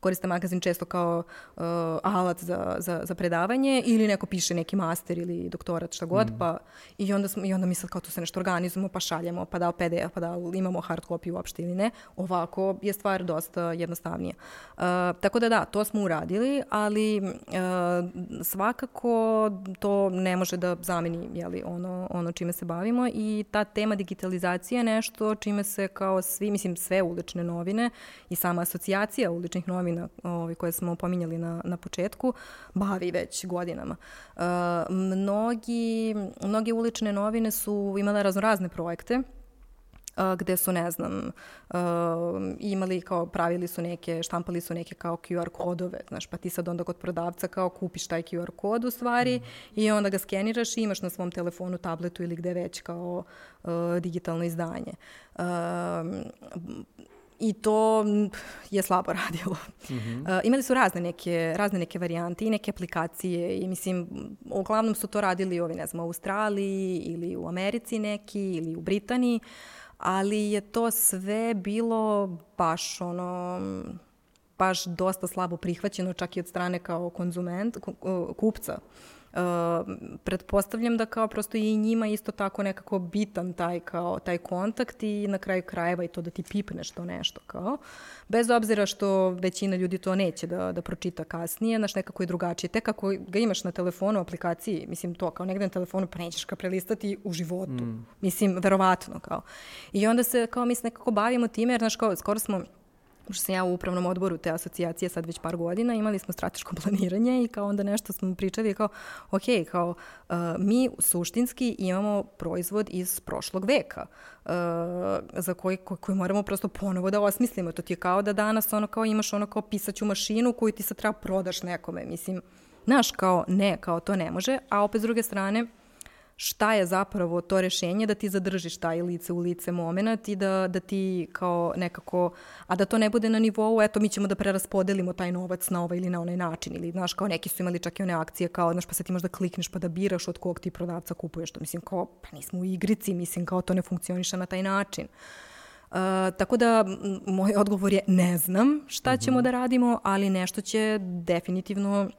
koriste magazin često kao uh, alat za, za, za predavanje ili neko piše neki master ili doktorat, šta god, mm. pa i onda, smo, i onda mi sad kao tu se nešto organizujemo, pa šaljemo, pa da li PDF, pa da li imamo hard copy uopšte ili ne. Ovako je stvar dosta jednostavnija. Uh, tako da da, to smo uradili, ali uh, svakako to ne može da zameni jeli, ono, ono čime se bavimo i ta tema digitalizacije je nešto čime se kao svi, mislim sve ulične novine i sama asocijacija uličnih novina novina ovaj, koje smo pominjali na, na početku bavi već godinama. Uh, mnogi, mnoge ulične novine su imale raznorazne projekte Uh, gde su, ne znam, uh, imali kao, pravili su neke, štampali su neke kao QR kodove, znaš, pa ti sad onda kod prodavca kao kupiš taj QR kod u stvari mm. i onda ga skeniraš i imaš na svom telefonu, tabletu ili gde već kao uh, digitalno izdanje. I to je slabo radilo. Mm -hmm. uh, imali su razne neke, razne neke varijante i neke aplikacije i mislim, uglavnom su to radili ovi, ne znam, u Australiji ili u Americi neki ili u Britaniji, ali je to sve bilo baš ono baš dosta slabo prihvaćeno čak i od strane kao konzument, kupca. Uh, pretpostavljam da kao prosto i njima isto tako nekako bitan taj kao taj kontakt i na kraju krajeva i to da ti pipneš to nešto kao. Bez obzira što većina ljudi to neće da, da pročita kasnije, znaš nekako je drugačije. Tek ako ga imaš na telefonu, u aplikaciji, mislim to kao negde na telefonu, pa nećeš ga prelistati u životu. Mm. Mislim, verovatno kao. I onda se kao mi se nekako bavimo time, jer znaš kao skoro smo pošto sam ja u upravnom odboru te asocijacije sad već par godina, imali smo strateško planiranje i kao onda nešto smo pričali kao, ok, kao uh, mi suštinski imamo proizvod iz prošlog veka uh, za koji, ko, koji moramo prosto ponovo da osmislimo. To ti je kao da danas ono kao imaš ono kao pisaću mašinu koju ti sad treba prodaš nekome. Mislim, znaš, kao ne, kao to ne može, a opet s druge strane, šta je zapravo to rešenje da ti zadržiš taj lice u lice moment i da, da ti kao nekako, a da to ne bude na nivou, eto mi ćemo da preraspodelimo taj novac na ovaj ili na onaj način ili znaš kao neki su imali čak i one akcije kao znaš pa sad ti možda klikneš pa da biraš od kog ti prodavca kupuješ to mislim kao pa nismo u igrici mislim kao to ne funkcioniše na taj način. Uh, tako da moj odgovor je ne znam šta ćemo mm -hmm. da radimo, ali nešto će definitivno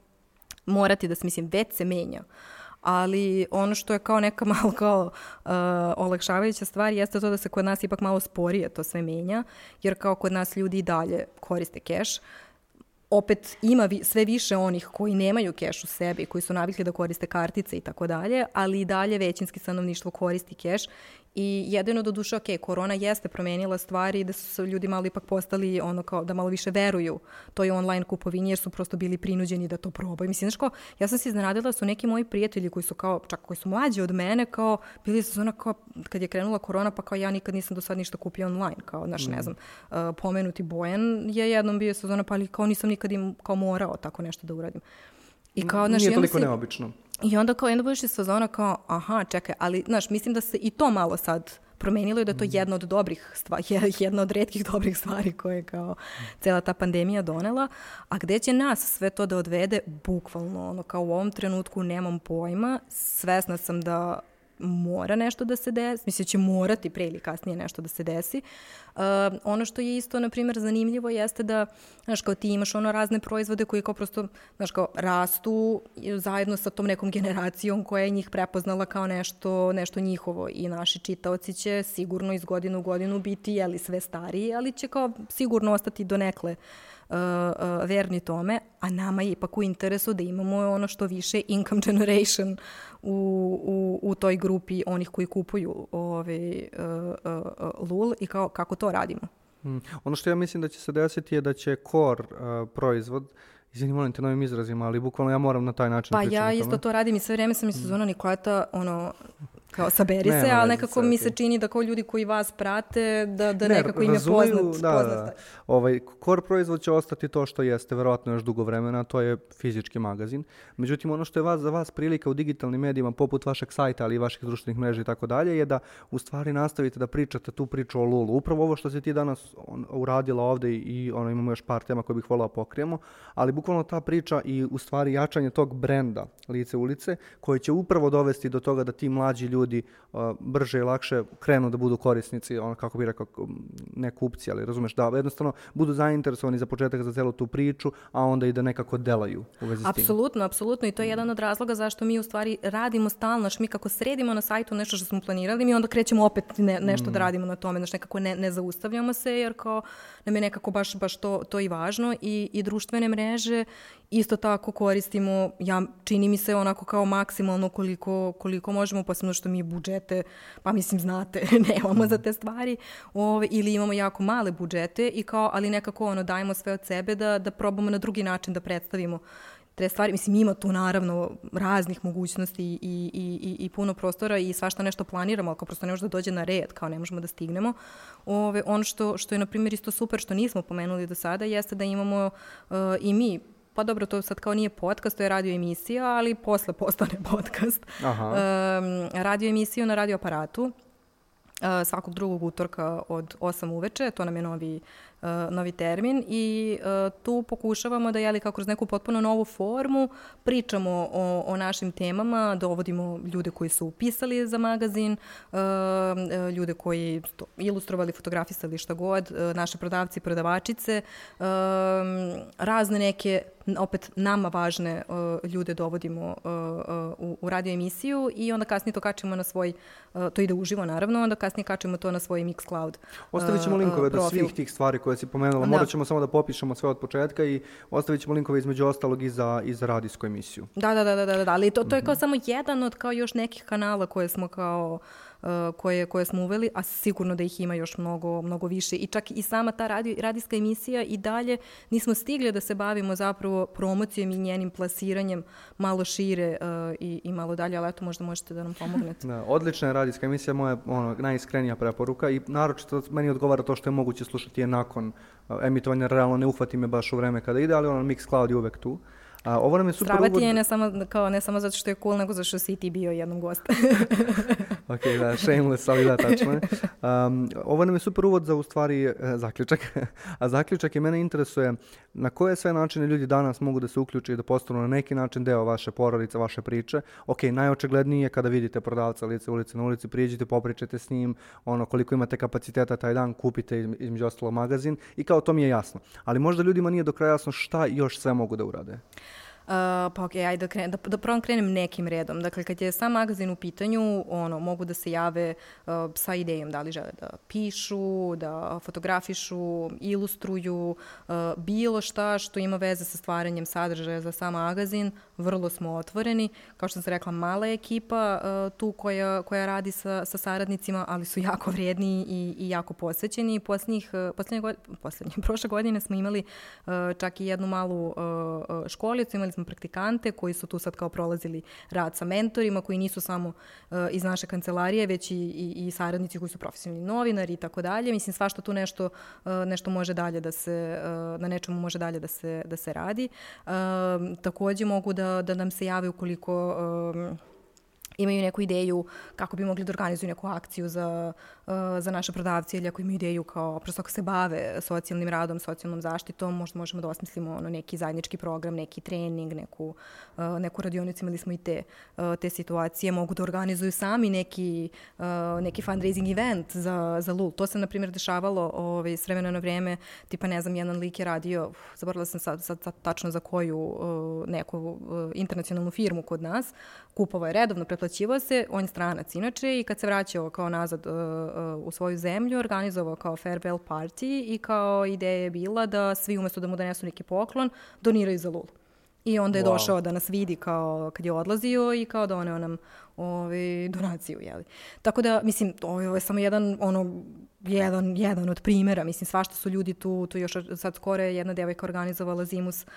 morati da se, mislim, već se menja. Uh, ali ono što je kao neka malo kao uh, olakšavajuća stvar jeste to da se kod nas ipak malo sporije to sve menja, jer kao kod nas ljudi i dalje koriste keš, opet ima vi, sve više onih koji nemaju keš u sebi, koji su navikli da koriste kartice i tako dalje, ali i dalje većinski stanovništvo koristi keš I jedino do duše, ok, korona jeste promenila stvari da su ljudi malo ipak postali ono kao da malo više veruju toj online kupovini jer su prosto bili prinuđeni da to probaju. Mislim, znaš kao, ja sam se iznenadila da su neki moji prijatelji koji su kao, čak koji su mlađi od mene, kao, bili su ono kao, kad je krenula korona, pa kao ja nikad nisam do sad ništa kupio online, kao, znaš, mm. ne znam, uh, pomenuti Bojan je jednom bio sezona, pa ali kao nisam nikad im kao morao tako nešto da uradim. I kao, znaš, Nije toliko si... neobično. I onda kao jedno budeš iz sezona kao, aha, čekaj, ali, znaš, mislim da se i to malo sad promenilo i da je to mhm. jedna od dobrih stvari, jedna od redkih dobrih stvari koje je kao cela ta pandemija donela. A gde će nas sve to da odvede? Bukvalno, ono, kao u ovom trenutku nemam pojma. Svesna sam da mora nešto da se desi, mislim da će morati pre ili kasnije nešto da se desi. Uh, ono što je isto, na primjer, zanimljivo jeste da, znaš, kao ti imaš ono razne proizvode koji kao prosto, znaš, kao rastu zajedno sa tom nekom generacijom koja je njih prepoznala kao nešto, nešto njihovo i naši čitaoci će sigurno iz godinu u godinu biti, jeli, sve stariji, ali će kao sigurno ostati do nekle uh, uh, verni tome, a nama je ipak u interesu da imamo ono što više income generation u, u, u toj grupi onih koji kupuju ovaj, uh, uh, lul i kao, kako to radimo. Mm. Ono što ja mislim da će se desiti je da će core uh, proizvod Izvini, molim te novim izrazima, ali bukvalno ja moram na taj način Pa ja isto to radim i sve vreme sam i sezona Nikoleta, ono, kao saberi ne, se, ali nekako mi se čini da kao ljudi koji vas prate, da, da ne, nekako im je poznat. Da, poznat. da. Ovaj, core proizvod će ostati to što jeste, verovatno još dugo vremena, to je fizički magazin. Međutim, ono što je vas, za vas prilika u digitalnim medijima, poput vašeg sajta, ali i vaših društvenih mreža i tako dalje, je da u stvari nastavite da pričate tu priču o Lulu. Upravo ovo što si ti danas on, uradila ovde i ono, imamo još par tema koje bih volao da pokrijemo, ali bukvalno ta priča i u stvari jačanje tog brenda lice ulice, koje će upravo dovesti do toga da ti mlađi ljudi ljudi uh, brže i lakše krenu da budu korisnici, ono kako bi rekao, ne kupci, ali razumeš, da jednostavno budu zainteresovani za početak za celu tu priču, a onda i da nekako delaju u vezi s tim. Apsolutno, apsolutno i to je jedan od razloga zašto mi u stvari radimo stalno, što mi kako sredimo na sajtu nešto što smo planirali, mi onda krećemo opet ne, nešto da mm. da radimo na tome, znači nekako ne, ne zaustavljamo se, jer kao nam je nekako baš, baš to, to i važno i, i društvene mreže isto tako koristimo, ja, čini mi se onako kao maksimalno koliko, koliko možemo, posebno što mi budžete, pa mislim znate, nemamo za te stvari, ove, ili imamo jako male budžete, i kao, ali nekako ono, dajemo sve od sebe da, da probamo na drugi način da predstavimo te stvari. Mislim, ima tu naravno raznih mogućnosti i, i, i, i puno prostora i svašta nešto planiramo, ali kao prosto ne može da dođe na red, kao ne možemo da stignemo. Ove, ono što, što je, na primjer, isto super, što nismo pomenuli do sada, jeste da imamo uh, i mi pa dobro, to sad kao nije podcast, to je radio emisija, ali posle postane podcast. Aha. Um, radio emisiju na radio aparatu, uh, svakog drugog utorka od 8 uveče, to nam je novi novi termin i tu pokušavamo da, jeli, kako kroz neku potpuno novu formu pričamo o, o našim temama, dovodimo ljude koji su pisali za magazin, ljude koji to, ilustrovali, fotografisali šta god, naše prodavci i prodavačice, razne neke opet nama važne uh, ljude dovodimo uh, uh, u, u radio emisiju i onda kasnije to kačemo na svoj, uh, to ide uživo naravno, onda kasnije kačemo to na svoj Mixcloud Ostavit ćemo uh, linkove uh, do svih tih stvari koje si pomenula. Da. Morat ćemo samo da popišemo sve od početka i ostavit ćemo linkove između ostalog i za, i za radijsku emisiju. Da, da, da, da, da, da. ali to, to je kao mm -hmm. samo jedan od kao još nekih kanala koje smo kao Uh, koje, koje smo uveli, a sigurno da ih ima još mnogo, mnogo više. I čak i sama ta radi, radijska emisija i dalje nismo stigli da se bavimo zapravo promocijom i njenim plasiranjem malo šire uh, i, i malo dalje, ali eto možda možete da nam pomognete. Da, odlična je radijska emisija, moja ono, najiskrenija preporuka i naročito meni odgovara to što je moguće slušati je nakon uh, emitovanja, realno ne uhvati me baš u vreme kada ide, ali ono Mixcloud je uvek tu. A, ovo nam je super Strava ti je ne samo, kao, ne samo zato što je cool, nego zato što si ti bio jednom gost. ok, da, shameless, ali da, tačno je. Um, ovo nam je super uvod za u stvari e, zaključak. A zaključak je mene interesuje na koje sve načine ljudi danas mogu da se uključe i da postanu na neki način deo vaše porodice, vaše priče. Ok, najočiglednije je kada vidite prodavca lice ulice na ulici, priđite, popričajte s njim, ono koliko imate kapaciteta taj dan, kupite između ostalo magazin i kao to mi je jasno. Ali možda ljudima nije do kraja jasno šta još sve mogu da urade. Uh, pa ok, ajde da, kren, da, da prvom krenem nekim redom. Dakle, kad je sam magazin u pitanju, ono, mogu da se jave uh, sa idejom da li žele da pišu, da fotografišu, ilustruju, uh, bilo šta što ima veze sa stvaranjem sadržaja za sam magazin, vrlo smo otvoreni. Kao što sam rekla, mala je ekipa uh, tu koja, koja radi sa, sa saradnicima, ali su jako vrijedni i, i jako posvećeni. Poslednjih, uh, poslednje, god, poslednje, prošle godine smo imali uh, čak i jednu malu uh, uh školicu, imali smo smo praktikante koji su tu sad kao prolazili rad sa mentorima, koji nisu samo uh, iz naše kancelarije, već i, i, i saradnici koji su profesionalni novinari i tako dalje. Mislim, svašta tu nešto, uh, nešto može dalje da se, uh, na nečemu može dalje da se, da se radi. Uh, takođe mogu da, da nam se jave ukoliko uh, imaju neku ideju kako bi mogli da organizuju neku akciju za, uh, za naše prodavce ili ako imaju ideju kao, prosto ako se bave socijalnim radom, socijalnom zaštitom, možda možemo da osmislimo ono, neki zajednički program, neki trening, neku, uh, neku radionicu, imali smo i te, uh, te situacije, mogu da organizuju sami neki, neki fundraising event za, za LUL. To se, na primjer, dešavalo ovaj, s vremena na vreme, tipa, ne znam, jedan lik je radio, uf, zaboravila sam sad, sad, sad tačno za koju neku internacionalnu firmu kod nas, kupovao je redovno, pretplaćivao se, on je stranac inače i kad se vraćao kao nazad uh, uh, u svoju zemlju, organizovao kao farewell party i kao ideja je bila da svi umesto da mu donesu neki poklon, doniraju za lulu. I onda je wow. došao da nas vidi kao kad je odlazio i kao doneo nam ovaj, donaciju, jeli. Tako da, mislim, ovo je samo jedan, ono, jedan, jedan od primera, mislim, svašta su ljudi tu, tu još sad skoro je jedna devojka organizovala zimus uh,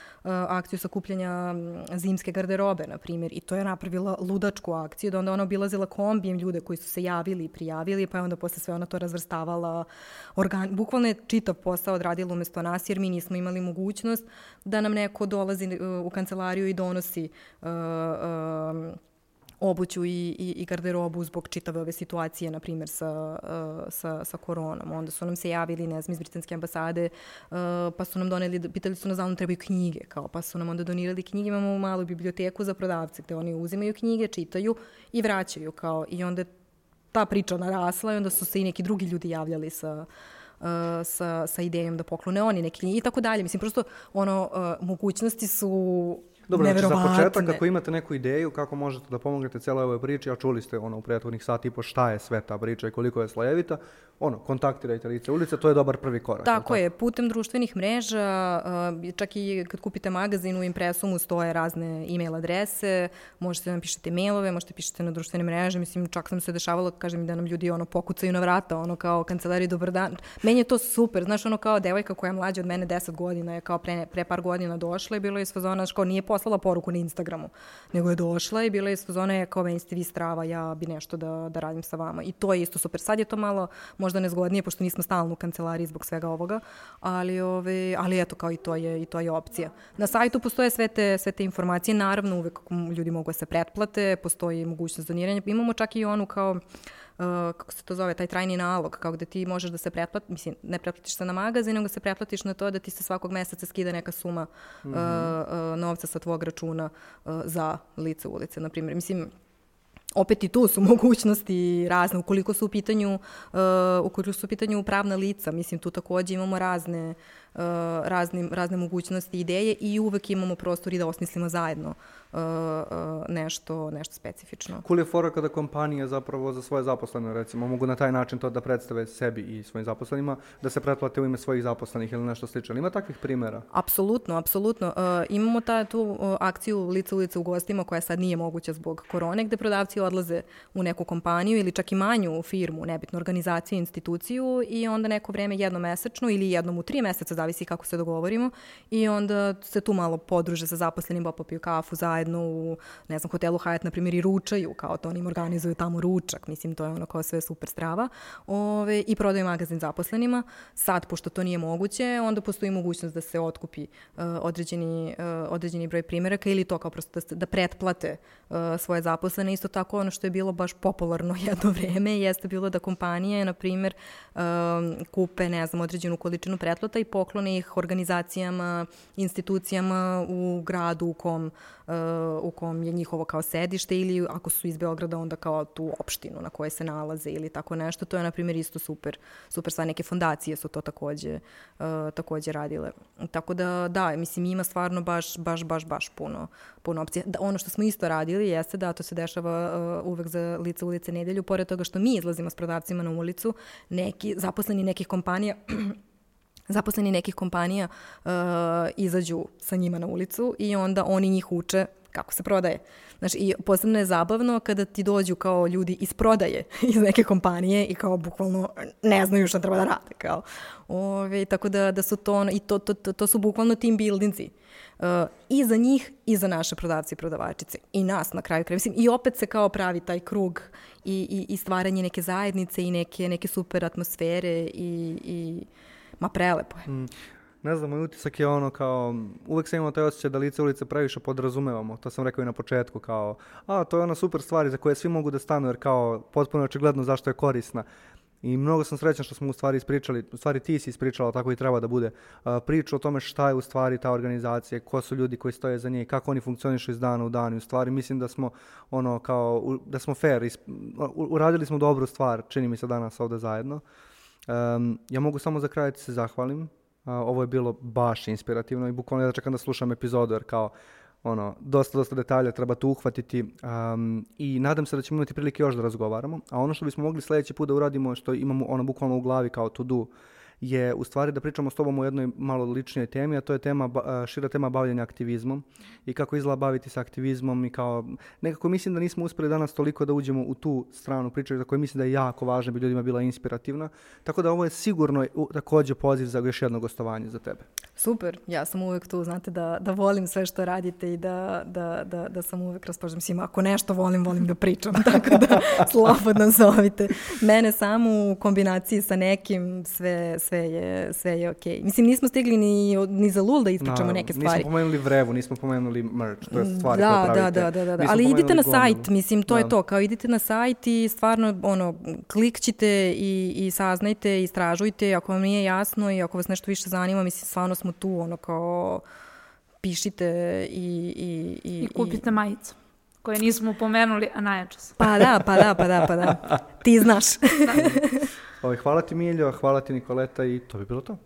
akciju sakupljanja zimske garderobe, na primjer, i to je napravila ludačku akciju, da onda ona obilazila kombijem ljude koji su se javili i prijavili, pa je onda posle sve ona to razvrstavala, organ, bukvalno je čitav posao odradila umesto nas, jer mi nismo imali mogućnost da nam neko dolazi uh, u kancelariju i donosi uh, uh, obuću i, i, i garderobu zbog čitave ove situacije, na primjer, sa, uh, sa, sa koronom. Onda su nam se javili, ne znam, iz Britanske ambasade, uh, pa su nam doneli, pitali su nas da nam trebaju knjige, kao, pa su nam onda donirali knjige, imamo malu biblioteku za prodavce, gde oni uzimaju knjige, čitaju i vraćaju, kao, i onda ta priča narasla i onda su se i neki drugi ljudi javljali sa, uh, sa, sa idejom da poklone oni neke knjige i tako dalje. Mislim, prosto, ono, mogućnosti su Dobro, znači za početak, ako imate neku ideju kako možete da pomognete cijeloj ovoj priči, a čuli ste ono u prethodnih sat i po šta je sve ta priča i koliko je slojevita, ono, kontaktirajte lice ulice, to je dobar prvi korak. Tako, tako? je, putem društvenih mreža, čak i kad kupite magazin u impresumu stoje razne e-mail adrese, možete da nam pišete mailove, možete pišete na društvene mreže, mislim, čak sam se dešavalo, kažem da nam ljudi ono pokucaju na vrata, ono kao kancelari dobar dan. Meni je to super, znaš, ono kao devojka koja je mlađa od mene 10 godina je kao pre, pre par godina došla i bilo je iz fazona, kao nije poslala poruku na Instagramu, nego je došla i bila je iz fazona, kao meni ste vi strava, ja bi nešto da, da radim sa vama. I to je isto super. Sad je to malo, možda nezgodnije, pošto nismo stalno u kancelariji zbog svega ovoga, ali, ove, ali eto, kao i to je, i to je opcija. Na sajtu postoje sve te, sve te informacije, naravno uvek ljudi mogu da se pretplate, postoji mogućnost doniranja. Imamo čak i onu kao kako se to zove, taj trajni nalog, kao gde ti možeš da se pretplatiš, mislim, ne pretplatiš se na magazin, nego se pretplatiš na to da ti se svakog meseca skida neka suma mm -hmm. uh, novca sa tvog računa uh, za lice ulice, na primjer. Mislim, opet i tu su mogućnosti razne, ukoliko su u pitanju, uh, ukoliko su u pitanju pravna lica, mislim, tu takođe imamo razne raznim, razne mogućnosti ideje i uvek imamo prostor i da osmislimo zajedno uh, uh, nešto, nešto specifično. Cool je fora kada kompanija zapravo za svoje zaposlene, recimo, mogu na taj način to da predstave sebi i svojim zaposlenima, da se pretplate u ime svojih zaposlenih ili nešto slično. Ima takvih primera? Apsolutno, apsolutno. Uh, imamo ta, tu uh, akciju lica ulica u gostima koja sad nije moguća zbog korone, gde prodavci odlaze u neku kompaniju ili čak i manju firmu, nebitnu organizaciju, instituciju i onda neko vreme jednomesečno ili jednom u tri meseca zavisi kako se dogovorimo i onda se tu malo podruže sa zaposlenim, popiju kafu zajedno u, ne znam, hotelu Hyatt, na primjer, i ručaju, kao to oni im organizuju tamo ručak, mislim, to je ono kao sve super strava, ove, i prodaju magazin zaposlenima. Sad, pošto to nije moguće, onda postoji mogućnost da se otkupi uh, određeni, uh, određeni broj primjeraka ili to kao prosto da, da pretplate uh, svoje zaposlene. Isto tako, ono što je bilo baš popularno jedno vreme jeste bilo da kompanije, na primjer, um, kupe, ne znam, određenu količinu pretplata i poklon poklone ih organizacijama, institucijama u gradu u kom, uh, u kom je njihovo kao sedište ili ako su iz Beograda onda kao tu opštinu na kojoj se nalaze ili tako nešto. To je na primjer isto super, super sva neke fondacije su to takođe, uh, takođe radile. Tako da da, mislim ima stvarno baš, baš, baš, baš puno, puno opcija. Da, ono što smo isto radili jeste da to se dešava uh, uvek za lice ulice nedelju, pored toga što mi izlazimo s prodavcima na ulicu, neki zaposleni nekih kompanija zaposleni nekih kompanija uh, izađu sa njima na ulicu i onda oni njih uče kako se prodaje. Znači, i posebno je zabavno kada ti dođu kao ljudi iz prodaje iz neke kompanije i kao bukvalno ne znaju šta treba da rade. Kao. Ove, tako da, da su to, i to, to, to, to su bukvalno team buildingci. Uh, I za njih i za naše prodavce i prodavačice. I nas na kraju kraja. Mislim, I opet se kao pravi taj krug i, i, i stvaranje neke zajednice i neke, neke super atmosfere i, i ma prelepo je. Mm. Ne znam, moj utisak je ono kao, uvek sam imao taj osjećaj da lice ulice previše podrazumevamo, to sam rekao i na početku, kao, a to je ona super stvari za koje svi mogu da stanu, jer kao, potpuno očigledno zašto je korisna. I mnogo sam srećan što smo u stvari ispričali, u stvari ti si ispričala, tako i treba da bude, uh, priču o tome šta je u stvari ta organizacija, ko su ljudi koji stoje za nje, kako oni funkcionišu iz dana u dan. I u stvari mislim da smo ono kao, da smo fair, uradili smo dobru stvar, čini mi se danas ovde zajedno. Um, ja mogu samo za kraj da se zahvalim. Uh, ovo je bilo baš inspirativno i bukvalno ja čekam da slušam epizodu jer kao ono, dosta, dosta detalja treba tu uhvatiti um, i nadam se da ćemo imati prilike još da razgovaramo. A ono što bismo mogli sledeći put da uradimo, što imamo ono bukvalno u glavi kao to do, je u stvari da pričamo s tobom o jednoj malo ličnijoj temi, a to je tema, šira tema bavljenja aktivizmom i kako izgleda baviti se aktivizmom i kao, nekako mislim da nismo uspeli danas toliko da uđemo u tu stranu priče za koju mislim da je jako važna, bi ljudima bila inspirativna, tako da ovo je sigurno takođe poziv za još jedno gostovanje za tebe. Super, ja sam uvek tu, znate, da, da volim sve što radite i da, da, da, da sam uvek raspoložen. Mislim, ako nešto volim, volim da pričam, tako da slobodno zovite. Mene samo u kombinaciji sa nekim sve, sve je, sve je okej. Okay. Mislim, nismo stigli ni, ni za lul da ispričamo no, neke stvari. Nismo pomenuli vrevu, nismo pomenuli merch, to je stvari da, koje pravite. Da, da, da, da. ali idite na sajt, mislim, to da. je to, kao idite na sajt i stvarno, ono, klikćite i, i saznajte, istražujte, ako vam nije jasno i ako vas nešto više zanima, mislim, stvarno smo tu, ono, kao pišite i... I, i, I kupite i... majicu koje nismo pomenuli, a najjače su. Pa da, pa da, pa da, pa da. Ti znaš. da. Ovaj, hvala ti Miljo, hvala ti Nikoleta i to bi bilo to.